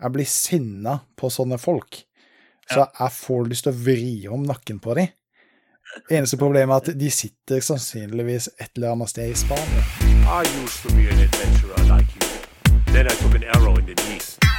Jeg blir sinna på sånne folk. Så jeg får lyst til å vri om nakken på dem. Eneste problemet er at de sitter sannsynligvis et eller annet sted i Spania. I used to be an adventurer like you. Then I took an arrow in the knee.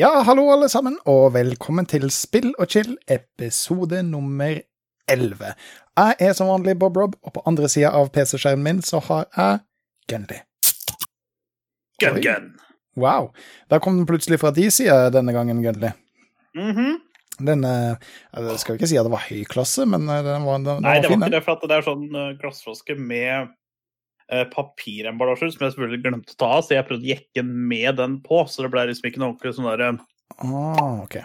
Ja, hallo alle sammen, og velkommen til Spill og chill, episode nummer 11. Jeg er som vanlig Bob Rob, og på andre sida av PC-skjermen min så har jeg Gunly. Gun, Oi. gun. Wow. Da kom den plutselig fra de sida denne gangen, Gunly. Mhm. Den eh, Jeg skal ikke si at det var høy klasse, men eh, den var, den, den Nei, var det var fin. ikke det, for at det er sånn uh, glassflaske med uh, papiremballasje, som jeg selvfølgelig glemte å ta av, så jeg prøvde å jekke den med den på, så det ble liksom ikke noe ordentlig sånn derre Ah, ok.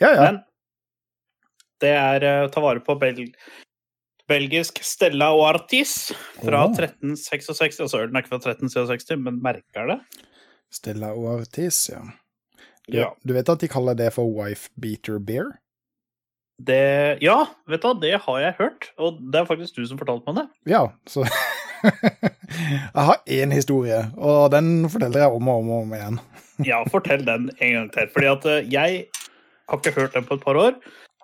Ja, ja. Men det er uh, ta vare på bel belgisk Stella og Artis fra oh. 1366. Altså ølen er ikke fra 1366, men merker det. Stella Ortiz, ja. Du, Ja. du vet at de kaller det for wife beater beer? Det, ja, vet du hva, det har jeg hørt, og det er faktisk du som fortalte meg det. Ja, så Jeg har én historie, og den forteller jeg om og om og om igjen. Ja, fortell den en gang til. Fordi at eh, jeg har ikke hørt den på et par år,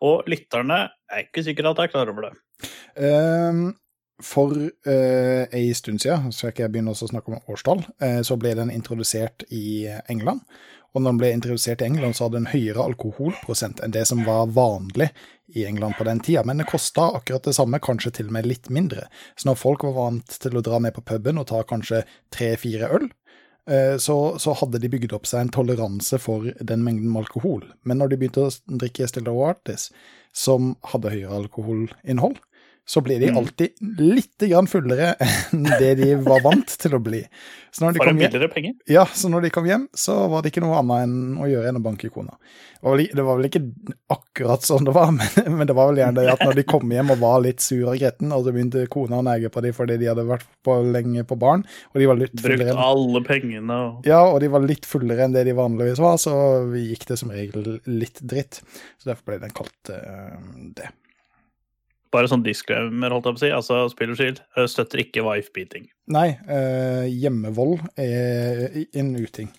og lytterne er ikke sikre at jeg er klar over det. Um, for uh, ei stund siden, så skal ikke jeg begynne også å snakke om årstall, uh, så ble den introdusert i England. Og når den ble introdusert i England, så hadde den høyere alkoholprosent enn det som var vanlig i England på den tida. Men det kosta akkurat det samme, kanskje til og med litt mindre. Så når folk var vant til å dra ned på puben og ta kanskje tre-fire øl, eh, så, så hadde de bygd opp seg en toleranse for den mengden med alkohol. Men når de begynte å drikke Stella Artis, som hadde høyere alkoholinnhold, så ble de Mm. alltid litt fullere enn det de var vant til å bli. Så når de kom hjem, ja, så når de kom hjem, så var det ikke noe annet enn å gjøre enn å banke kona. Det var vel, ikke akkurat sånn det var, men, det var vel gjerne det at når de kom hjem og var litt sur og gretten, og så begynte kona å nege på dem fordi de hadde vært på lenge på barn, og de var litt fullere enn alle pengene og ja, og de var litt fullere enn det de vanligvis var, så gikk det som regel litt dritt. Så derfor ble den kalt uh, det. Bare sånn disclaimer, holdt jeg på å si. Altså, spill og skill eh, støtter ikke wife-beating. Nei, eh, hjemmevold er en uting.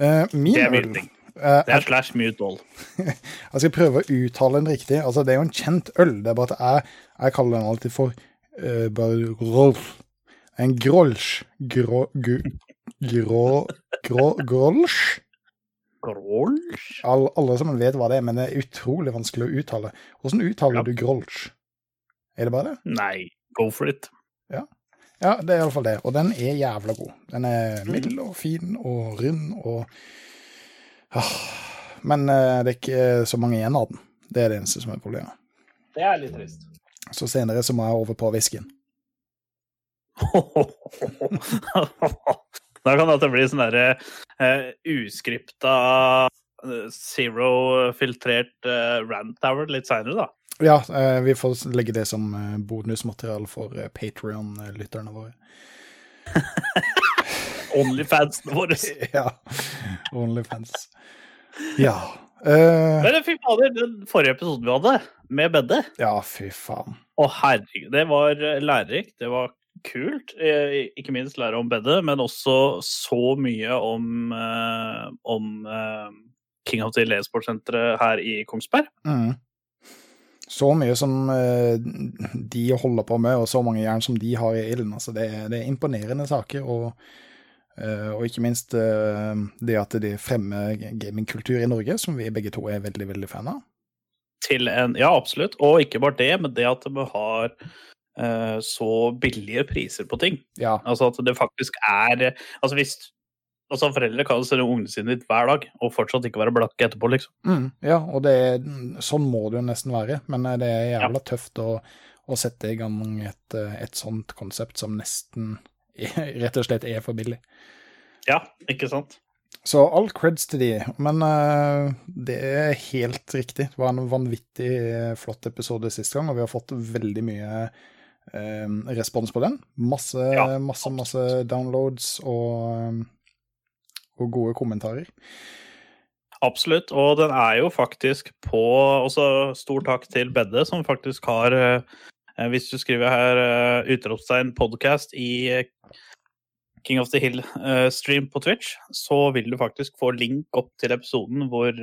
Eh, min Det er eh, Det er slash mute vold. Jeg skal prøve å uttale den riktig. Altså, det er jo en kjent øl. Det er bare at jeg, jeg kaller den alltid for uh, bare Rolf. En grolsch. Grå... gu- Grå... Grå... Grolsch? Grolsch? All, alle sammen vet hva det er, men det er utrolig vanskelig å uttale. Hvordan uttaler Ja. du grolsch? Er det bare det? Nei, go for it. Ja, det er iallfall det. Og den er jævla god. Den er mild og fin og rund og ah. Men uh, det er ikke så mange igjen av den. Det er det eneste som er problemet. Det er litt trist. Så senere så må jeg over på whiskyen. da kan det bli sånn derre uh, uskripta uh, zero-filtrert uh, rant hour litt seinere, da. Ja, eh, vi får legge det som eh, bonusmateriale for uh, Patrion-lytterne våre. Onlyfansene våre. ja. Onlyfans. Ja. Uh, Men fy fader, den forrige episoden vi hadde, med Bedde ja, fy faen. Å, herregud. Det var eh, lærerikt. Det var kult. Eh, Ikke minst lære om bedet, men også så mye om, eh, om eh, King of the e-sportsenteret her i Kongsberg. Mm. Så mye som eh, de holder på med, og så mange jern som de har i ilden. Altså, det, er- det er imponerende saker. Og, eh, og ikke minst eh, det at de fremmer gamingkultur i Norge, som vi begge to er veldig, veldig fan av. Til en, ja, absolutt. Og ikke bare det, men det at vi har så billige priser på ting. Ja, Altså at det faktisk er Altså hvis altså Foreldre kan jo se ungene sine ditt hver dag og fortsatt ikke være blakke etterpå, liksom. mm, ja og det, er- sånn må det jo nesten være. Men eh, det er jævla tøft å, å sette i gang et, eh, et sånt konsept som nesten rett og slett er for billig. Ja, ikke sant? Så all creds til de, men uh, det er helt riktig. Det var en vanvittig flott episode sist gang, og vi har fått veldig mye uh, respons på den. Masse, Ja, masse, masse downloads og, og gode kommentarer. Absolutt. Og den er jo faktisk på Også stor takk til Bedde, som faktisk har eh, Hvis du skriver her eh, utropstegn podcast i eh, King of the Hill-stream på Twitch, så vil du faktisk få link opp til episoden hvor,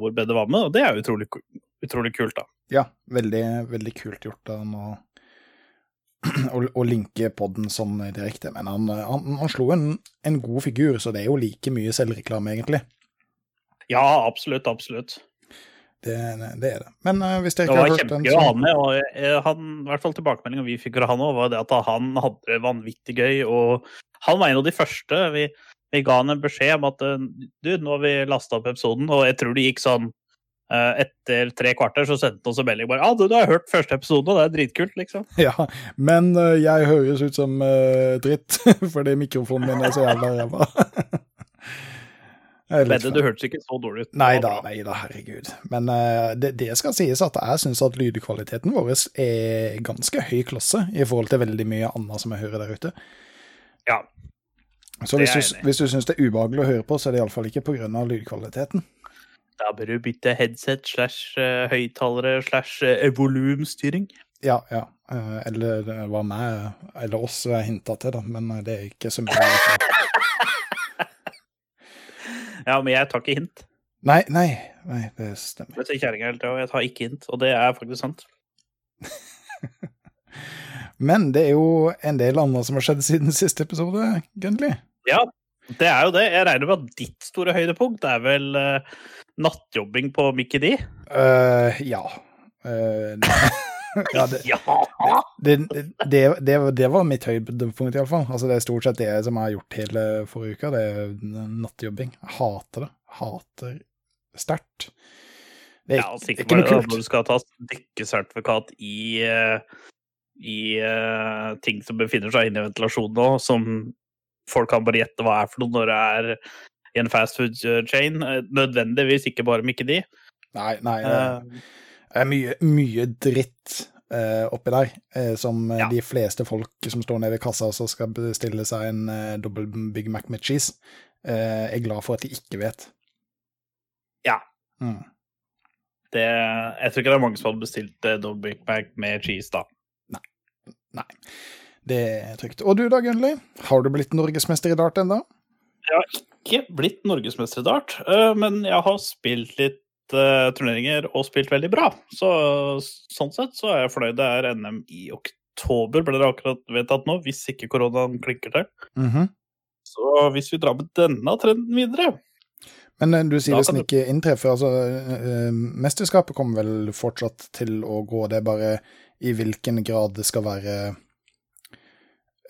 hvor Bedde var med, og det er utrolig, utrolig kult, da. Ja, veldig, veldig kult gjort av han å, å, å linke podden sånn direkte. Men han, han, han slo en, en god figur, så det er jo like mye selvreklame, egentlig. Ja, absolutt, absolutt. Det, det er det. Men uh, hvis dere ikke har hørt den, Det var kjempegøy å ha med, og eh, han, i hvert fall tilbakemeldinga vi fikk fra han òg, var det at han hadde det vanvittig gøy. Og han var en av de første. Vi, vi ga han en beskjed om at eh, du, nå har vi lasta opp episoden, og jeg tror det gikk sånn etter tre kvarter så sendte han oss en melding bare ja, du, du har hørt første episode, og det er dritkult, liksom. Ja, men eh, jeg høres ut som uh, dritt, fordi mikrofonen min er så jævla ræva. Er Bedde, du hørtes ikke så dårlig ut. Nei da, nei da, herregud. Men uh, det, det skal sies at jeg syns at lydkvaliteten vår er ganske høy klasse i forhold til veldig mye annet som jeg hører der ute. Ja. Så hvis du, hvis du syns det er ubehagelig å høre på, så er det iallfall ikke pga. lydkvaliteten. Da bør du bytte headset slash eh, høyttalere slash eh, volumstyring. Ja, ja. eh, Eller hva meg eller oss hinta til, da, men det er ikke så mye. Ja, men jeg tar ikke hint. Nei, nei, nei, det stemmer. Det sier kjerringa hele tida, og jeg tar ikke hint. Og det er faktisk sant. Men det er jo en del annet som har skjedd siden siste episode, Gunnli. Ja, det er jo det. Jeg regner med at ditt store høydepunkt er vel nattjobbing på Mickey D? Uh, ja. Uh, ja, det, det, det, det, det var mitt høydepunkt, iallfall. Altså, det er stort sett det som jeg har gjort hele forrige uke. Det er nattjobbing. Jeg hater det. Hater sterkt. Det er Ja, altså, ikke, ikke noe kult. når du skal ta dykkesertifikat i, eh, i uh, ting som befinner seg inne i ventilasjonen nå, som folk kan bare gjette hva er for noe når det er i en fast food chain. Eh, Nødvendigvis ikke bare Mickey D. Nei, nei. Det Eh, er mye, mye dritt eh, oppi der, eh, som eh, Ja. de fleste folk som står nede ved kassa og skal bestille seg en eh, dobbel Big Mac med cheese, eh, er glad for at de ikke vet. Ja. Mm. det, jeg tror ikke det er mange som hadde bestilt eh, Double Big Mac med cheese, da. Nei. Det er trygt. Og du da, Gunnli? Har du blitt norgesmester i dart ennå? Ikke blitt norgesmester i dart, eh, men jeg har spilt litt eh, turneringer og spilt veldig bra. Så sånn sett så er jeg fornøyd. Det er NM i oktober, ble det akkurat vedtatt nå, hvis ikke koronaen klinker til. Mhm. Så hvis vi drar med denne trenden videre Men eh, du sier hvis den ikke inntreffer, altså Mesterskapet kommer vel fortsatt til å gå, det er bare i hvilken grad det skal være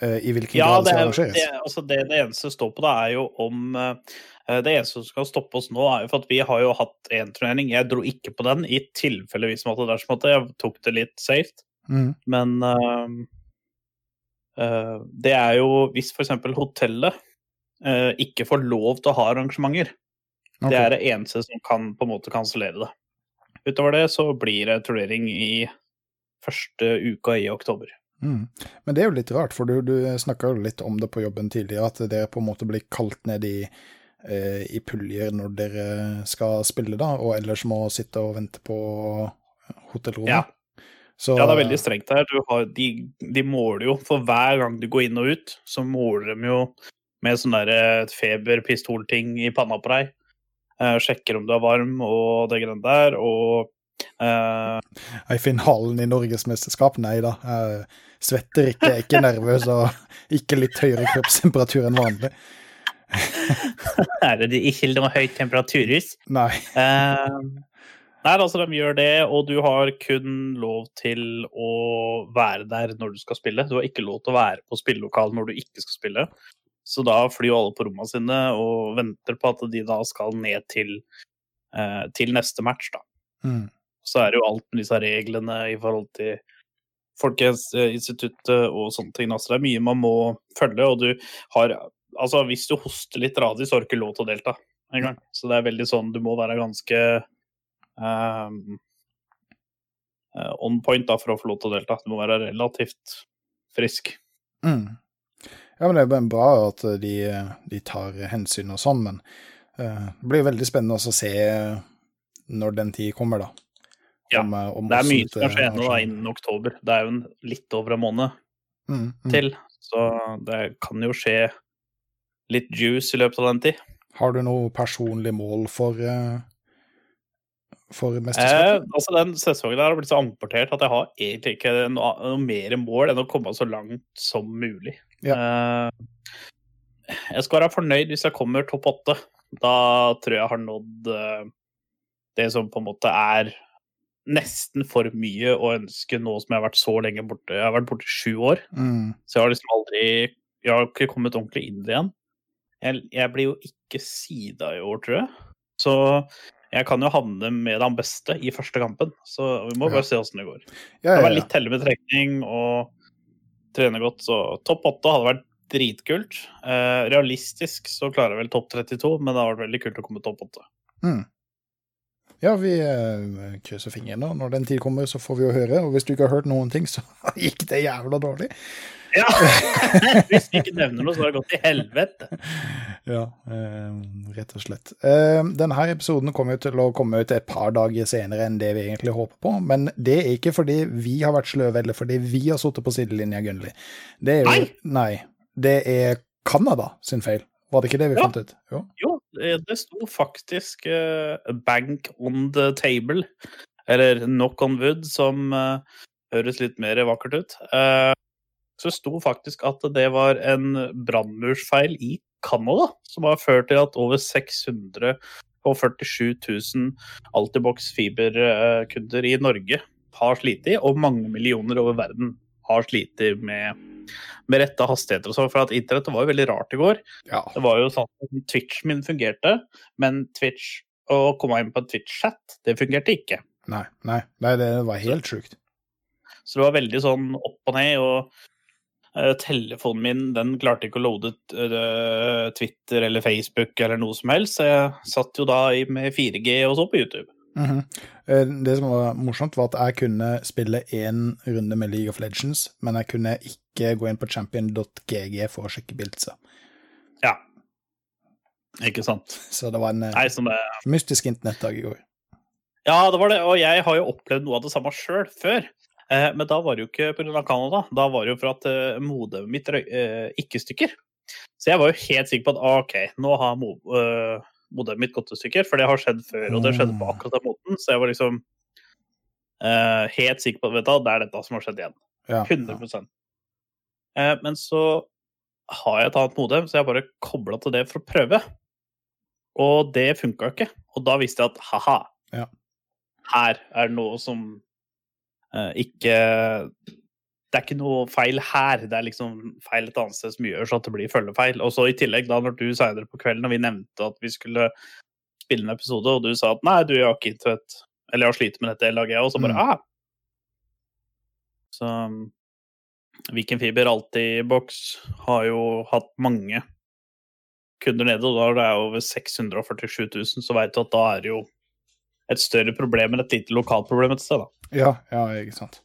I hvilken Ja, grad det skal er, arrangeres. det, altså det, det eneste står på, det, er jo om eh, Det eneste som skal stoppe oss nå, er jo for at vi har jo hatt én turnering. Jeg dro ikke på den, i tilfelle hvis måtte dersom at Jeg tok det litt safe. Mm. Men uh, uh, det er jo hvis f.eks. hotellet uh, ikke får lov til å ha arrangementer. okay. Det er det eneste som kan på en måte kansellere det. Utover det så blir det turnering i første uka i oktober. Mm. Men det er jo litt rart, for du, du snakka jo litt om det på jobben tidligere, at dere på en måte blir kalt ned i, eh, i puljer når dere skal spille, da, og ellers må sitte og vente på hotellrommet. Ja. Så, Ja, det er veldig strengt her. Du har, de, de måler jo for hver gang du går inn og ut, så måler de jo med sånn derre feberpistolting i panna på deg. Eh, sjekker om du er varm og det greiene der, og eh, I finalen i Norgesmesterskap, nei da. Jeg svetter ikke, er ikke nervøs og ikke litt høyere kroppstemperatur enn vanlig. er det ikke noe høyt temperaturhus? Nei. Uh, nei, altså de gjør det, og du har kun lov til å være der når du skal spille. Du har ikke lov til å være på spillelokalet når du ikke skal spille. Så da flyr alle på rommene sine og venter på at de da skal ned til, uh, til neste match, da. Mm. Så er det jo alt med disse reglene i forhold til Folkehelseinstituttet og sånne ting. Altså, det er mye man må følge, og du har Altså, hvis du hoster litt radig, så har du ikke lov til å delta. engang. Så det er veldig sånn du må være ganske eh, on point da, for å få lov til å delta. Du må være relativt frisk. Mm. Ja, men det er bra at de, de tar hensyn og sånn, men uh, det blir veldig spennende å se når den tid kommer, da. Ja, Om, eh, om Det er mye som kan skje ennå innen oktober. Det er jo en, litt over en måned Mm, mm. til, så det kan jo skje litt juice i løpet av den tid. Har du noe personlig mål for, for for Eh, mesterskapet? altså Den sesongen der har blitt så amportert at jeg har egentlig ikke noe, noe mer mål enn å komme så langt som mulig. Eh, jeg skal være fornøyd hvis jeg kommer topp åtte. Da tror jeg jeg har nådd eh, det som på en måte er nesten for mye å ønske nå som jeg har vært så lenge borte. Jeg har vært borte i sju år, Mm, så jeg har liksom aldri Jeg har ikke kommet ordentlig inn i det igjen. Jeg, jeg blir jo ikke sida i år, tror jeg. Så jeg kan jo havne med den beste i første kampen. Så vi må Ja. bare se åssen det går. ja, ja, ja, var litt heldig med trekning og trene godt, så topp åtte hadde vært dritkult. Eh, realistisk så klarer jeg vel topp 32, men det hadde vært veldig kult å komme topp åtte. Mm. Ja, vi eh, krysser fingrene. Når den tid kommer, så får vi jo høre. Og hvis du ikke har hørt noen ting, så gikk det jævla dårlig. Ja! Hvis vi ikke nevner noe, så har det gått til helvete. Ja, eh, rett og slett. Eh, denne episoden kommer til å komme ut et par dager senere enn det vi egentlig håper på. Men det er ikke fordi vi har vært sløve, eller fordi vi har sittet på sidelinja, Gunnli. Nei! Nei. Det er Canada sin feil. Var det ikke det vi Ja. fant ut? Jo. Jo, det det sto faktisk uh, 'bank on the table', eller 'knock on wood', som uh, høres litt mer vakkert ut. Uh, så sto faktisk at det var en brannmursfeil i Canada, som har ført til at over 647 000 Altibox fiberkunder i Norge har slitt, og mange millioner over verden har slitt med, med rette hastigheter og sånn. For at internettet var jo veldig rart i går. Ja. Det var jo sånn at Twitchen min fungerte, men Twitch å komme inn på Twitch-chat, det fungerte ikke. Nei, nei, nei, det var helt sjukt. Så det var veldig sånn opp og ned, og eh, telefonen min den klarte ikke å loade eh, Twitter eller Facebook eller noe som helst, så jeg satt jo da med 4G og så på YouTube. Mhm. -hmm. Det som var morsomt, var at jeg kunne spille én runde med League of Legends, men jeg kunne ikke gå inn på champion.gg for å sjekke bildser. Ja. Ikke sant. Så det var en eh, Nei, som det mystisk internettdag i går. Ja, det var det, og jeg har jo opplevd noe av det samme sjøl før. Eh, men da var det jo ikke pga. Canada, da var det jo for at eh, modemet mitt røy- eh, ikke stykker. Så jeg var jo helt sikker på at ah, OK, nå har mo eh, modemet mitt gått i stykker, for det har skjedd før, og det skjedde på akkurat den måten. Så jeg var liksom uh, helt sikker på at det er dette som har skjedd igjen. Ja, 100 Uh, Men så har jeg et annet modem, så jeg bare kobla til det for å prøve. Og det funka ikke. Og da visste jeg at ha-ha, Ja. her er det noe som uh, ikke Det er ikke noe feil her, det er liksom feil et annet sted som gjør så at det blir følgefeil. Og så i tillegg, da når du seinere på kvelden, og vi nevnte at vi skulle spille en episode, og du sa at nei, du jeg har ikke internett, eller jeg har slitt med dette, lager jeg, og så bare Mm. ah. Så Viken Fiber Altibox har jo hatt mange kunder nede, og da er det over 647 000, så veit du at da er det jo et større problem enn et lite lokalproblem et sted, da. Ja, ja, ikke sant.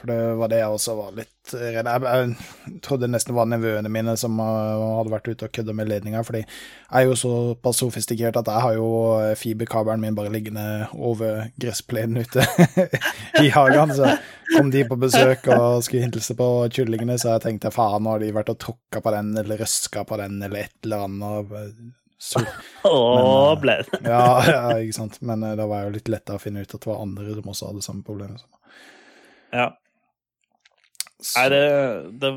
For det var det jeg også var litt redd Jeg, jeg trodde det nesten var nevøene mine som uh, hadde vært ute og kødda med ledninga, fordi jeg er jo såpass sofistikert at jeg har jo uh, fiberkabelen min bare liggende over gressplenen ute i hagen. Så kom de på besøk og skulle hilse på kyllingene, så jeg tenkte faen, nå har de vært og tråkka på den, eller røska på den, eller et eller annet. Så, Åh, Men, det. ja, ja, ikke sant. Men da var det jo litt letta å finne ut at det var andre som også hadde samme problem. Ja. Så- Nei, det, det,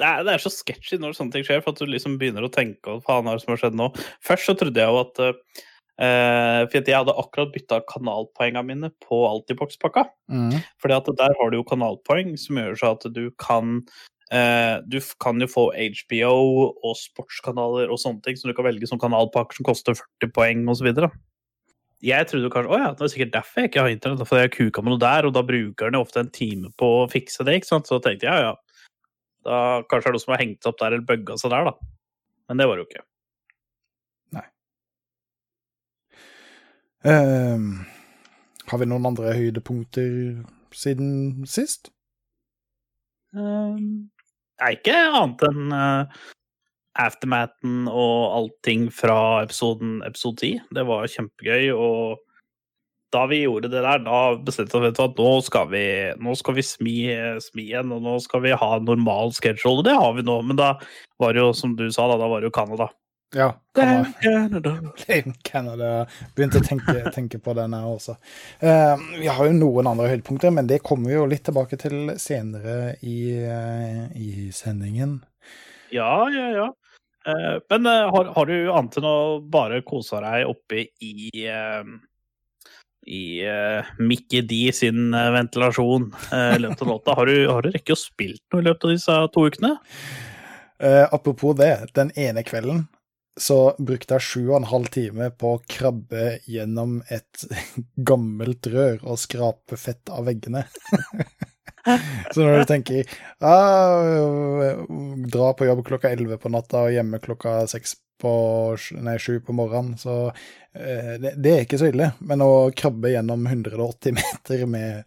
det, er, det er så sketchy når sånne ting skjer, for at du liksom begynner å tenke hva faen er det som har skjedd nå. Først så trodde jeg jo at uh, For jeg hadde akkurat bytta kanalpoengene mine på Altibox-pakka. Mm. Fordi at der har du jo kanalpoeng som gjør så at du kan uh, Du kan jo få HBO og sportskanaler og sånne ting som du kan velge som kanalpakker som koster 40 poeng osv. Jeg trodde kanskje å ja, det er sikkert derfor jeg ikke har internett, for jeg kuka med noe der, og da bruker jo ofte en time på å fikse det. ikke sant? Så tenkte jeg ja, ja, da kanskje er det noe som har hengt opp der eller bugga seg der, da. Men det var det jo ikke. Nei. Ehm, har vi noen andre høydepunkter siden sist? Um, Nei, ikke annet enn uh, aftermathen og allting fra episoden episode 10. Det var kjempegøy, og da vi gjorde det der, da bestemte vi oss for at nå skal vi, nå skal vi smi, smi igjen, og nå skal vi ha normal schedule. Og det har vi nå, men da var det jo, som du sa, da, da var det jo Canada. Ja, Damn Canada. Canada. Canada. Begynte å tenke, tenke på den her også. Uh, vi har jo noen andre høydepunkter, men det kommer vi jo litt tilbake til senere i, uh, i sendingen. Ja, ja, ja. Eh, men eh, har, har du annet enn å bare kose deg oppe i eh, i Mickey D sin ventilasjon i løpet av låta. Har du, har du rekket å spilt noe i løpet av disse to ukene? Uh, apropos det, den ene kvelden så brukte jeg sju og en halv time på å krabbe gjennom et gammelt rør og skrape fett av veggene. så når du tenker ah, dra på jobb klokka elleve på natta og hjemme klokka seks på nei, sju på morgenen, så eh, det, det, er ikke så ille. Men å krabbe gjennom 180 meter med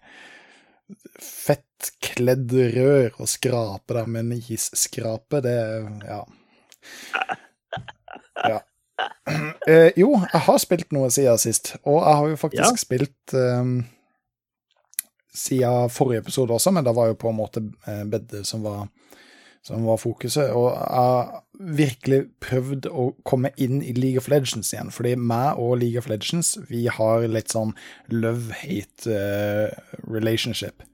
fettkledd rør og skrape der med en isskrape, det Ja. ja. Eh, jo, jeg har spilt noe siden sist, og jeg har jo faktisk Ja. spilt um, siden forrige episode også, men det var jo på en måte eh, bedde som var, som var fokuset. Og jeg har virkelig prøvd å komme inn i League of Legends igjen, fordi meg og League of Legends, vi har litt sånn love-hate uh, relationship.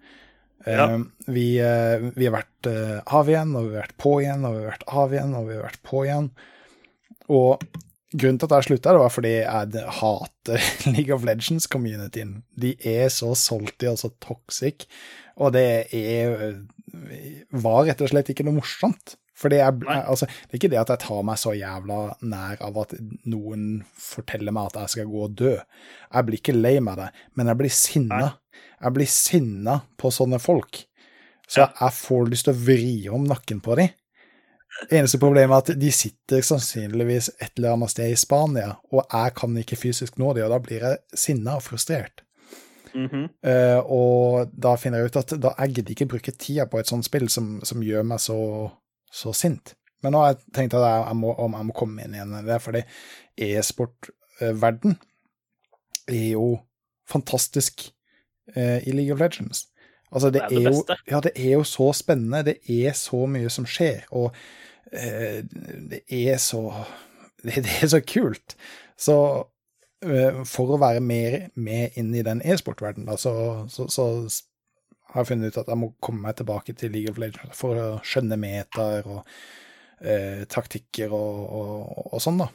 Ja. Uh, vi, uh, vi har vært av igjen, og vi har vært på igjen, og vi har vært av igjen, og vi har vært på igjen. Og grunnen til at jeg slutta, var fordi jeg hater League of Legends-communityen. De er så salty og så toxic, og det er var rett og slett ikke noe morsomt. Fordi jeg, altså, Det er ikke det at jeg tar meg så jævla nær av at noen forteller meg at jeg skal gå og dø. Jeg blir ikke lei meg det, men jeg blir sinna. Jeg blir sinna på sånne folk. Så jeg får lyst til å vri om nakken på dem. Eneste problemet er at de sitter sannsynligvis et eller annet sted i Spania, og jeg kan ikke fysisk nå dem, og da blir jeg sinna og frustrert. Mm -hmm. uh, og da finner jeg ut at da jeg gidder ikke bruke tida på et sånt spill som, som gjør meg så, så sint. Men nå har jeg tenkt at jeg, jeg, må, om jeg må komme inn igjen i det, fordi e-sportverden er jo fantastisk uh, i League of Legends. Altså, det, Det er det er jo, ja, det er jo så spennende. Det er så mye som skjer, og eh, det er så det, det er så kult. Så eh, for å være mer med inn i den e-sportverdenen, så, så, så har jeg funnet ut at jeg må komme meg tilbake til League of Legends for å skjønne metaer og eh, taktikker og, og, og sånn, da.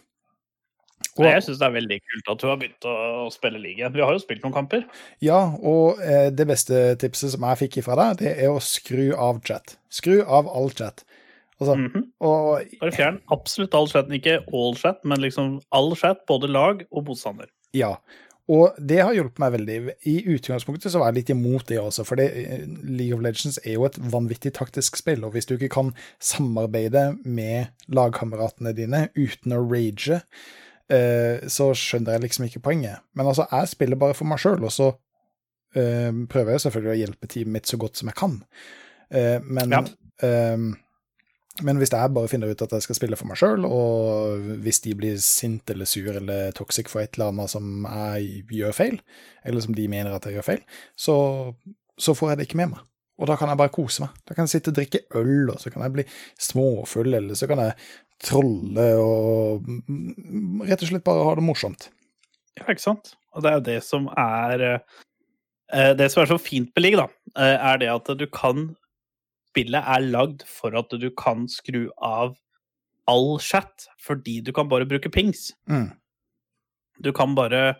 Og, Jeg syns det er veldig kult at du har begynt å spille league. Vi har jo spilt noen kamper. ja, og eh, det beste tipset som jeg fikk ifra deg, det er å skru av chat. Skru av all chat. Altså, Mhm. og Bare fjern absolutt all chat. Ikke all chat, men liksom all chat, både lag og motstander. Ja, og det har hjulpet meg veldig. I utgangspunktet så var jeg litt imot det også, for eh, League of Legends er jo et vanvittig taktisk spill, og hvis du ikke kan samarbeide med lagkameratene dine uten å rage, eh, så skjønner jeg liksom ikke poenget. Men altså, jeg spiller bare for meg sjøl, og så eh, prøver jeg selvfølgelig å hjelpe teamet mitt så godt som jeg kan. Eh, men Ja. eh, men hvis jeg bare finner ut at jeg skal spille for meg sjøl, og hvis de blir sint eller sur eller toxic for et eller annet som jeg gjør feil, eller som de mener at jeg gjør feil, så, så får jeg det ikke med meg. Og da kan jeg bare kose meg. Da kan jeg sitte og drikke øl, og så kan jeg bli småfull, eller så kan jeg trolle og rett og slett bare ha det morsomt. Ja, ikke sant? Og det er jo det som er eh, Det som er så fint med league, da, eh, er det at du kan Spillet er lagd for at du kan skru av all chat, fordi du kan bare bruke pings. Mm. Du kan bare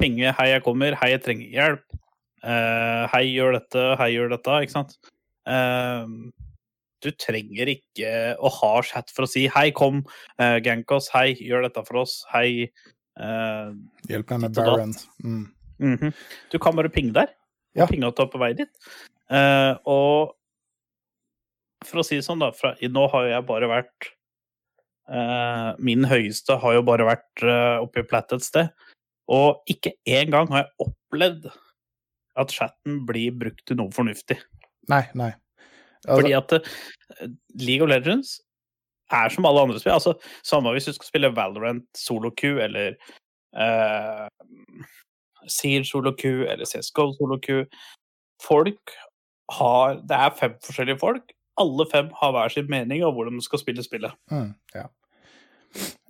pinge 'hei, jeg kommer', 'hei, jeg trenger hjelp', eh, 'hei, gjør dette', 'hei, gjør dette', ikke sant? Eh, du trenger ikke å ha chat for å si 'hei, kom, uh, gank oss', 'hei, gjør dette for oss', 'hei'. uh, Hjelp meg med Baron. Mm. Mm. -hmm. Du kan bare pinge der. Ja. Og pinge du er på vei dit. Uh, og for å si det sånn, da fra, Nå har jeg bare vært uh, Min høyeste har jo bare vært uh, oppe i Platt et sted. Og ikke engang har jeg opplevd at chatten blir brukt til noe fornuftig. Nei, nei. Altså, Fordi at eh, League of Legends er som alle andre spill. Altså, samme hvis du skal spille Valorant solo Q eller uh, Siege solo Q eller CSGO solo Q Folk har Det er fem forskjellige folk. Alle fem har hver sin mening om hvordan de skal spille spillet. mm, ja.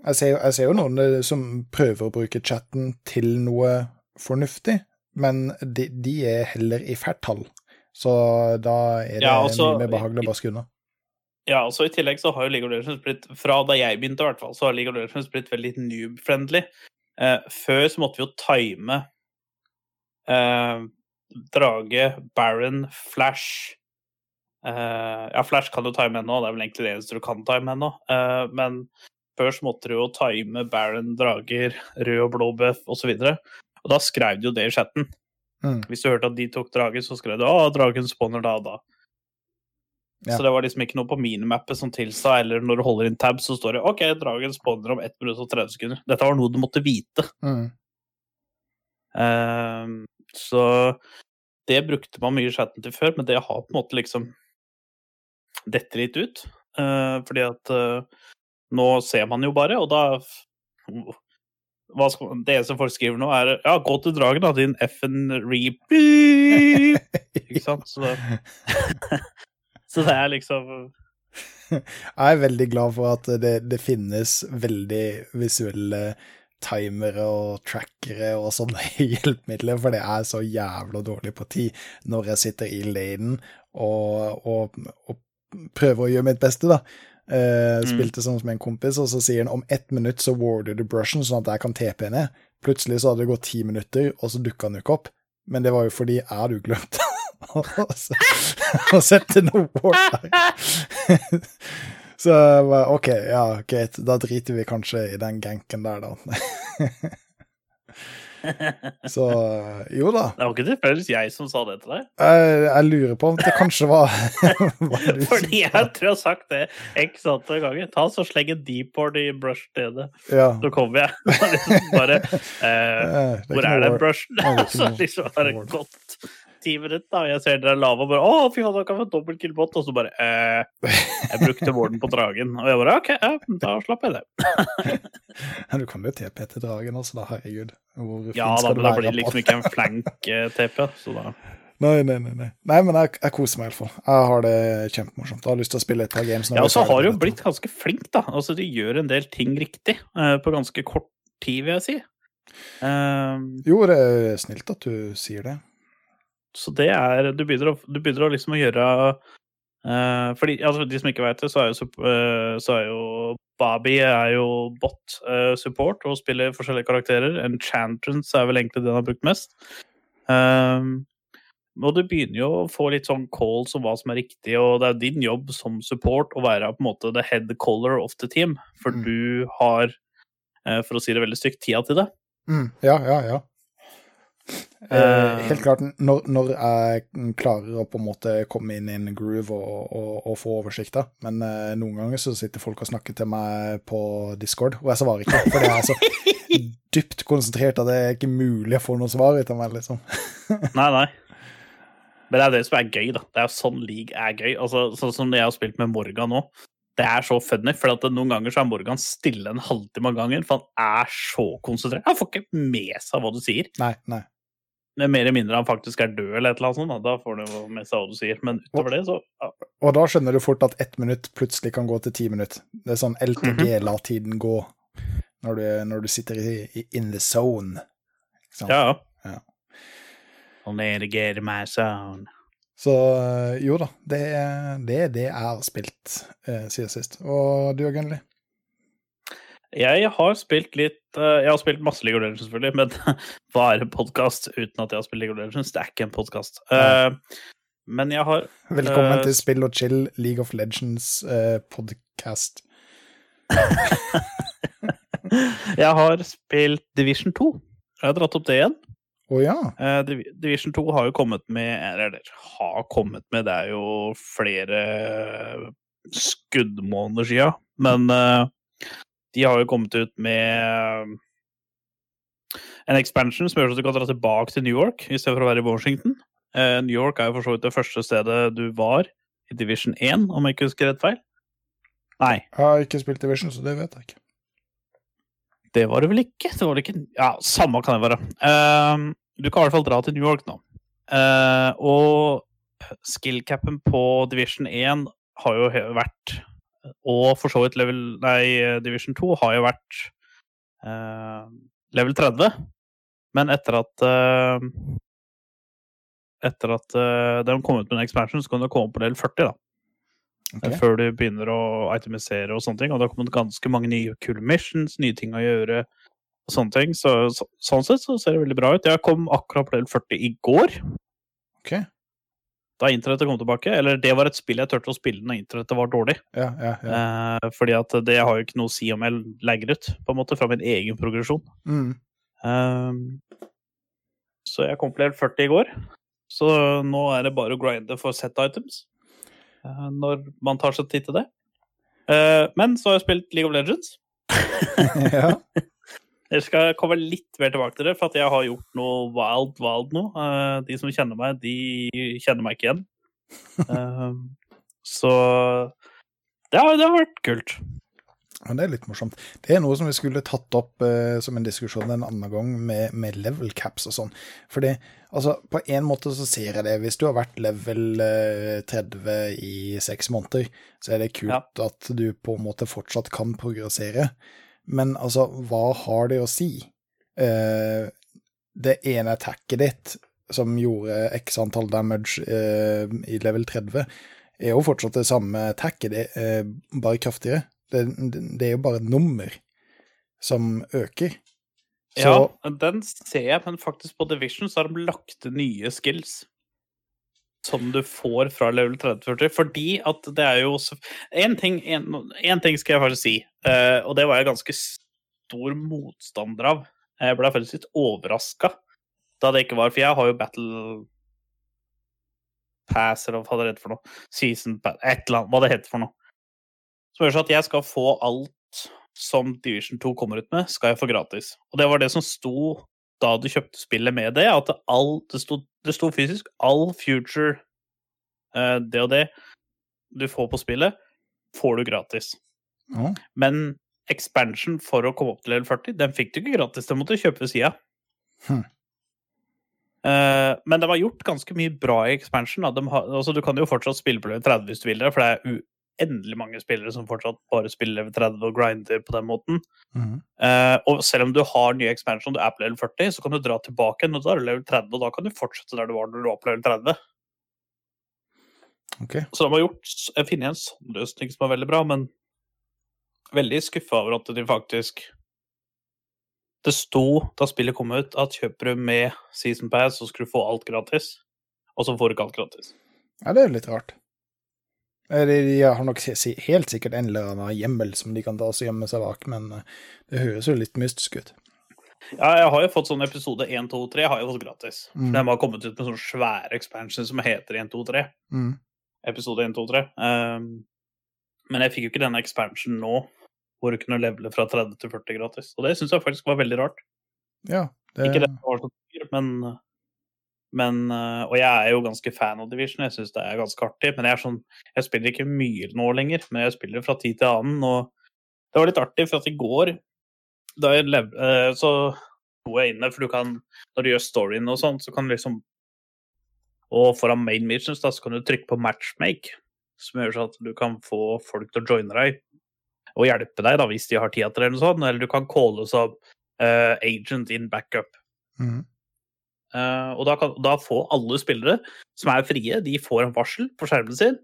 Jeg ser, jeg ser jo noen eh, som prøver å bruke chatten til noe fornuftig, men de, de er heller i færtall. Så da er det Ja, altså, mye mer behagelig å bare skru unna. Ja, så I tillegg så har jo League of Legends blitt Fra da jeg begynte, i hvert fall, så har League of Legends blitt veldig noob-friendly. Eh, før så måtte vi jo time eh, Drage, Baron, Flash eh, Ja, Flash kan du time ennå, det er vel egentlig det eneste du kan time ennå. Eh, men før så måtte du jo time Baron, Drager, rød og blå buff osv. Og, så og da skrev du jo det i chatten. Mm. Hvis du hørte at de tok dragen, så skrev du 'Å, dragen spawner da og da. Ja. Så det var liksom ikke noe på minimappet som tilsa, eller når du holder inn tab, så står det OK, dragen spawner om 1 minutt og 30 sekunder. Dette var noe du måtte vite. Mm. Uh, så det brukte man mye i chatten til før, men det har på en måte liksom dette litt ut. Uh, fordi at uh, nå ser man jo bare, og da skal, Det eneste folk skriver nå, er Ja, gå til dragen, da, din reap. Ikke sant? Så det, så det er liksom Jeg er veldig glad for at det, det finnes veldig visuelle timere og trackere og sånne hjelpemidler, for det er så jævla dårlig på tid når jeg sitter i lanen og, og, og prøver å gjøre mitt beste, da. Eh, spilte sånn med en kompis, og så sier han om ett minutt så warder du brushen, sånn at jeg kan TP ned. Plutselig så hadde det gått ti minutter, og så dukka han jo ikke opp. Men det var jo fordi jeg hadde glemt å å sette noe ward der. Så jeg bare, OK, ja, greit, da driter vi kanskje i den ganken der, da. Så jo da. Det var ikke tilfeldigvis jeg som sa det til deg. Jeg, jeg lurer på om det kanskje var, var du Fordi jeg tror jeg har sagt det x antall ganger. Ta så Sleng en deepboard i brush-stedet, Ja. så kommer jeg. Liksom bare eh, er Hvor er den brushen? Så liksom har det gått ti minutter, da, og jeg ser dere er lave og bare Å, fy faen, da kan ha dobbeltkillbot. Og så bare eh, Jeg brukte vården på dragen. Og jeg bare OK, ja, da slapp jeg det. Du kan jo TP til dragen også, da, herregud. Hvor Ja da, men da blir det liksom ikke en flank-TP. Så da Nei, nei, nei. Nei, men jeg, jeg koser meg iallfall. Jeg har det kjempemorsomt. Jeg har lyst til å spille et par games. Ja, og så har du jo blitt ganske flink, da. Altså, du gjør en del ting riktig uh, på ganske kort tid, vil jeg si. Uh, Jo, det er snilt at du sier det. Så det er Du begynner å, du begynner å liksom å gjøre uh, fordi, altså, De som ikke vet det, så er jo, eh, så er jo Babi er jo bot-support og spiller forskjellige karakterer. Enchantrance er vel egentlig den han har brukt mest. Um, og du begynner jo å få litt sånn calls om hva som er riktig, og det er din jobb som support å være på en måte the head color of the team, for Mm. du har, eh, for å si det veldig stygt, tida til det. Mm, ja, ja, ja. Eh, Eh. helt klart, når, når jeg klarer å på en måte komme inn i en groove og, og, og få oversikt, da. Men eh, noen ganger så sitter folk og snakker til meg på Discord, og jeg svarer ikke. For det er så dypt konsentrert at det er ikke mulig å få noe svar ut av meg, liksom. Nei, nei. Men det er det som er gøy, da. Det er jo sånn league er gøy. Altså, sånn som jeg har spilt med Morgan nå. Det er så funny, for at noen ganger så er Morgan stille en halvtime av gangen, for han er så konsentrert. Han får ikke med seg hva du sier. Nei, nei. Mer eller mindre han faktisk er død, eller et eller annet sånt. Da, får du med seg hva du sier. Men utover det, så ja. Og da skjønner du fort at ett minutt plutselig kan gå til ti minutter. Det er sånn LTG lar tiden gå når du, når du sitter i, i in the zone. Ja. Ja. Og navigate my zone. Så eh, jo da, det er det, er det jeg har spilt eh, siden sist. Og du, Gunnli? Jeg har spilt litt eh, Jeg har spilt masse League of Legends, selvfølgelig, men hva er en podkast uten at jeg har spilt League of Legends? Det er ikke en podkast. men jeg har Velkommen uh, til Spill og chill League of Legends-podkast. podcast. Jeg har spilt Division 2. Jeg har dratt opp det igjen. Å ja. Eh, Division 2 har jo kommet med Eller har kommet med, det er jo flere skuddmåneder sia. Men eh, de har jo kommet ut med en expansion som gjør at du kan dra tilbake til New York istedenfor å være i Washington. Eh, New York er jo for så vidt det første stedet du var i Division 1, om jeg ikke husker rett feil. Nei, Jeg har ikke spilt Division, så det vet jeg ikke. det var det vel ikke. Det var det ikke. Ja, samme kan det være. Eh, du kan i hvert fall dra til New York nå. Eh, og skill-capen på Division 1 har jo vært Og for så vidt level Nei, Division 2 har jo vært eh, level 30. Men etter at eh, Etter at eh, de kom ut med en expansion, så kan du komme på level 40, da. Okay. Før du begynner å itemisere og sånne ting. Og det har kommet ganske mange nye cool missions, nye ting å gjøre og sånne ting. Så, så, sånn sett så ser det veldig bra ut. Jeg kom akkurat på level 40 i går, Ok. Da internettet kom tilbake. Eller det var et spill jeg turte å spille når internettet var dårlig. Ja, ja, ja. Eh, fordi at det har jo ikke noe å si om jeg legger ut, på en måte, fra min egen progresjon. Mm. Eh, så jeg kom til level 40 i går. Så nå er det bare å grinde for set items. eh, når man tar seg tid til det. Eh, men så har jeg spilt League of Legends. ja. Jeg skal komme litt mer tilbake til det, for at jeg har gjort noe wild, wild nå. Eh, de som kjenner meg, de kjenner meg ikke igjen. Eh, så det har, det har vært kult. Ja, det er litt morsomt. Det er noe som vi skulle tatt opp eh, som en diskusjon en annen gang, med, med level caps og sånn. Fordi, altså, på en måte så ser jeg det. Hvis du har vært level eh, 30 i seks måneder, så er det kult at du på en måte fortsatt kan progressere. Men altså, hva har det å si? Eh, det ene attacket ditt, som gjorde x antall damage eh, i level 30, er jo fortsatt det samme attacket, det, eh, bare kraftigere. Det, det er jo bare et nummer som øker. Så Ja, den ser jeg, men faktisk på Division så har de lagt nye skills. Som du får fra level 30-40. Fordi at det er jo ting, en, en ting skal jeg faktisk si, eh, og det var jeg ganske stor motstander av. Jeg ble faktisk litt overraska da det ikke var For jeg har jo Battle Pass, eller hva det heter for noe. Season Pass, et eller annet, hva det heter for noe. Som gjør så at jeg skal få alt som Division 2 kommer ut med, skal jeg få gratis. Og det var det som sto da du kjøpte spillet med det, at all, det, sto, det sto fysisk all future eh, det og det du får på spillet, får du gratis. ja. Men expansion for å komme opp til level 40, den fikk du ikke gratis, den måtte du kjøpe ved sida. Hm. Eh, men det var gjort ganske mye bra i expansion. Da. De har, altså, du kan jo fortsatt spille på level 30 hvis du vil det, for det er uendelig mange spillere som fortsatt bare spiller level 30 og grinder på den måten. Mm. Uh, og selv om du har nye expansion, du er på level 40, så kan du dra tilbake igjen, og da er du level 30, og da kan du fortsette der du var når du var på level 30. Okay. Så de har gjort, jeg finner en sånn løsning som er veldig bra, men veldig skuffa over at de faktisk Det sto da spillet kom ut, at kjøper du med Season Pass, så skal du få alt gratis. Og så får du ikke alt gratis. Ja, det er litt rart. Eh, De, har nok helt sikkert en eller annen hjemmel som de kan ta og gjemme seg bak, men eh, det høres jo litt mystisk ut. Ja, jeg har jo fått sånn episode 1, 2, 3 har jeg fått gratis. Mm. De har kommet ut med sånne svære expansion som heter 1, 2, 3. Mm. Episode 1, 2, 3. Um, men jeg fikk jo ikke denne expansion nå, hvor du kunne levele fra 30 til 40 gratis. Og det syns jeg faktisk var veldig rart. Ja, det, Ikke det var så dyrt, men, men uh, Og jeg er jo ganske fan av Division, jeg syns det er ganske artig. Men jeg sånn Jeg spiller ikke mye nå lenger, men jeg spiller fra tid til annen. Og det var litt artig, for at i går da jeg lev, eh, så sto jeg inne, for du kan Når du gjør storyen og sånn, så kan du liksom Og foran main missions, da, så kan du trykke på matchmake, som gjør sånn at du kan få folk til å joine deg og hjelpe deg da, hvis de har tid til det, eller noe sånt. Eller du kan calle som uh, agent in backup. Mhm. Eh, og da, kan, da får alle spillere som er frie, de får en varsel på skjermen sin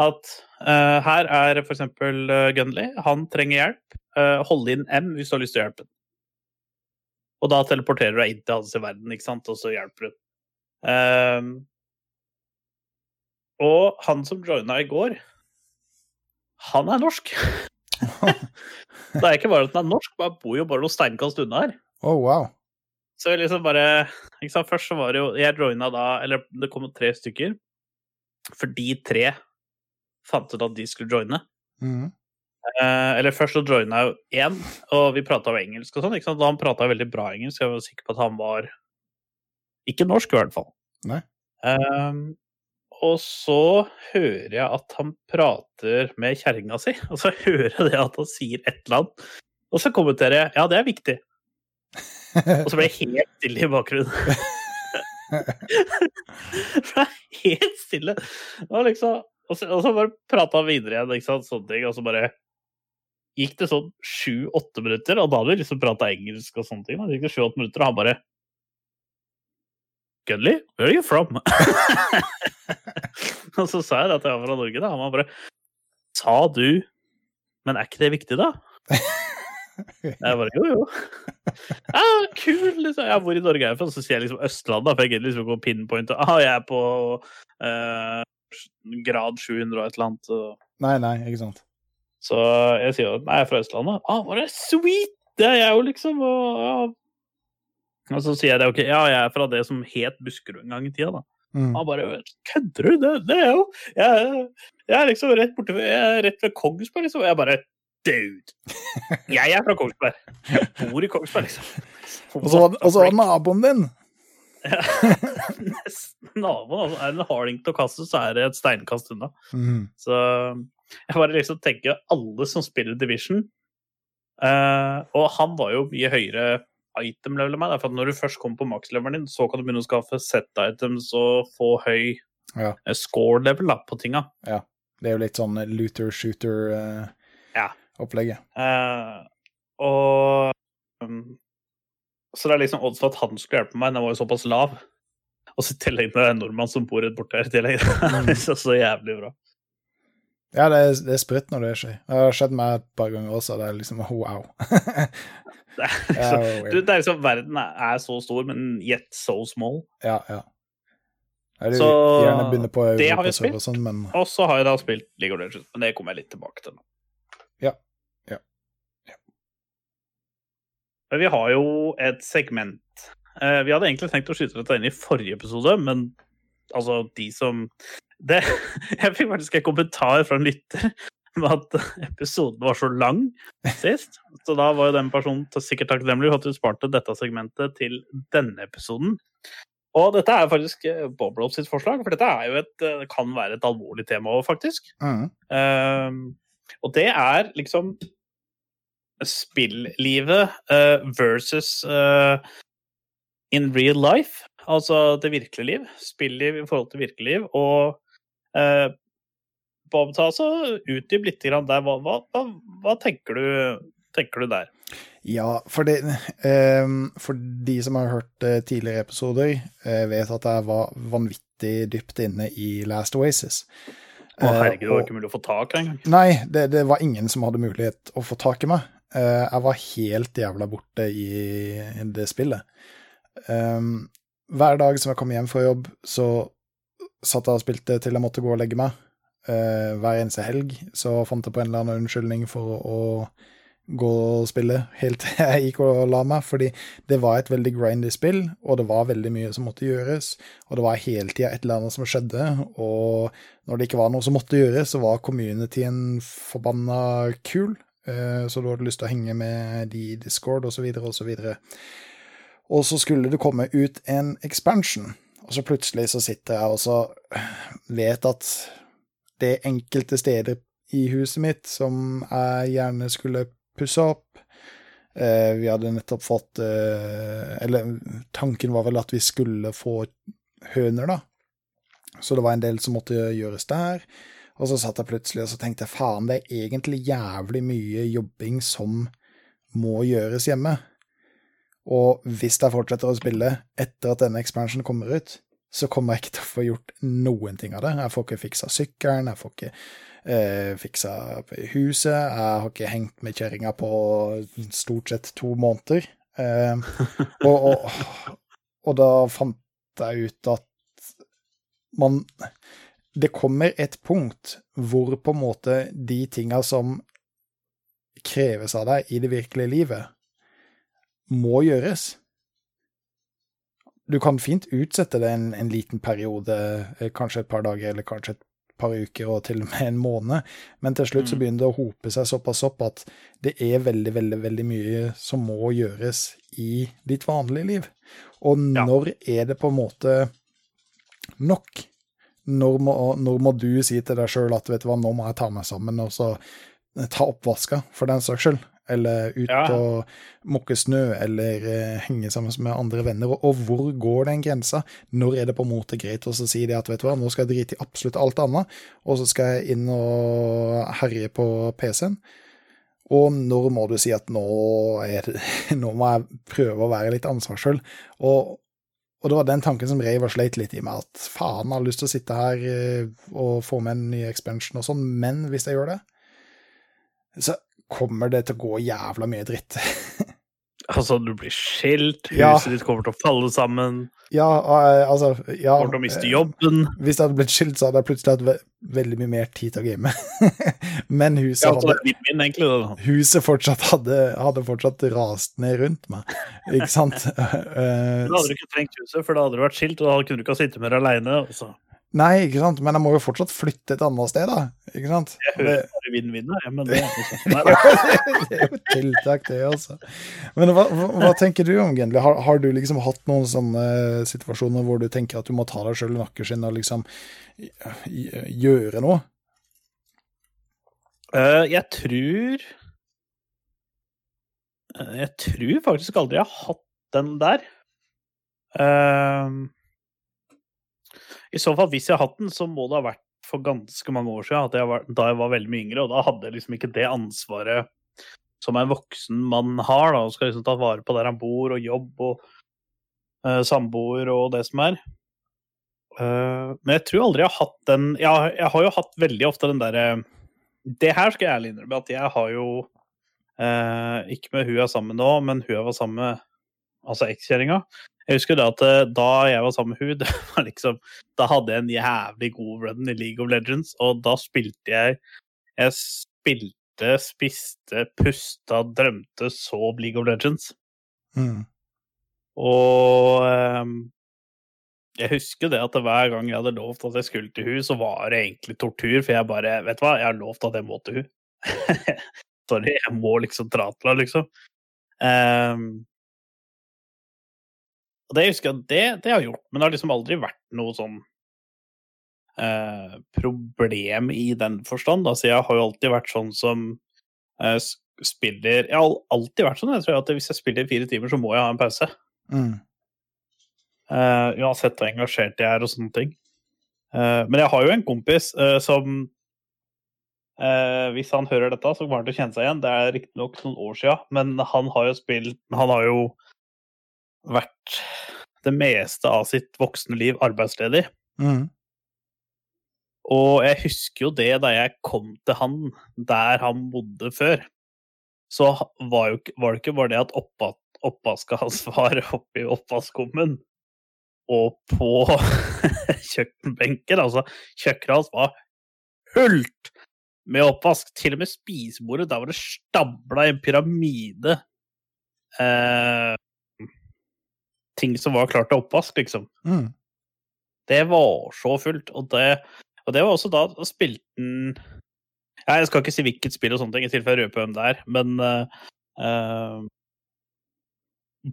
at uh, her er f.eks. Uh, Gunley, han trenger hjelp. Uh, hold inn M hvis du har lyst til å hjelpe. Og da teleporterer du deg inn til hans verden, ikke sant, og så hjelper du. Ehm, og han som joina i går, han er norsk. det er ikke bare at han er norsk, men han bor jo bare noen steinkast unna her. Oh, wow. Så jeg liksom bare ikke sant, Først så var det jo Jeg joina da Eller det kom tre stykker. For de tre fant ut at de skulle joine. Mm. Eh, eller først så joina jo én, og vi prata jo engelsk og sånn. ikke sant? Da han prata veldig bra engelsk, jeg var sikker på at han var ikke norsk, i hvert fall. Nei. Eh, og så hører jeg at han prater med kjerringa si, og så hører jeg det at han sier et eller annet. Og så kommenterer jeg ja, det er viktig. Og så ble jeg helt stille i bakgrunnen. Det ble helt stille. Og, liksom, og, så, og så bare prata han videre igjen, ikke sant, sånne ting. Og så bare gikk det sånn sju-åtte minutter, og da hadde vi liksom prata engelsk og sånne ting. Da gikk det sju-åtte minutter, og han bare Gunley, where are you from? og så sa jeg at jeg var fra Norge, da. Han var bare Sa du Men er ikke det viktig, da? Jeg bare jo, jo. Ja, kul, liksom. Ja, hvor i Norge er jeg fra? Så sier jeg liksom Østlandet, for jeg gidder liksom ikke å pinpointe. Ah, jeg er på eh, grad 700 og et eller annet. Nei, nei, ikke sant. så jeg sier jo nei, jeg er fra Østlandet. Ah, bare sweet! Det er jeg jo, liksom. Og, ja. og så sier jeg det, ok, ja, jeg er fra det som het Buskerud en gang i tida, da. Mm. Han bare Kødder du? Det, det er jo jeg, jeg er liksom rett borte jeg er rett ved Kongsberg, liksom. Jeg bare Dude! Jeg er fra Kongsberg. Jeg Bor i Kongsberg, liksom. Og så var- naboen din! Nesten naboen. Altså. Er det en å kaste så er det et steinkast unna. Mm. Så jeg bare liksom tenker alle som spiller Division uh, Og han var jo mye høyere item level enn meg. For når du først kommer på makslevelen din, så kan du begynne å skaffe set items og få høy Ja. eh, score level da, på tinga. Det er jo litt sånn looter-shooter uh, Ja. Eh, og um, Så det er liksom odds for at han skulle hjelpe meg, den var jo såpass lav. Og så i tillegg det er en nordmann som bor rett borte her i tillegg. Det er så, så jævlig bra. Ja, det er, det er sprøtt når det skjer. Det har skjedd meg et par ganger også. Det er liksom wow. Det er, liksom, du, det er liksom Verden er, så stor, men yet so small. ja, ja. Vil Så det har vi spilt. og sånn, men så har jeg da spilt League of Legends, men det kommer jeg litt tilbake til nå. Ja. Ja. Ja. Men vi har jo et segment. Eh, vi hadde egentlig tenkt å skyte dette inn i forrige episode, men altså, de som det, Jeg fikk faktisk en kommentar fra en lytter med at episoden var så lang sist. Så da var jo den personen sikkert takknemlig for at du sparte dette segmentet til denne episoden. Og dette er faktisk eh, Bob Ross sitt forslag, for dette er jo et, eh, kan være et alvorlig tema òg, faktisk. mm. Um, og det er liksom spillivet eh, versus eh, in real life. Altså det virkelige liv. Spilliv i forhold til virkelig liv. Og Bob, ta så utdyp litt der. Hva, hva, hva, hva tenker, du, tenker du der? Ja, for, det, ehm, for de som har hørt eh, tidligere episoder, eh, vet at jeg var vanvittig dypt inne i Last Oasis. Å, herregud, det Eh, var ikke mulig å få tak i engang. Nei, det, det var ingen som hadde mulighet å få tak i meg. Eh, jeg var helt jævla borte i det spillet. Um, hver dag som jeg kom hjem fra jobb, så satt jeg og spilte til jeg måtte gå og legge meg. Eh, hver eneste helg så fant jeg på en eller annen unnskyldning for å gå og spille helt til jeg gikk og la meg, fordi det var et veldig grindy spill, og det var veldig mye som måtte gjøres, og det var hele tida et eller annet som skjedde, og når det ikke var noe som måtte gjøres, så var communityen forbanna kul, så du hadde lyst til å henge med de i Discord, så videre. Og så skulle det komme ut en expansion, og så plutselig så sitter jeg og så vet at det er enkelte steder i huset mitt som jeg gjerne skulle pusse opp. Eh, vi hadde nettopp fått eh, Eller tanken var vel at vi skulle få høner, da. Så det var en del som måtte gjøres der. Og så satt jeg plutselig og så tenkte jeg, faen, det er egentlig jævlig mye jobbing som må gjøres hjemme. Og hvis jeg fortsetter å spille etter at denne expansionen kommer ut, så kommer jeg ikke til å få gjort noen ting av det. Jeg får ikke fiksa sykkelen, jeg får ikke eh, fiksa huset, jeg har ikke hengt med kjerringa på stort sett to måneder. Eh, og, og, og da fant jeg ut at man Det kommer et punkt hvor på en måte de tinga som kreves av deg i det virkelige livet, må gjøres. Du kan fint utsette det en, en liten periode, eh, kanskje et par dager eller kanskje et par uker og til og med en måned. Men til slutt så Mm. begynner det å hope seg såpass opp at det er veldig, veldig, veldig mye som må gjøres i ditt vanlige liv. Og Ja. når er det på en måte nok? Når må, når må du si til deg sjøl at vet du hva, nå må jeg ta meg sammen og så ta oppvaska, for den saks skyld? Eller ut Ja. og mokke snø, eller eh, henge sammen med andre venner. Og, og hvor går den grensa? Når er det på en måte greit å så si det at vet du hva, nå skal jeg drite i absolutt alt annet, og så skal jeg inn og herje på PC-en? Og når må du si at nå, er det, nå må jeg prøve å være litt ansvarsfull? Og, og det var den tanken som reiv og sleit litt i meg, at faen, jeg har lyst til å sitte her eh, og få med en ny expansion og sånn, men hvis jeg gjør det, så kommer det til å gå jævla mye dritt. Altså, du blir skilt, huset Ja. ditt kommer til å falle sammen, ja, eh, altså ja, kommer til å miste eh, jobben. Hvis jeg hadde blitt skilt, så hadde jeg plutselig hatt ve veldig mye mer tid til å game. men huset, Ja, altså, hadde, min, egentlig. huset fortsatt hadde, hadde fortsatt rast ned rundt meg, ikke sant? Eh, Da hadde du ikke trengt huset, for da hadde du vært skilt, og da kunne du ikke ha sittet mer aleine. Nei, ikke sant, men jeg må jo fortsatt flytte et annet sted, da. Ikke sant? Jeg hører bare vinn-vinn men det er, Nei, da. det er jo tiltak, det, altså. Men hva, hva, tenker du om Gendli? Har, har du liksom hatt noen sånne situasjoner hvor du tenker at du må ta deg sjøl i nakkeskinnet og liksom gjøre noe? Uh, jeg tror Eh, Jeg tror faktisk aldri jeg har hatt den der. Eh, I så fall, hvis jeg har hatt den, så må det ha vært for ganske mange år siden, jeg var, da jeg var veldig mye yngre. Og da hadde jeg liksom ikke det ansvaret som en voksen mann har. da, og Skal liksom ta vare på der han bor, og jobb og uh, samboer og det som er. Uh, men jeg tror aldri jeg har hatt den Jeg, jeg har jo hatt veldig ofte den derre Det her skal jeg ærlig innrømme at jeg har jo uh, Ikke med hun jeg er sammen med nå, men hun jeg var sammen med, altså ekskjerringa. Jeg husker da at eh, da jeg var sammen med henne, liksom Da hadde jeg en jævlig god run i League of Legends, og da spilte jeg Jeg spilte, spiste, pusta, drømte, sov League of Legends. Mm. Og um, jeg husker det at hver gang jeg hadde lovt at jeg skulle til hun, så var det egentlig tortur, for jeg bare Vet du hva, jeg har lovt at jeg må til hun. Sorry, jeg må liksom dra til henne, liksom. Ehm, og det husker jeg, det, det har jeg gjort, men det har liksom aldri vært noe sånn eh, problem i den forstand. Altså, jeg har jo alltid vært sånn som eh, spiller Jeg har alltid vært sånn, jeg tror at hvis jeg spiller i fire timer, så må jeg ha en pause. Mm. Eh, uansett hvor engasjert jeg er og sånne ting. Eh, men jeg har jo en kompis eh, som eh, Hvis han hører dette, så kommer han til å kjenne seg igjen. Det er riktignok noen år sia, men han har jo spilt Han har jo vært det meste av sitt voksne liv arbeidsledig. Mm. Og jeg husker jo det da jeg kom til han der han bodde før. Så var, jo, var det ikke bare det at oppa, oppvaska hans var oppi oppvaskkummen og på kjøkkenbenken. Altså, kjøkkenet hans var fullt med oppvask. Til og med spisebordet, der var det stabla en pyramide eh, ting som var klart til oppvask, liksom. Mm. Det var så fullt. Og det, og det var også da spilte den ja, Jeg skal ikke si hvilket spill og sånne ting, i tilfelle jeg røper hvem det er, men uh,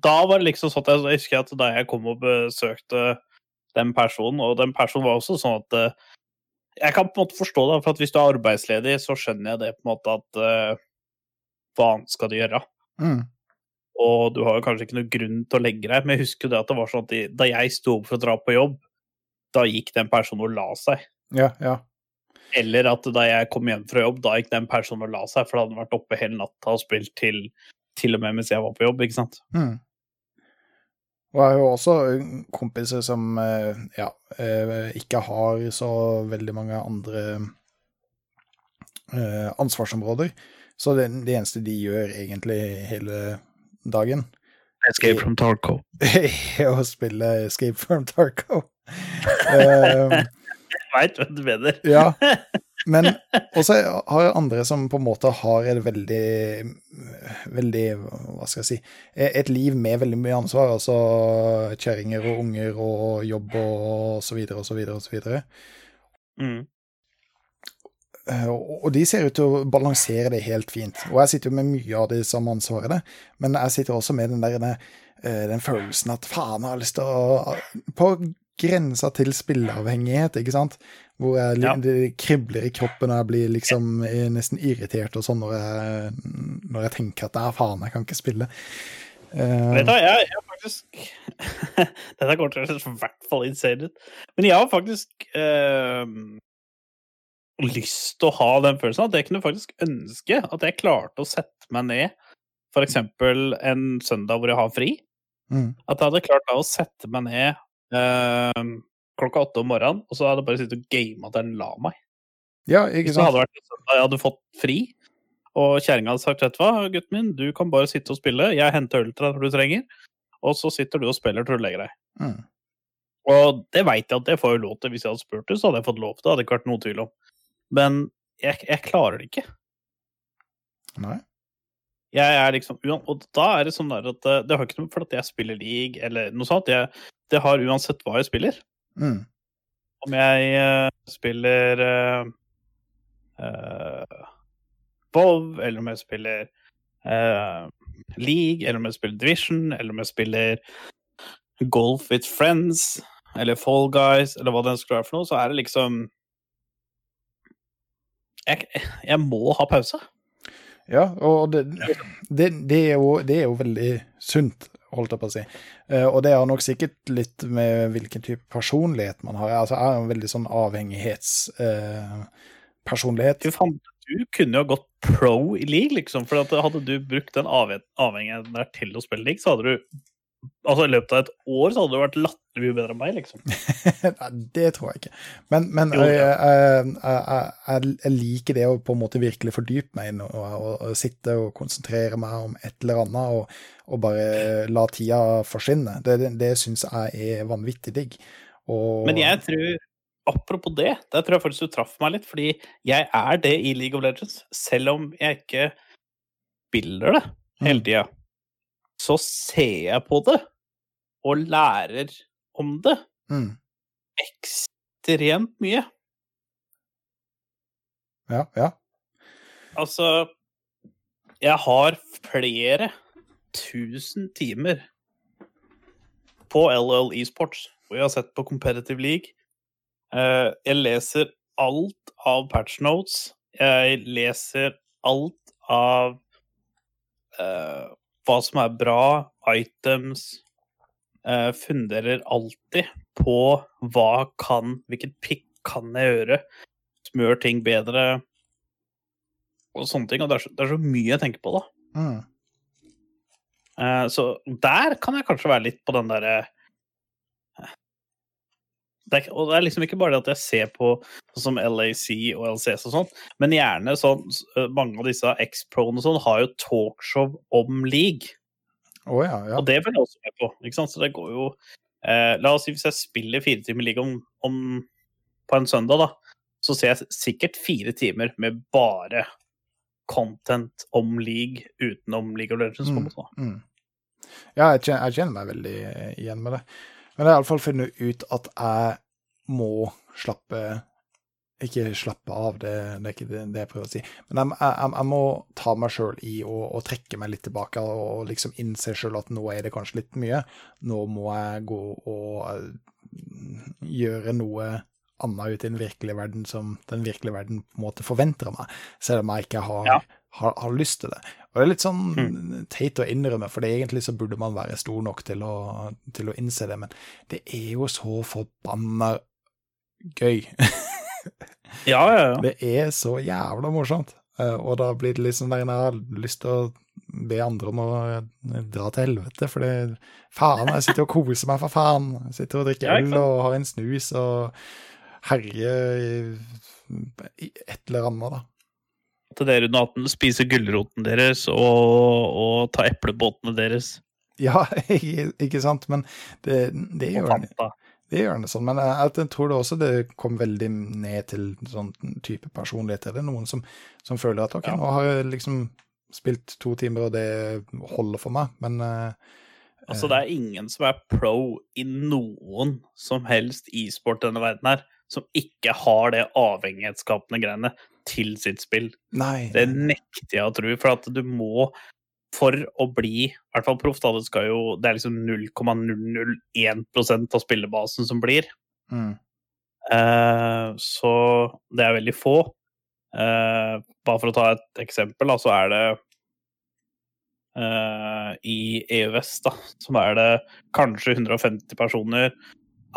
Da var det liksom sånn at jeg, jeg husker at da jeg kom og besøkte den personen, og den personen var også sånn at uh, Jeg kan på en måte forstå det, for at hvis du er arbeidsledig, så skjønner jeg det på en måte at uh, Hva annet skal du gjøre? Mm. Og du har jo kanskje ikke noe grunn til å legge deg, men jeg husker jo det at det var sånn at de, da jeg sto opp for å dra på jobb, da gikk den personen og la seg. Ja, ja. Eller at da jeg kom hjem fra jobb, da gikk den personen og la seg, for da hadde han vært oppe hele natta og spilt til, til og med mens jeg var på jobb, ikke sant. Mm. Og jeg har jo også kompiser som eh, ja, eh, ikke har så veldig mange andre eh, ansvarsområder. Så det, det eneste de gjør egentlig hele dagen, Escape from Tarco. å spille Escape from Tarco. Eh, Jeg veit hva du mener. ja, men også har jeg andre som på en måte har et veldig Veldig, hva skal jeg si Et liv med veldig mye ansvar. Altså kjerringer og unger og jobb og så videre og så videre og så videre. Mm. Eh, og de ser ut til å balansere det helt fint. Og jeg sitter jo med mye av det som ansvaret, men jeg sitter også med den, der, eh, den følelsen at faen, jeg har lyst til å På grensa til spilleavhengighet, ikke sant? Hvor jeg, Ja. det kribler i kroppen, og jeg blir liksom eh, nesten irritert og sånn når jeg, når jeg tenker at nei, faen, jeg kan ikke spille. Uh, Vet du jeg, jeg faktisk Dette kommer til å høres i hvert fall insane ut. Men jeg har faktisk eh, lyst til å ha den følelsen at jeg kunne faktisk ønske at jeg klarte å sette meg ned f.eks. en søndag hvor jeg har fri. mm, At jeg hadde klart da å sette meg ned eh, klokka åtte om morgenen, og så hadde jeg bare sittet og gama til den la meg. ja, ikke Hvis det hadde sant? vært en søndag jeg hadde fått fri, og kjerringa hadde sagt vet du hva, gutten min, du kan bare sitte og spille, jeg henter øl til deg når du trenger, og så sitter du og spiller til du legger deg. Mm, Og det veit jeg at jeg får lov til. Hvis jeg hadde spurt det, så hadde jeg fått lov til det. hadde ikke vært noe tvil om. Men jeg, jeg klarer det ikke. nei. Jeg er liksom, og da er det sånn der at eh, det har ikke noe for at jeg spiller league eller noe sånt. Jeg, det har uansett hva jeg spiller. Mm, Om jeg uh, spiller uh, WoW, eller om jeg spiller uh, League, eller om jeg spiller Division, eller om jeg spiller Golf with Friends, eller Fall Guys, eller hva det skulle være for noe, så er det liksom Jeg, jeg må ha pause. Ja, og det, det, det, er jo, det er jo veldig sunt, holdt jeg på å si. Eh, og det har nok sikkert litt med hvilken type personlighet man har. Altså, jeg er en veldig sånn avhengighetspersonlighet. personlighet. Du, kunne jo gått pro i league, liksom. For hadde du brukt den avhengigheten der til å spille league, så hadde du Altså I løpet av et år så hadde du vært latterlig mye bedre enn meg, liksom. Nei, det tror jeg ikke. Men, men Jo, ja. jeg, jeg, jeg, jeg liker det å på en måte virkelig fordype meg i noe, og, og sitte og konsentrere meg om et eller annet, og, og bare la tida forsvinne. Det, det, det syns jeg er vanvittig digg. Og, Men jeg tror Apropos det, der tror jeg faktisk du traff meg litt, fordi jeg er det i League of Legends. Selv om jeg ikke spiller det hele tida, så ser jeg på det og lærer om det mm, ekstremt mye. ja, ja. Altså Jeg har flere tusen timer på LL Esports, hvor jeg har sett på Competitive League. Eh, Jeg leser alt av patch notes. Jeg leser alt av eh, hva som er bra, items. Eh, funderer alltid på hva kan Hvilket pick kan jeg gjøre Smør ting bedre og sånne ting. Og det er så, det er så mye jeg tenker på, da. Mm, Eh, så der kan jeg kanskje være litt på den derre eh, det er, Og det er liksom ikke bare det at jeg ser på sånn som LAC og LCS og sånn, men gjerne sånn eh, Mange av disse X-Pro-ene og sånn har jo talkshow om league. Oh, ja, ja. Og det følger jeg også med på. ikke sant? Så det går jo eh, La oss si hvis jeg spiller fire timer league om, om, på en søndag, da, så ser jeg sikkert fire timer med bare content om league utenom League of Legends. Mm. Mm. Ja, jeg kjenner, jeg kjenner meg veldig igjen med det. Men jeg har iallfall funnet ut at jeg må slappe Ikke slappe av, det, det er ikke det, det jeg prøver å si. Men jeg, jeg, jeg må ta meg sjøl i å trekke meg litt tilbake og liksom innse sjøl at nå er det kanskje litt mye. Nå må jeg gå og eh, gjøre noe annet ut i den virkelige verden som den virkelige verden på en måte forventer av meg, selv om jeg ikke har, Ja. Har, har lyst til det. Og det er litt sånn Mm. teit å innrømme, for egentlig så burde man være stor nok til å, til å innse det, men det er jo så forbanna gøy. Ja, ja, ja. Det er så jævla morsomt. Eh, Og da blir det liksom der jeg har lyst til å be andre om å eh, dra til helvete, for Faen, jeg sitter og koser meg, for faen. Jeg sitter og drikker øl og har en snus og herjer et eller annet, da. Til dere under 18 spiser gulroten deres og, og ta eplebåtene deres. Ja, ikke sant, men det, det gjør det. Det gjør det sånn, men jeg, jeg tror det også det kom veldig ned til sånn type personlighet. Det er noen som, som føler at ok, Ja. nå har jeg liksom spilt to timer, og det holder for meg, men uh, Altså, det er ingen som er pro i noen som helst e-sport denne verden her, som ikke har det avhengighetsskapende greiene til sitt spill. Nei. Det nekter jeg å tro, for at du må for å bli i hvert fall proff, da, det skal jo Det er liksom 0,001% av spillebasen som blir. Mm. Eh, så det er veldig få. Eh, bare for å ta et eksempel, da, så er det eh, i EØS, da, som er det kanskje 150 personer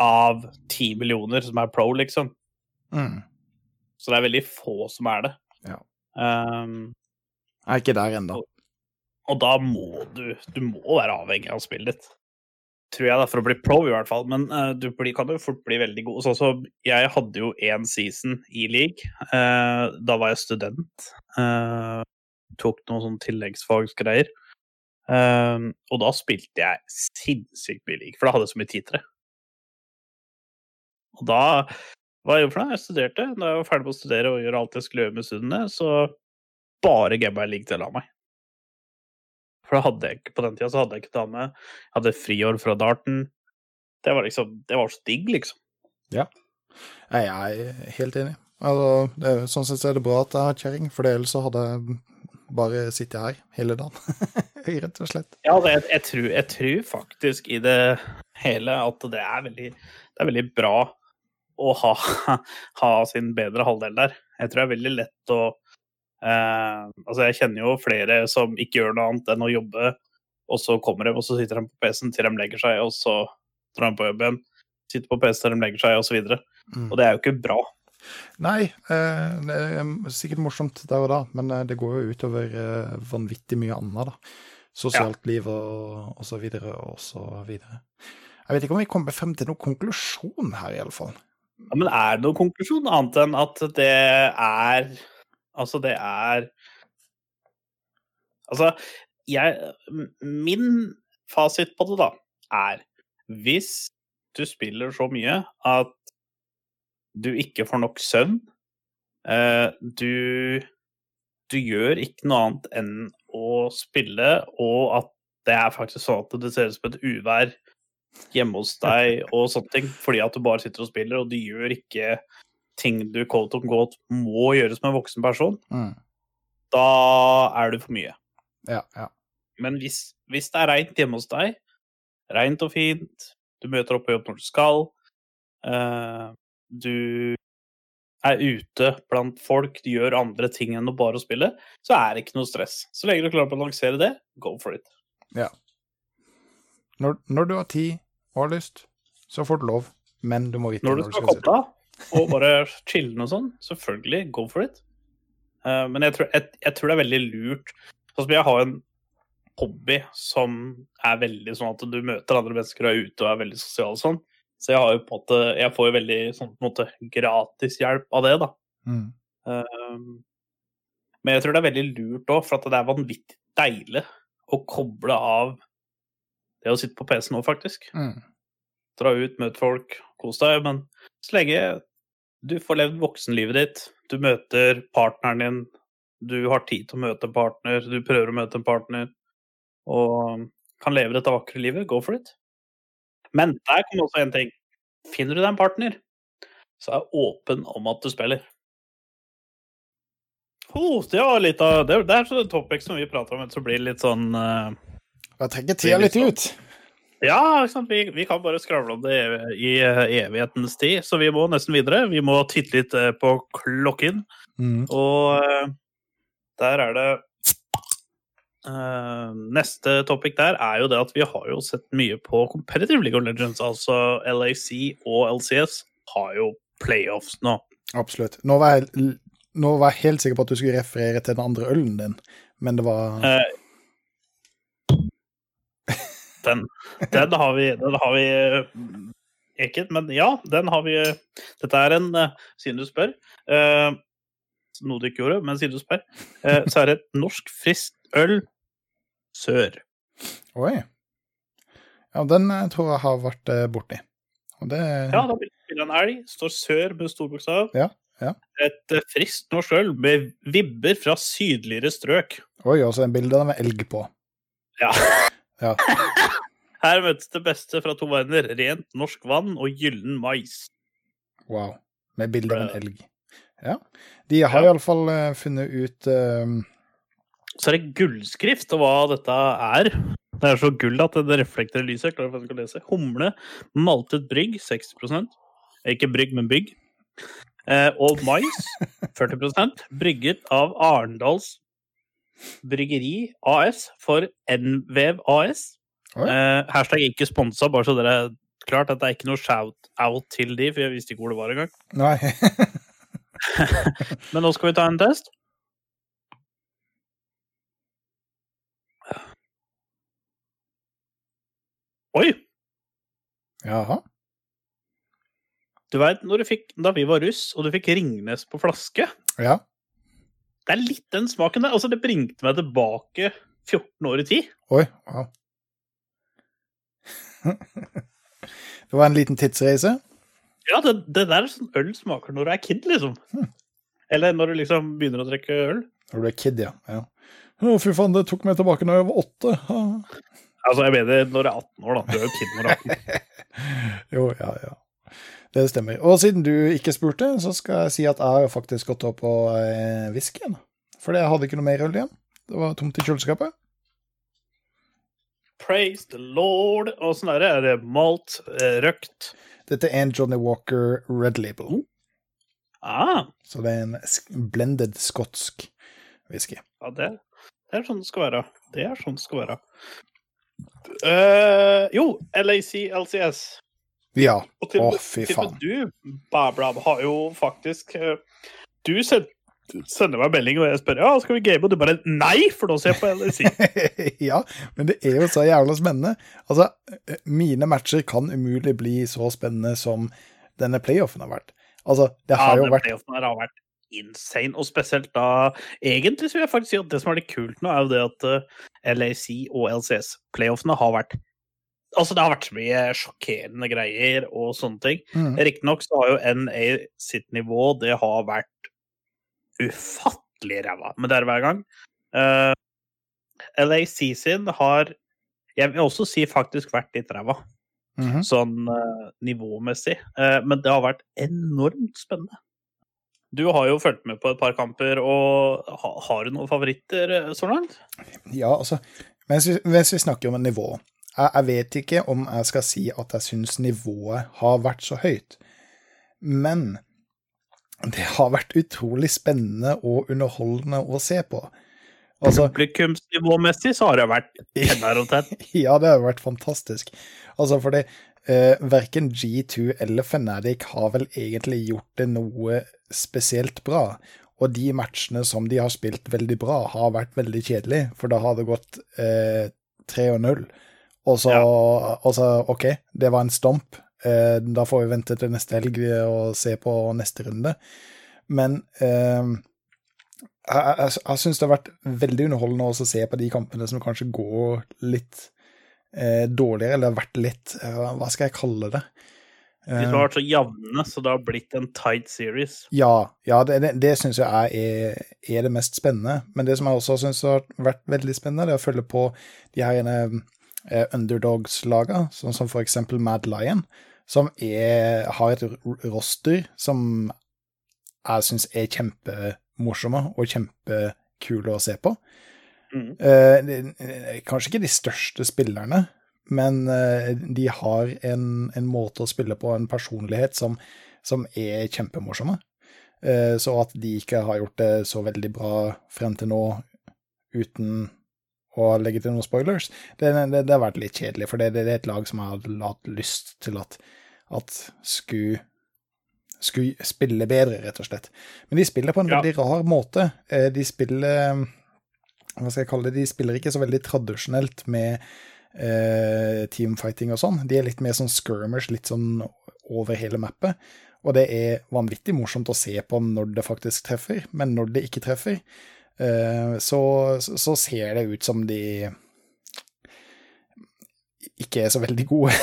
av 10 millioner som er pro, liksom. Mm. Så det er veldig få som er det. Ja. Um, Jeg er ikke der ennå. og da må du Du må være avhengig av spillet ditt. Tror jeg, da, for å bli pro, i hvert fall. Men uh, du blir, kan jo fort bli veldig god. Sånn som jeg hadde jo én season i league. Uh, da var jeg student. Uh, tok noen sånne tilleggsfagsgreier. Eh, og da spilte jeg sinnssykt mye league, for da hadde jeg så mye det. Og da hva jeg gjorde for noe? Jeg studerte. Da jeg var ferdig med å studere og gjøre alt jeg skulle gjøre med studiene, så bare gamba jeg league til jeg la meg. For da hadde jeg ikke på den tida så hadde jeg ikke dame. Jeg hadde friår fra darten. Det var liksom Det var så digg, liksom. Ja. Jeg er helt enig. Altså, det, sånn sett er det bra at jeg har kjerring, for ellers så hadde jeg bare sittet her hele dagen. Rett og slett. Ja, det, jeg, jeg, tror, jeg tror faktisk i det hele at det er veldig, det er veldig bra å ha, ha sin bedre halvdel der. Jeg tror det er veldig lett å eh, Altså, jeg kjenner jo flere som ikke gjør noe annet enn å jobbe, og så kommer de, og så sitter de på PC-en til de legger seg, og så drar de på jobb igjen. Sitter på PC-en til de legger seg. Og, Mm. og det er jo ikke bra. Nei, eh, det er sikkert morsomt der og da, men eh, det går jo utover eh, vanvittig mye annet, da. Sosialt liv og, og så videre og så videre. Jeg vet ikke om vi kommer frem til noen konklusjon her, i alle fall. Ja, men er det noen konklusjon annet enn at det er Altså, det er Altså, jeg Min fasit på det, da, er hvis du spiller så mye at du ikke får nok søvn, eh, du Du gjør ikke noe annet enn å spille, og at det er faktisk sånn at det ser ut som et uvær hjemme hos deg og sånne ting, fordi at du bare sitter og spiller, og du gjør ikke ting du quote on quote må gjøre som en voksen person, Mm. da er du for mye. Ja, ja. Men hvis, hvis det er reint hjemme hos deg, reint og fint, du møter opp på jobb når du skal, uh, du er ute blant folk, du gjør andre ting enn å bare spille, så er det ikke noe stress. Så lenge du klarer å balansere det, go for it. Når, når du har tid og har lyst, så får du lov, men du må vite Når du skal koble av og bare chille og sånn, selvfølgelig, go for it. Uh, men jeg tror, jeg, jeg tror det er veldig lurt Sånn som jeg har en hobby som er veldig sånn at du møter andre mennesker og er ute og er veldig sosial og sånn. Så jeg har jo på en måte Jeg får jo veldig sånn på en måte gratishjelp av det, da. Mm. Uh, men jeg tror det er veldig lurt òg, for at det er vanvittig deilig å koble av det å sitte på PC nå, faktisk. Mm. Dra ut, møte folk, kos deg. Men så lenge du får levd voksenlivet ditt, du møter partneren din, du har tid til å møte en partner, du prøver å møte en partner, og kan leve dette vakre livet, go for it. Men der kommer også en ting. Finner du deg en partner, så er åpen om at du spiller. Oh, det var litt av Det, er sånn topic som vi prater om, så blir det litt sånn eh, Jeg trenger tida litt ut. Ja? Vi, vi kan bare skravle om det i, eh, evighetens tid, så vi må nesten videre. Vi må titte litt eh, på klokken, Mm. og eh, der er det Uh, Neste topic der er jo det at vi har jo sett mye på Competitive League of Legends, altså LAC og LCS har jo playoffs nå. Absolutt. Nå var, jeg, nå var jeg helt sikker på at du skulle referere til den andre ølen din, men det var Eh, den, den har vi, den har vi eh, ikke, men ja, den har vi Dette er en, eh, siden du spør eh, Noe du ikke gjorde, men siden du spør, eh, så er det et norsk friskt øl sør. Oi. Ja, den eh, tror jeg har vært eh, borti. Og det Ja, da blir det en elg. Står sør med stor bokstav. Ja, ja. Et eh, friskt norsk øl med vibber fra sydligere strøk. Oi, også en bilde av en elg på. Ja. Ja. Her møtes det beste fra to verdener. Rent norsk vann og gyllen mais. Wow. Med bilde av en elg. De har Ja. iallfall uh, funnet ut eh, Så er det gullskrift, og hva dette er. Det er så gull at det reflekterer lyset. Jeg klarer faktisk å lese. Humle, maltet brygg, 60% Ikke brygg, men bygg. Eh, og mais, 40% Brygget av Arendals Bryggeri AS for NVev AS. Oi. Eh, hashtag ikke sponsa, bare så dere er klart at det er ikke noe shout-out til de, for jeg visste ikke hvor det var engang. Nei. Men nå skal vi ta en test. Oi! Jaha. Du veit, når du fikk, da vi var russ, og du fikk Ringnes på flaske Ja. Det er litt den smaken der. Altså, det bringte meg tilbake 14 år i tid. Oi. Wow. det var en liten tidsreise. Ja, det, det der er sånn øl smaker når du er kid, liksom. Eller når du liksom begynner å drikke øl. Når du er kid, ja. ja. Å, fy faen, det tok meg tilbake når jeg var åtte. Altså, jeg mener når du er 18 år, da. Du er jo kid når du er 18. Jo, ja, ja. Det stemmer. Og siden du ikke spurte, så skal jeg si at jeg har faktisk gått opp på eh, whiskyen. For jeg hadde ikke noe mer øl igjen. Det var tomt i kjøleskapet. Praise the Lord. Åssen er det? Er det malt, eh, røkt? Dette er en Johnny Walker Red Label. Ah, Så det er en blended skotsk whisky. ja, det, det er sånn det skal være. Det er sånn det skal være. Uh, jo, LAC LCS. Ja. Til, Å, med- fy til og med faen. du, Bablab, har jo faktisk eh, Du send, sender meg melding, og jeg spør ja, skal vi game, og du bare nei, for nå ser jeg på LAC. ja, men det er jo så jævla spennende. Altså, eh, mine matcher kan umulig bli så spennende som denne playoffen har vært. Altså, det Ja, har jo den vært playoffen har vært insane, og spesielt da Egentlig så vil jeg faktisk si at det som er litt kult nå, er jo det at eh, LAC og LCS-playoffene har vært Altså, det har vært så mye sjokkerende greier og sånne ting. Mm. Riktignok så har jo NA sitt nivå, det har vært ufattelig ræva, men det er hver gang. Uh, LAC sin har Jeg vil også si faktisk vært litt ræva, Mhm. sånn uh, nivåmessig. Uh, men det har vært enormt spennende. Du har jo fulgt med på et par kamper, og ha, har du noen favoritter eh, så langt? Ja, altså, mens vi, mens vi snakker om nivå jeg, vet ikke om jeg skal si at jeg syns nivået har vært så høyt, men det har vært utrolig spennende og underholdende å se på. Altså, Publikumsnivåmessig så har det vært 10 out of 10. ja, det har vært fantastisk. Altså, fordi eh, verken G2 eller Fnatic har vel egentlig gjort det noe spesielt bra. Og de matchene som de har spilt veldig bra, har vært veldig kjedelige, for da har det gått eh, 3-0. Og så, og så, OK, det var en stomp. Eh, da får vi vente til neste helg og se på neste runde. Men eh, jeg, jeg, jeg syns det har vært veldig underholdende også å se på de kampene som kanskje går litt eh, dårligere, eller har vært litt eh, Hva skal jeg kalle det? De som har vært så jevne, så det har blitt en tight series. Ja, ja det, det, det syns jeg er, er det mest spennende. Men det som jeg også syns har vært veldig spennende, det er å følge på de her eh, underdogs-laga, sånn som for eksempel Mad Lion, som er, har et roster som jeg syns er kjempemorsomme og kjempekule å se på. Mm. Eh, eh, kanskje ikke de største spillerne, men eh, de har en, en måte å spille på, en personlighet, som, som er kjempemorsomme. Eh, så at de ikke har gjort det så veldig bra frem til nå, uten å legge til noen spoilers, det, det, det har vært litt kjedelig, for det, det er et lag som jeg hadde hatt lyst til at, at skulle skulle spille bedre, rett og slett. Men de spiller på en Ja. veldig rar måte. Eh, De spiller Hva skal jeg kalle det? De spiller ikke så veldig tradisjonelt med eh, teamfighting og sånn. De er litt mer sånn skirmers, litt sånn over hele mappet. Og det er vanvittig morsomt å se på når det faktisk treffer, men når det ikke treffer, eh, så, så ser det ut som de ikke er så veldig gode.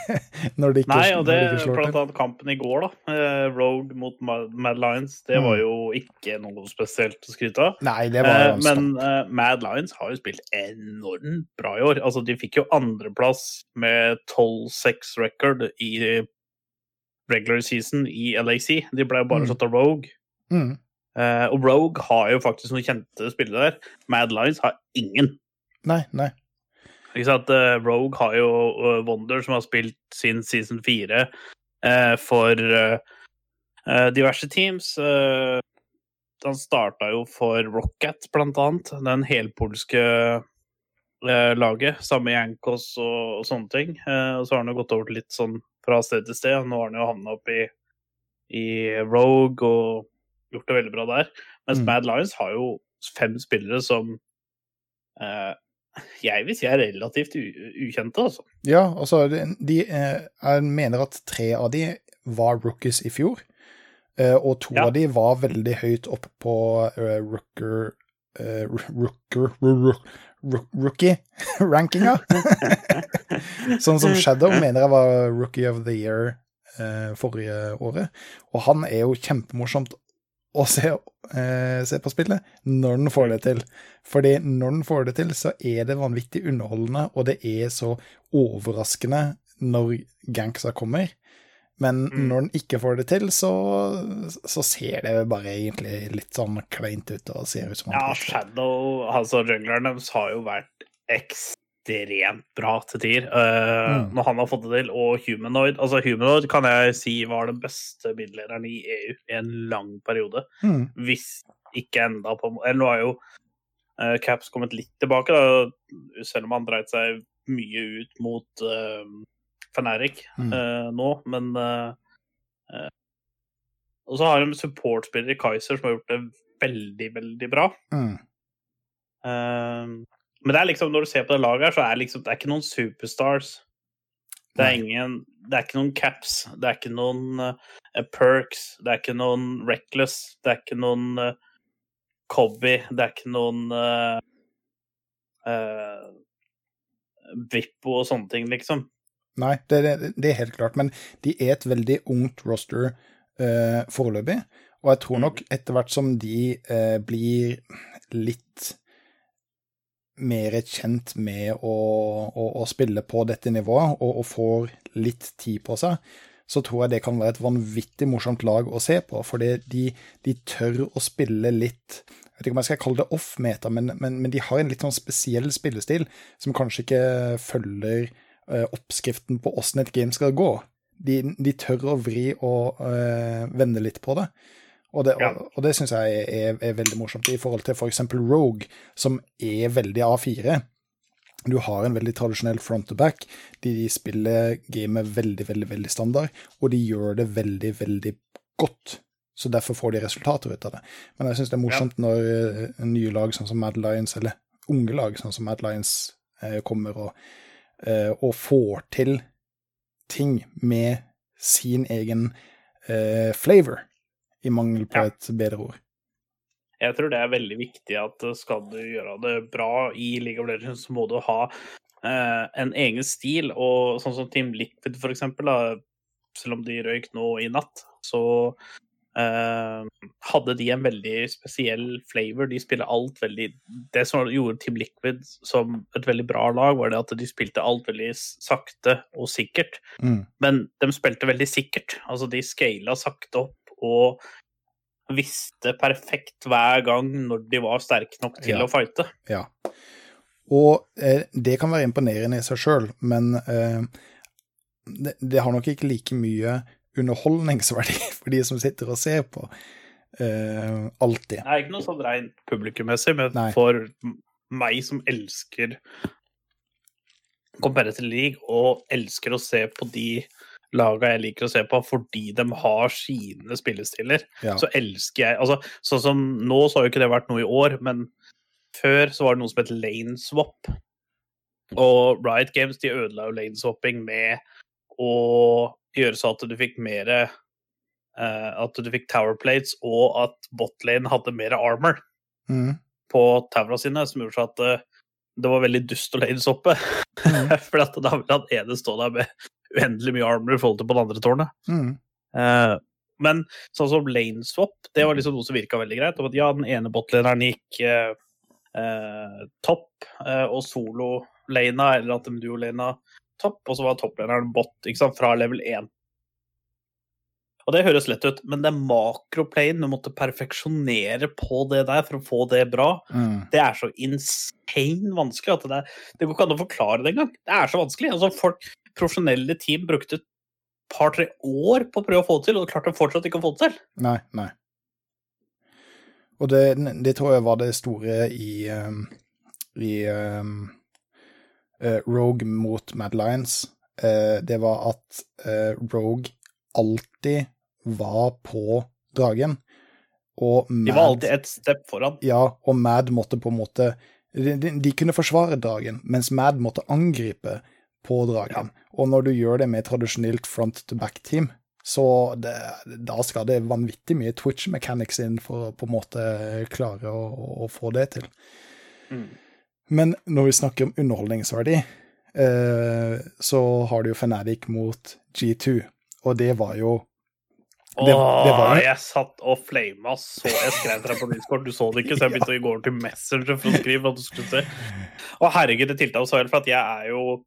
når de ikke, Nei, og det de blant annet kampen i går, da. eh, Rogue mot Mad Lions. Det Mm. var jo ikke noe spesielt å skryte av. Nei, det var Eh, Men eh, Mad Lions har jo spilt enormt bra i år. Altså, de fikk jo andreplass med 12-6 record i regular season i LAC. De ble jo bare Mm. slått av Rogue. Mm. Eh, og Rogue har jo faktisk noen kjente spillere der. Mad Lions har ingen. Nei, nei. Ikke sant? Uh, Rogue har jo eh, Wonder, som har spilt sin season 4 uh, for diverse teams. Han starta jo for Rocket, blant annet. Den helpolske laget. Samme Jankos og, og sånne ting. Og så har han jo gått over til litt sånn fra sted til sted. Nå har han jo havna opp i, i Rogue og gjort det veldig bra der. Mens Mm. Mad Lions har jo fem spillere som eh, jeg vil si er relativt ukjente, altså. Ja, altså, de, de, eh, jeg mener at tre av de var rookies i fjor, eh, og to Ja. av de var veldig høyt oppe på uh, rooker... Uh, rooker... Rookie-rankinga. sånn som Shadow mener jeg var rookie of the year uh, forrige året. Og han er jo kjempemorsomt å se, eh, se på spillet når den får det til. Fordi når den får det til, så er det vanvittig underholdende, og det er så overraskende når ganksa kommer. Men Mm. når den ikke får det til, så, så ser det bare egentlig litt sånn kleint ut og ser ut som Ja. Shadow, altså jungleren deres, har jo vært ekstremt bra til tier. Uh, Mm. Når han har fått det til. Og Humanoid Altså, Humanoid kan jeg si var den beste middellederen i EU i en lang periode. Mm, Hvis ikke enda på Eller nå har jo uh, Caps kommet litt tilbake, da, selv om han dreit seg mye ut mot uh, Fnatic Mm. uh, nå, men eh, eh, Og så har de supportspillere i Kaiser som har gjort det veldig, veldig bra. mm. Eh, men det er liksom, når du ser på det laget her, så er liksom, det er ikke noen superstars. Det er ingen Det er ikke noen caps, det er ikke noen uh, perks, det er ikke noen reckless, det er ikke noen uh, cobby, det er ikke noen uh, Vippo og sånne ting, liksom. Nei, det, det, det er helt klart. Men de er et veldig ungt roster uh, foreløpig. Og jeg tror nok etter hvert som de eh, blir litt mer kjent med å, å, å spille på dette nivået, og, og får litt tid på seg, så tror jeg det kan være et vanvittig morsomt lag å se på. Fordi de, de tør å spille litt Jeg vet ikke om jeg skal kalle det off-meta, men, men, men de har en litt sånn spesiell spillestil som kanskje ikke følger eh, oppskriften på åssen et game skal gå. De, de tør å vri og eh, vende litt på det. Og det, Ja. og, og det syns jeg er, er veldig morsomt, i forhold til f.eks. Rogue, som er veldig A4. Du har en veldig tradisjonell front to back. De, de spiller gamet veldig, veldig, veldig standard, og de gjør det veldig, veldig godt. Så derfor får de resultater ut av det. Men jeg syns det er morsomt når uh, nye lag sånn som Mad Lions, eller unge lag sånn som Mad Lions, uh, kommer og, uh, og får til ting med sin egen flavor, i mangel på et bedre ord. Jeg tror det er veldig viktig at eh, skal du gjøre det bra i League of Legends, så må du ha eh, en egen stil. Og sånn som Team Liquid, for eksempel, da, selv om de røyk nå i natt, så eh, hadde de en veldig spesiell flavor. De spiller alt veldig Det som gjorde Team Liquid som et veldig bra lag, var det at de spilte alt veldig sakte og sikkert. Mm. Men de spilte veldig sikkert. Altså, de scala sakte opp og visste perfekt hver gang når de var sterke nok til Ja. å fighte. Ja. Og eh, det kan være imponerende i seg sjøl, men eh, det, det har nok ikke like mye underholdningsverdi for de som sitter og ser på. Eh, alltid. Det er ikke noe sånn rent publikummessig, men Nei. for meg som elsker Competitive League og elsker å se på de laga jeg liker å se på fordi de har sine spillestiler, Ja. så elsker jeg altså, Sånn som nå så har jo ikke det vært noe i år, men før så var det noe som het lane swap. Og Riot Games de ødela jo lane swapping med å gjøre så at du fikk mer uh, At du fikk tower plates, og at botlane hadde mer armor Mm. på towera sine, som gjorde så at uh, det var veldig dust å lane swappe. Mm. For da ville han ene stå der med uendelig mye armor i forhold til på det andre tårnet. Mm. Eh, men sånn som lane swap, det var liksom noe som virka veldig greit. At ja, den ene botleneren gikk eh, eh, topp, eh, og solo-lana, eller at de duo-lana topp, og så var toppleneren bot ikke sant, fra level 1. Og det høres lett ut, men det makroplane du måtte perfeksjonere på det der for å få det bra, Mm. det er så insane vanskelig at det, er, det går ikke an å forklare det engang. Det er så vanskelig. Altså, folk, profesjonelle team brukte et par-tre år på å prøve å få det til, og klarte fortsatt ikke å få det til. Nei, nei. Og det, det tror jeg var det store i, um, i um, Rogue mot Mad Lions. Eh, det var at eh, Rogue alltid var på dragen, og Mad De var alltid ett step foran. Ja, og Mad måtte på en måte De, de, de kunne forsvare dragen, mens Mad måtte angripe på dragen. Og når du gjør det med tradisjonelt front to back-team, så det, da skal det vanvittig mye Twitch mechanics inn for å på en måte klare å, å, få det til. Mm. Men når vi snakker om underholdningsverdi, eh, så har du jo Fnatic mot G2, og det var jo Det- det var Åh, jeg satt og flama så jeg skrev til deg på Discord. Du så det ikke, så jeg begynte å gå over til Messenger for å skrive at du skulle se. Å herregud, det tiltaket så helt, for at jeg er jo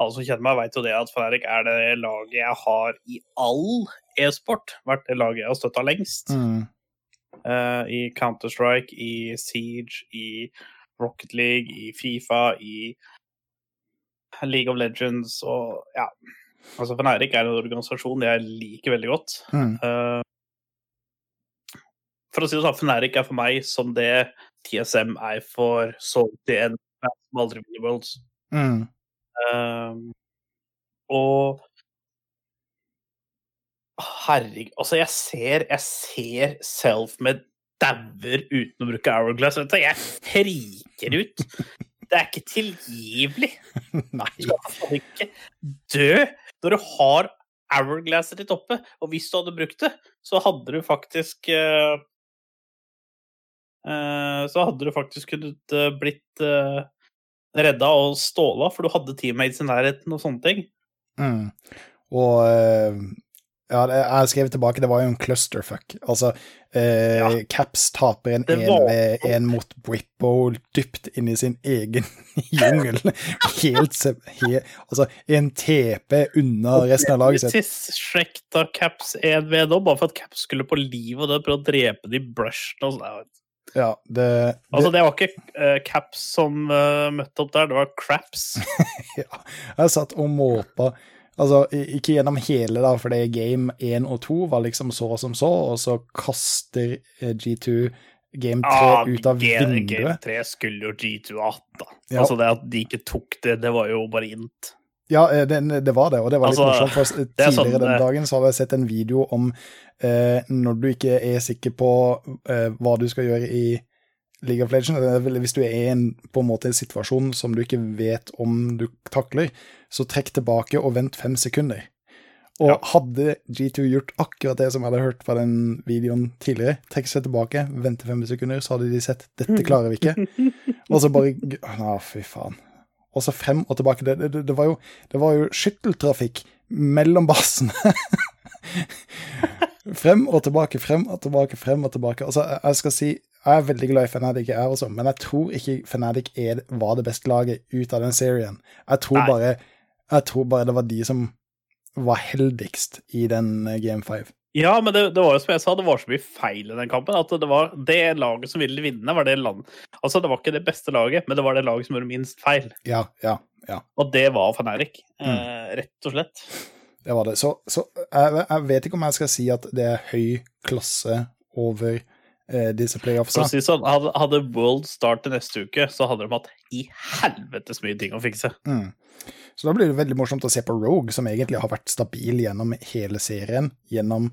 Alle som kjenner meg, vet jo det at Fnatic er det laget jeg har i all e-sport. Vært det laget jeg har støtta lengst. mm, Uh, I Counter-Strike, i Siege, i Rocket League, i Fifa, i League of Legends og ja. Altså, Fnatic er en organisasjon jeg liker veldig godt. mm, Uh, for å si det sånn, Fnatic er for meg som det TSM er for Salty and som aldri vinner Worlds. mm. Eh, og Herregud Altså, jeg ser, jeg ser Selfmed dauer uten å bruke Hourglass. Vet du, jeg friker ut. Det er ikke tilgivelig. Nei. Du skal ikke dø når du har hourglasset ditt oppe. Og hvis du hadde brukt det, så hadde du faktisk uh, uh, Så hadde du faktisk kunnet eh, blitt uh, redda og ståla, for du hadde teammates i nærheten og sånne ting. Mm. Og eh, ja, jeg skrevet tilbake, det var jo en clusterfuck. Altså, eh, Ja. Caps taper en Det var- 1v1 mot Brippo dypt inn i sin egen jungel. Helt, se- he, Altså, en TP unna resten av laget sitt. Til Shrek Caps 1v nå, bare for at Caps skulle på livet og det prøve å drepe de brushene og sånn. Ja, det, det, Altså, det var ikke uh, Caps som uh, møtte opp der, det var Craps. ja. Jeg satt og måpa. Altså, ikke gjennom hele, da, for det game 1 og 2 var liksom så som så, og så kaster eh, G2 game 3 Ah, ut av Game vinduet. 3 skulle jo G2 hatt, da. Ja. Altså, det at de ikke tok det, det var jo bare int. Ja, eh, det, det var det, og det var litt Altså, morsomt. For er tidligere sånn, den eh, dagen så hadde jeg sett en video om eh, når du ikke er sikker på eh, hva du skal gjøre i League of Legends, hvis du er i en, på en måte en situasjon som du ikke vet om du takler, så trekk tilbake og vent fem sekunder. Og Ja. hadde G2 gjort akkurat det som jeg hadde hørt fra den videoen tidligere, trekke seg tilbake, vente fem sekunder, så hadde de sett 'dette klarer vi ikke', og så bare Å, fy faen. Og så frem og tilbake. Det, det, det var jo, det var jo skytteltrafikk mellom basene. frem og tilbake, frem og tilbake, frem og tilbake. Altså, jeg- skal si, jeg er veldig glad i Fnatic, jeg også, men jeg tror ikke Fnatic er, var det beste laget ut av den serien. Jeg tror, bare, jeg tror bare det var de som var heldigst i den eh, Game 5. Ja, men det, det var jo som jeg sa, det var så mye feil i den kampen. At det var det laget som ville vinne, var det land... Altså, det var ikke det beste laget, men det var det laget som gjorde minst feil. Ja, ja, ja. Og det var Fnatic, Mm. eh, rett og slett. Det var det. Så, så jeg, jeg vet ikke om jeg skal si at det er høy klasse over eh, disse playoffene. playoffsa. si sånn, hadde, hadde World Start til neste uke, så hadde de hatt i helvetes mye ting å fikse. Mm. Så da blir det veldig morsomt å se på Rogue, som egentlig har vært stabil gjennom hele serien, gjennom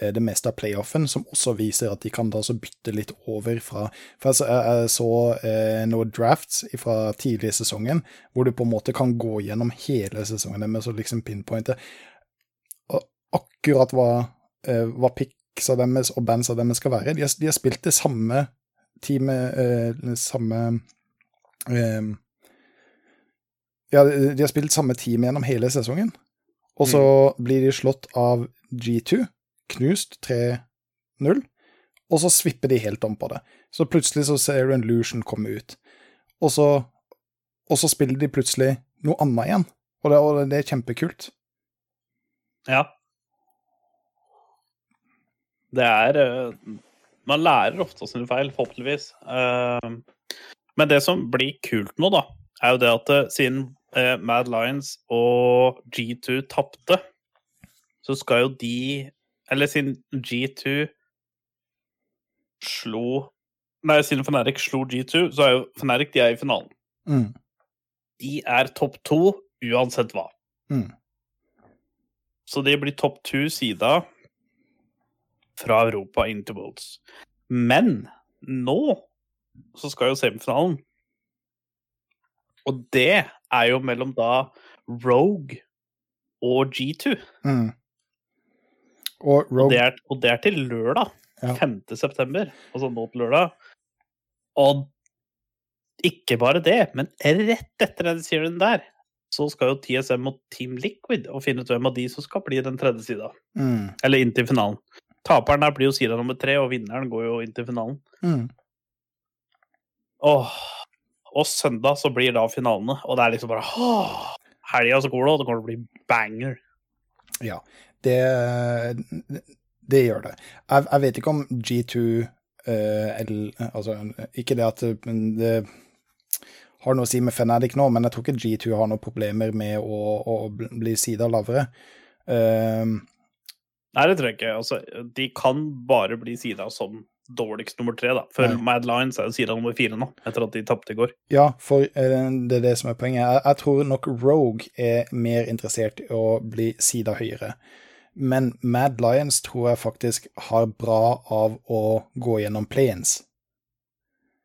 eh, det meste av playoffen, som også viser at de kan da så bytte litt over fra For jeg, så- jeg, så eh, noen drafts fra tidlig i sesongen, hvor du på en måte kan gå gjennom hele sesongen med så liksom pinpointe akkurat hva, eh, hva picksa deres og bandsa deres skal være. De har, de har spilt det samme teamet, eh, samme eh, ja, de har spilt samme team gjennom hele sesongen. Og så blir de slått av G2, knust 3-0, og så svipper de helt om på det. Så plutselig så ser du en Lucian komme ut, og så, og så spiller de plutselig noe annet igjen. Og det, og det er kjempekult. Ja. Det er eh, Man lærer ofte av sine feil, forhåpentligvis. Eh, Men det som blir kult nå, da, er jo det at eh, siden Mad Lions og G2 tapte, så skal jo de Eller siden G2 slo Nei, siden Fnatic slo G2, så er jo Fnatic de er i finalen. Mm. De er topp to uansett hva. Mm. Så de blir topp two-sida fra Europa inn til Worlds. Men nå så skal jo semifinalen. Og det er jo mellom da Rogue og G2. Mm. Og Og det er, og det er til lørdag. Ja. 5. september. Altså nå til lørdag. Og ikke bare det, men rett etter den serien der, så skal jo TSM og Team Liquid og finne ut hvem av de som skal bli den tredje sida. mm. Eller inn til finalen. Taperen der blir jo sida nummer tre, og vinneren går jo inn til finalen. Mm. Åh. Og søndag så blir da finalene, og det er liksom bare åh, Helga så går det, og det kommer til å bli banger. Ja, det, det gjør det. Jeg, jeg vet ikke om G2 uh, eller, altså, Ikke det at det har noe å si med Fnatic nå, men jeg tror ikke G2 har noen problemer med å, å bli sida lavere. Eh, Nei, det tror jeg ikke. Altså, de kan bare bli sida som dårligst nummer tre, da. For Nei. Mad Lions er jo sida nummer fire nå, etter at de tapte i går. ja, for eh, det er det som er poenget. Jeg, jeg tror nok Rogue er mer interessert i å bli sida høyere. Men Mad Lions tror jeg faktisk har bra av å gå gjennom play-ins.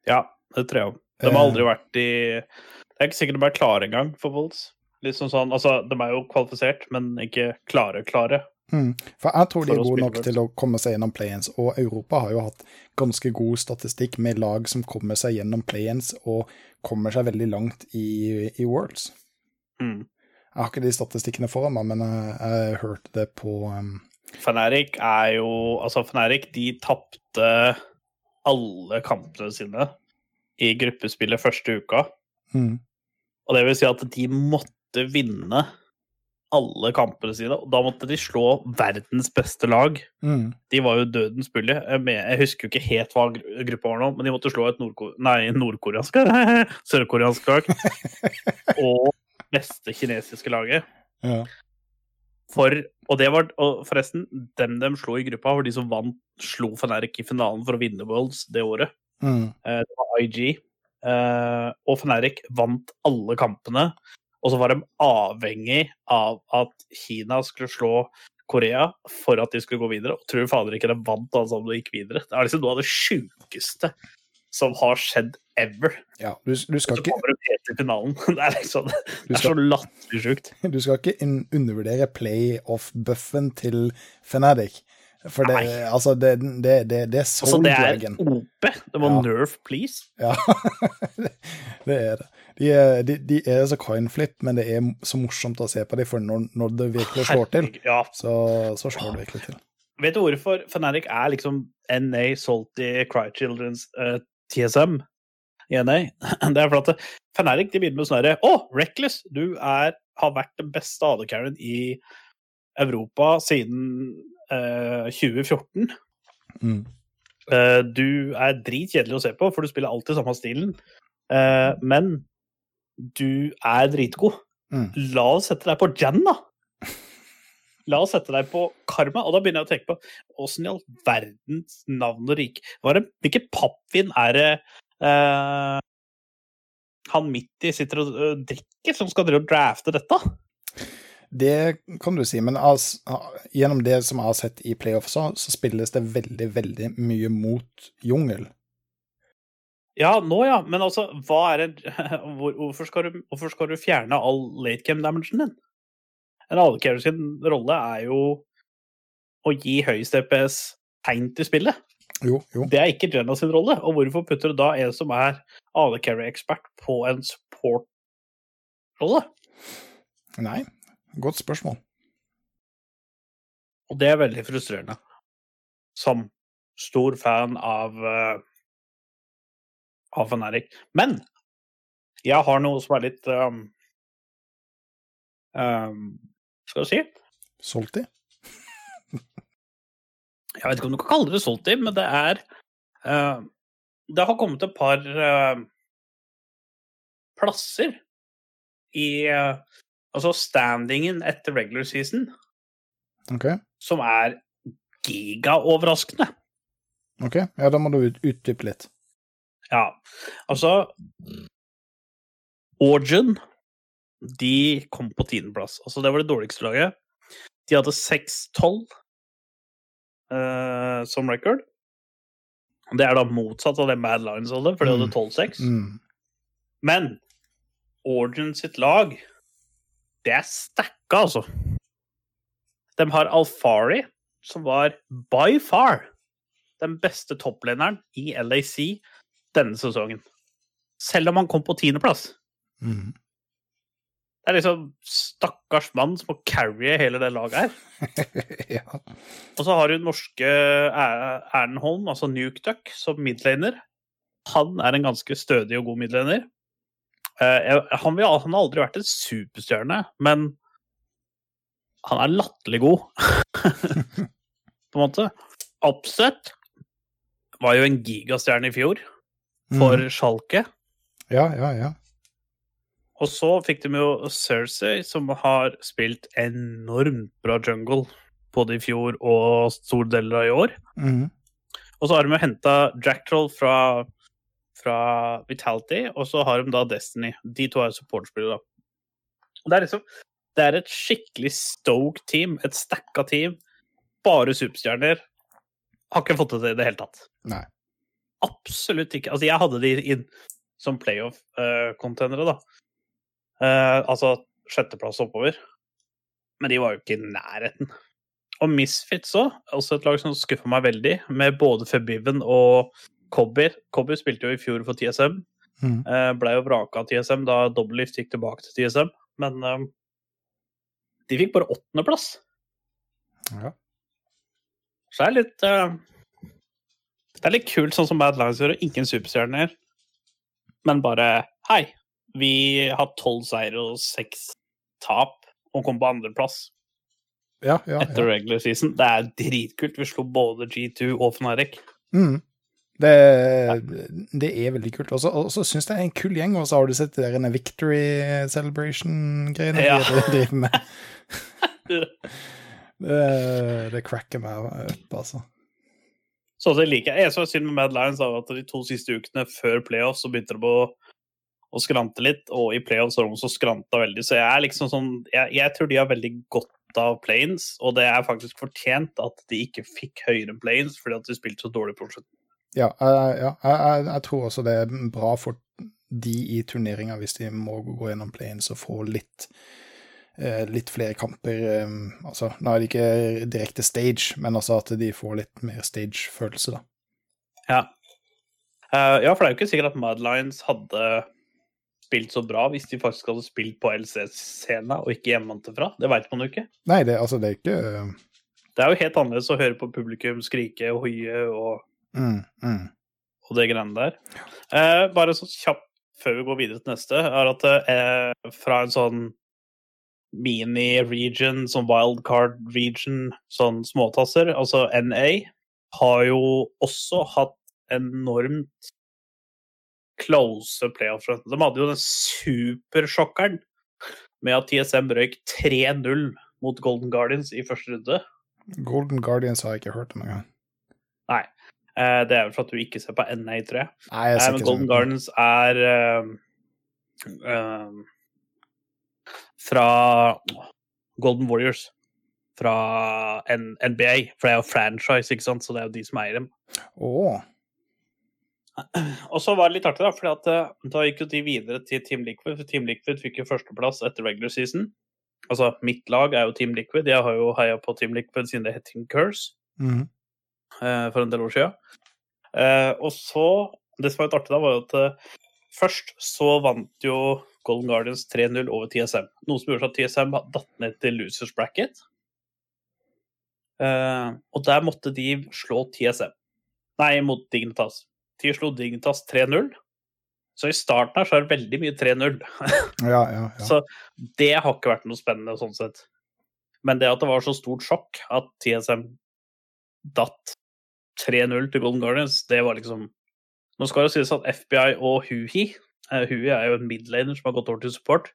Ja, det tror jeg òg. De Eh. har aldri vært i Det er ikke sikkert de er klare engang for Wolds. Liksom sånn, altså, de er jo kvalifisert, men ikke klare, klare. Mm. For jeg tror de er gode nok til å komme seg gjennom play-ins, og Europa har jo hatt ganske god statistikk med lag som kommer seg gjennom play-ins og kommer seg veldig langt i, i Worlds. Mm. Jeg har ikke de statistikkene foran meg, men jeg, jeg hørte det på um, Fnatic er jo Altså, Fnatic, de tapte alle kampene sine i gruppespillet første uka. mm, Og det vil si at de måtte vinne alle kampene sine. Og da måtte de slå verdens beste lag. mm, De var jo dødens bully. Jeg, husker jo ikke helt hva gruppa var nå, men de måtte slå et nordko nei, nordkoreansk Sørkoreansk lag. og beste kinesiske laget. ja. For, og det var, og forresten, dem de slo i gruppa, var de som vant, slo Fnatic i finalen for å vinne Worlds det året. Mm, Eh, Det var IG. Eh, og Fnatic vant alle kampene. Og så var de avhengig av at Kina skulle slå Korea for at de skulle gå videre. Og tror fader ikke de vant alle sammen og gikk videre. Det er liksom noe av det sjukeste som har skjedd ever. ja. Du, du, skal Så ikke, kommer de helt til finalen. Det er liksom Det er så latterlig sjukt. du skal ikke un undervurdere playoff-buffen til Fnatic. For det, altså, det, det, det, det er Altså, det er. OP. Det var Ja. Nerf, please. Ja, det er det. De er, de, de er så coinflip, men det er så morsomt å se på dem, for når, når det virkelig slår til, Ja, så, så slår det virkelig til. Vet du hvorfor Fnatic er liksom NA Salty Cry Children's uh, TSM i NA? Det er fordi at Fnatic de begynner med sånn herre Å, Reckless! Du er, har vært den beste AD-carrien i Europa siden uh, 2014. Mm. Uh, du er dritkjedelig å se på, for du spiller alltid samme stilen. Uh, men du er dritgod. Mm. La oss sette deg på Jan, da! La oss sette deg på Karma. Og da begynner jeg å tenke på åssen i all verdens navn og rike Hvilket pappvin er det eh, han midt i sitter og øh, drikker, som skal drive og drafte dette? Det kan du si, men as, gjennom det som jeg har sett i playoff, så, så spilles det veldig, veldig mye mot jungel. Ja, nå ja, men altså, er det hvor, hvorfor, skal du, hvorfor skal du fjerne all late game damagen din? En AD-carrier sin rolle er jo å gi høyest DPS tegn til spillet. Jo, jo. Det er ikke Jenna sin rolle. Og hvorfor putter du da en som er AD-carry-ekspert på en support-rolle? Nei, godt spørsmål. Og det er veldig frustrerende. Som stor fan av uh, av Fnatic. Men jeg har noe som er litt um, um, Skal vi si? Salty? Jeg vet ikke om du kan kalle det solgt men det er uh, Det har kommet et par uh, plasser i uh, Altså standingen etter regular season OK. som er gigaoverraskende. ok, Ja, da må du utdype litt. Ja, altså Origin, de kom på tiendeplass. Altså, det var det dårligste laget. De hadde 6-12 uh, som record. Det er da motsatt av det Mad Lions hadde, for de hadde 12-6. Mm. Men Origin sitt lag, det er stacka, altså. De har Alfari, som var by far den beste toppleneren i LAC denne sesongen. Selv om han kom på tiendeplass. Mm. Det er liksom stakkars mann som må carry hele det laget her. ja. Og så har du norske Er- Erlend Holm, altså Nuke Duck, som midlaner. Han er en ganske stødig og god midlaner. Eh, han, vil, han har aldri vært en superstjerne, men han er latterlig god. På en måte. Upset var jo en gigastjerne i fjor for Mm. Schalke. Ja, ja, ja. Og så fikk de jo Cersei, som har spilt enormt bra jungle både i fjor og store deler av i år. Mm. Og så har de jo henta Jacktroll fra, fra Vitality, og så har de da Destiny. De to er supporterspillere, da. Det er liksom Det er et skikkelig stoked team, et stacka team. Bare superstjerner. Har ikke fått det til i det hele tatt. Nei. Absolutt ikke. Altså, jeg hadde de inn som playoff-contenere, da. Uh, altså sjetteplass oppover. Men de var jo ikke i nærheten. Og Misfits òg, også et lag som skuffa meg veldig, med både Febiven og Cobby. Cobby spilte jo i fjor for TSM. Mm. Uh, Blei jo vraka av TSM da Doublelift gikk tilbake til TSM. Men uh, de fikk bare åttendeplass. Ja. Så det er litt eh, Det er litt kult, sånn som Bad Lines gjør. Ingen superstjerner. Men bare Hei, vi har tolv seire og seks tap og kom på andreplass Ja, ja, etter ja. regular season. Det er dritkult. Vi slo både G2 og Fnatic. Mm. Det, det er veldig kult. Og så- syns jeg det er en kul gjeng, og så har du sett det der Victory Celebration-greiene Ja. de driver med. det, det cracker meg opp, altså. Så det liker jeg. Jeg så synd med Mad Lions at de to siste ukene før playoffs så begynte de å, å skrante litt, og i playoffs har de også skranta veldig. Så jeg er liksom sånn jeg, jeg tror de har veldig godt av planes, og det er faktisk fortjent at de ikke fikk høyere planes fordi at de spilte så dårlig på slutten. Ja, jeg, ja jeg, jeg, jeg tror også det er bra for de i turneringa hvis de må gå gjennom planes og få litt eh, litt flere kamper. eh, altså, nå er det ikke direkte stage, men altså at de får litt mer stage-følelse, da. Ja. Uh, ja, for det er jo ikke sikkert at Mad Lions hadde spilt så bra hvis de faktisk hadde spilt på LC-scena og ikke hjemmefra. Det veit man jo ikke. Nei, det, altså, det er ikke eh, Det er jo helt annerledes å høre på publikum skrike og hoie og mm, mm. og det greiene der. Uh, bare så kjapt før vi går videre til neste, er at uh, fra en sånn mini-region, som wildcard-region, sånn småtasser, altså NA, har jo også hatt enormt close playoff-run. De hadde jo den supersjokkeren med at TSM røyk 3-0 mot Golden Guardians i første runde. Golden Guardians har jeg ikke hørt om engang. Nei. Eh, det er vel for at du ikke ser på NA, tror jeg. Nei, jeg Nei, ser men Golden sånn. Gardens er ehm, ehm, fra Golden Warriors. Fra NBA. For det er jo franchise, ikke sant? så det er jo de som eier dem. Oh. Og så var det litt artig, da, for da gikk jo de videre til Team Liquid. For Team Liquid fikk jo førsteplass etter regular season. Altså, mitt lag er jo Team Liquid. Jeg har jo heia på Team Liquid siden det het Team Curse. mm. eh, for en del år siden. Eh, og så Det som var litt artig da, var jo at eh, først så vant jo Golden Guardians 3-0 over TSM. Noe som gjorde at TSM datt ned til losers bracket. Uh, og der måtte de slå TSM. Nei, mot Dignitas. De slo Dignitas 3-0. Så i starten her så er det veldig mye 3-0. Ja, ja, ja. Så det har ikke vært noe spennende sånn sett. Men det at det var så stort sjokk at TSM datt 3-0 til Golden Guardians, det var liksom Nå skal det sies at FBI og Huhi eh, Huhi er jo en midlaner som har gått over til support.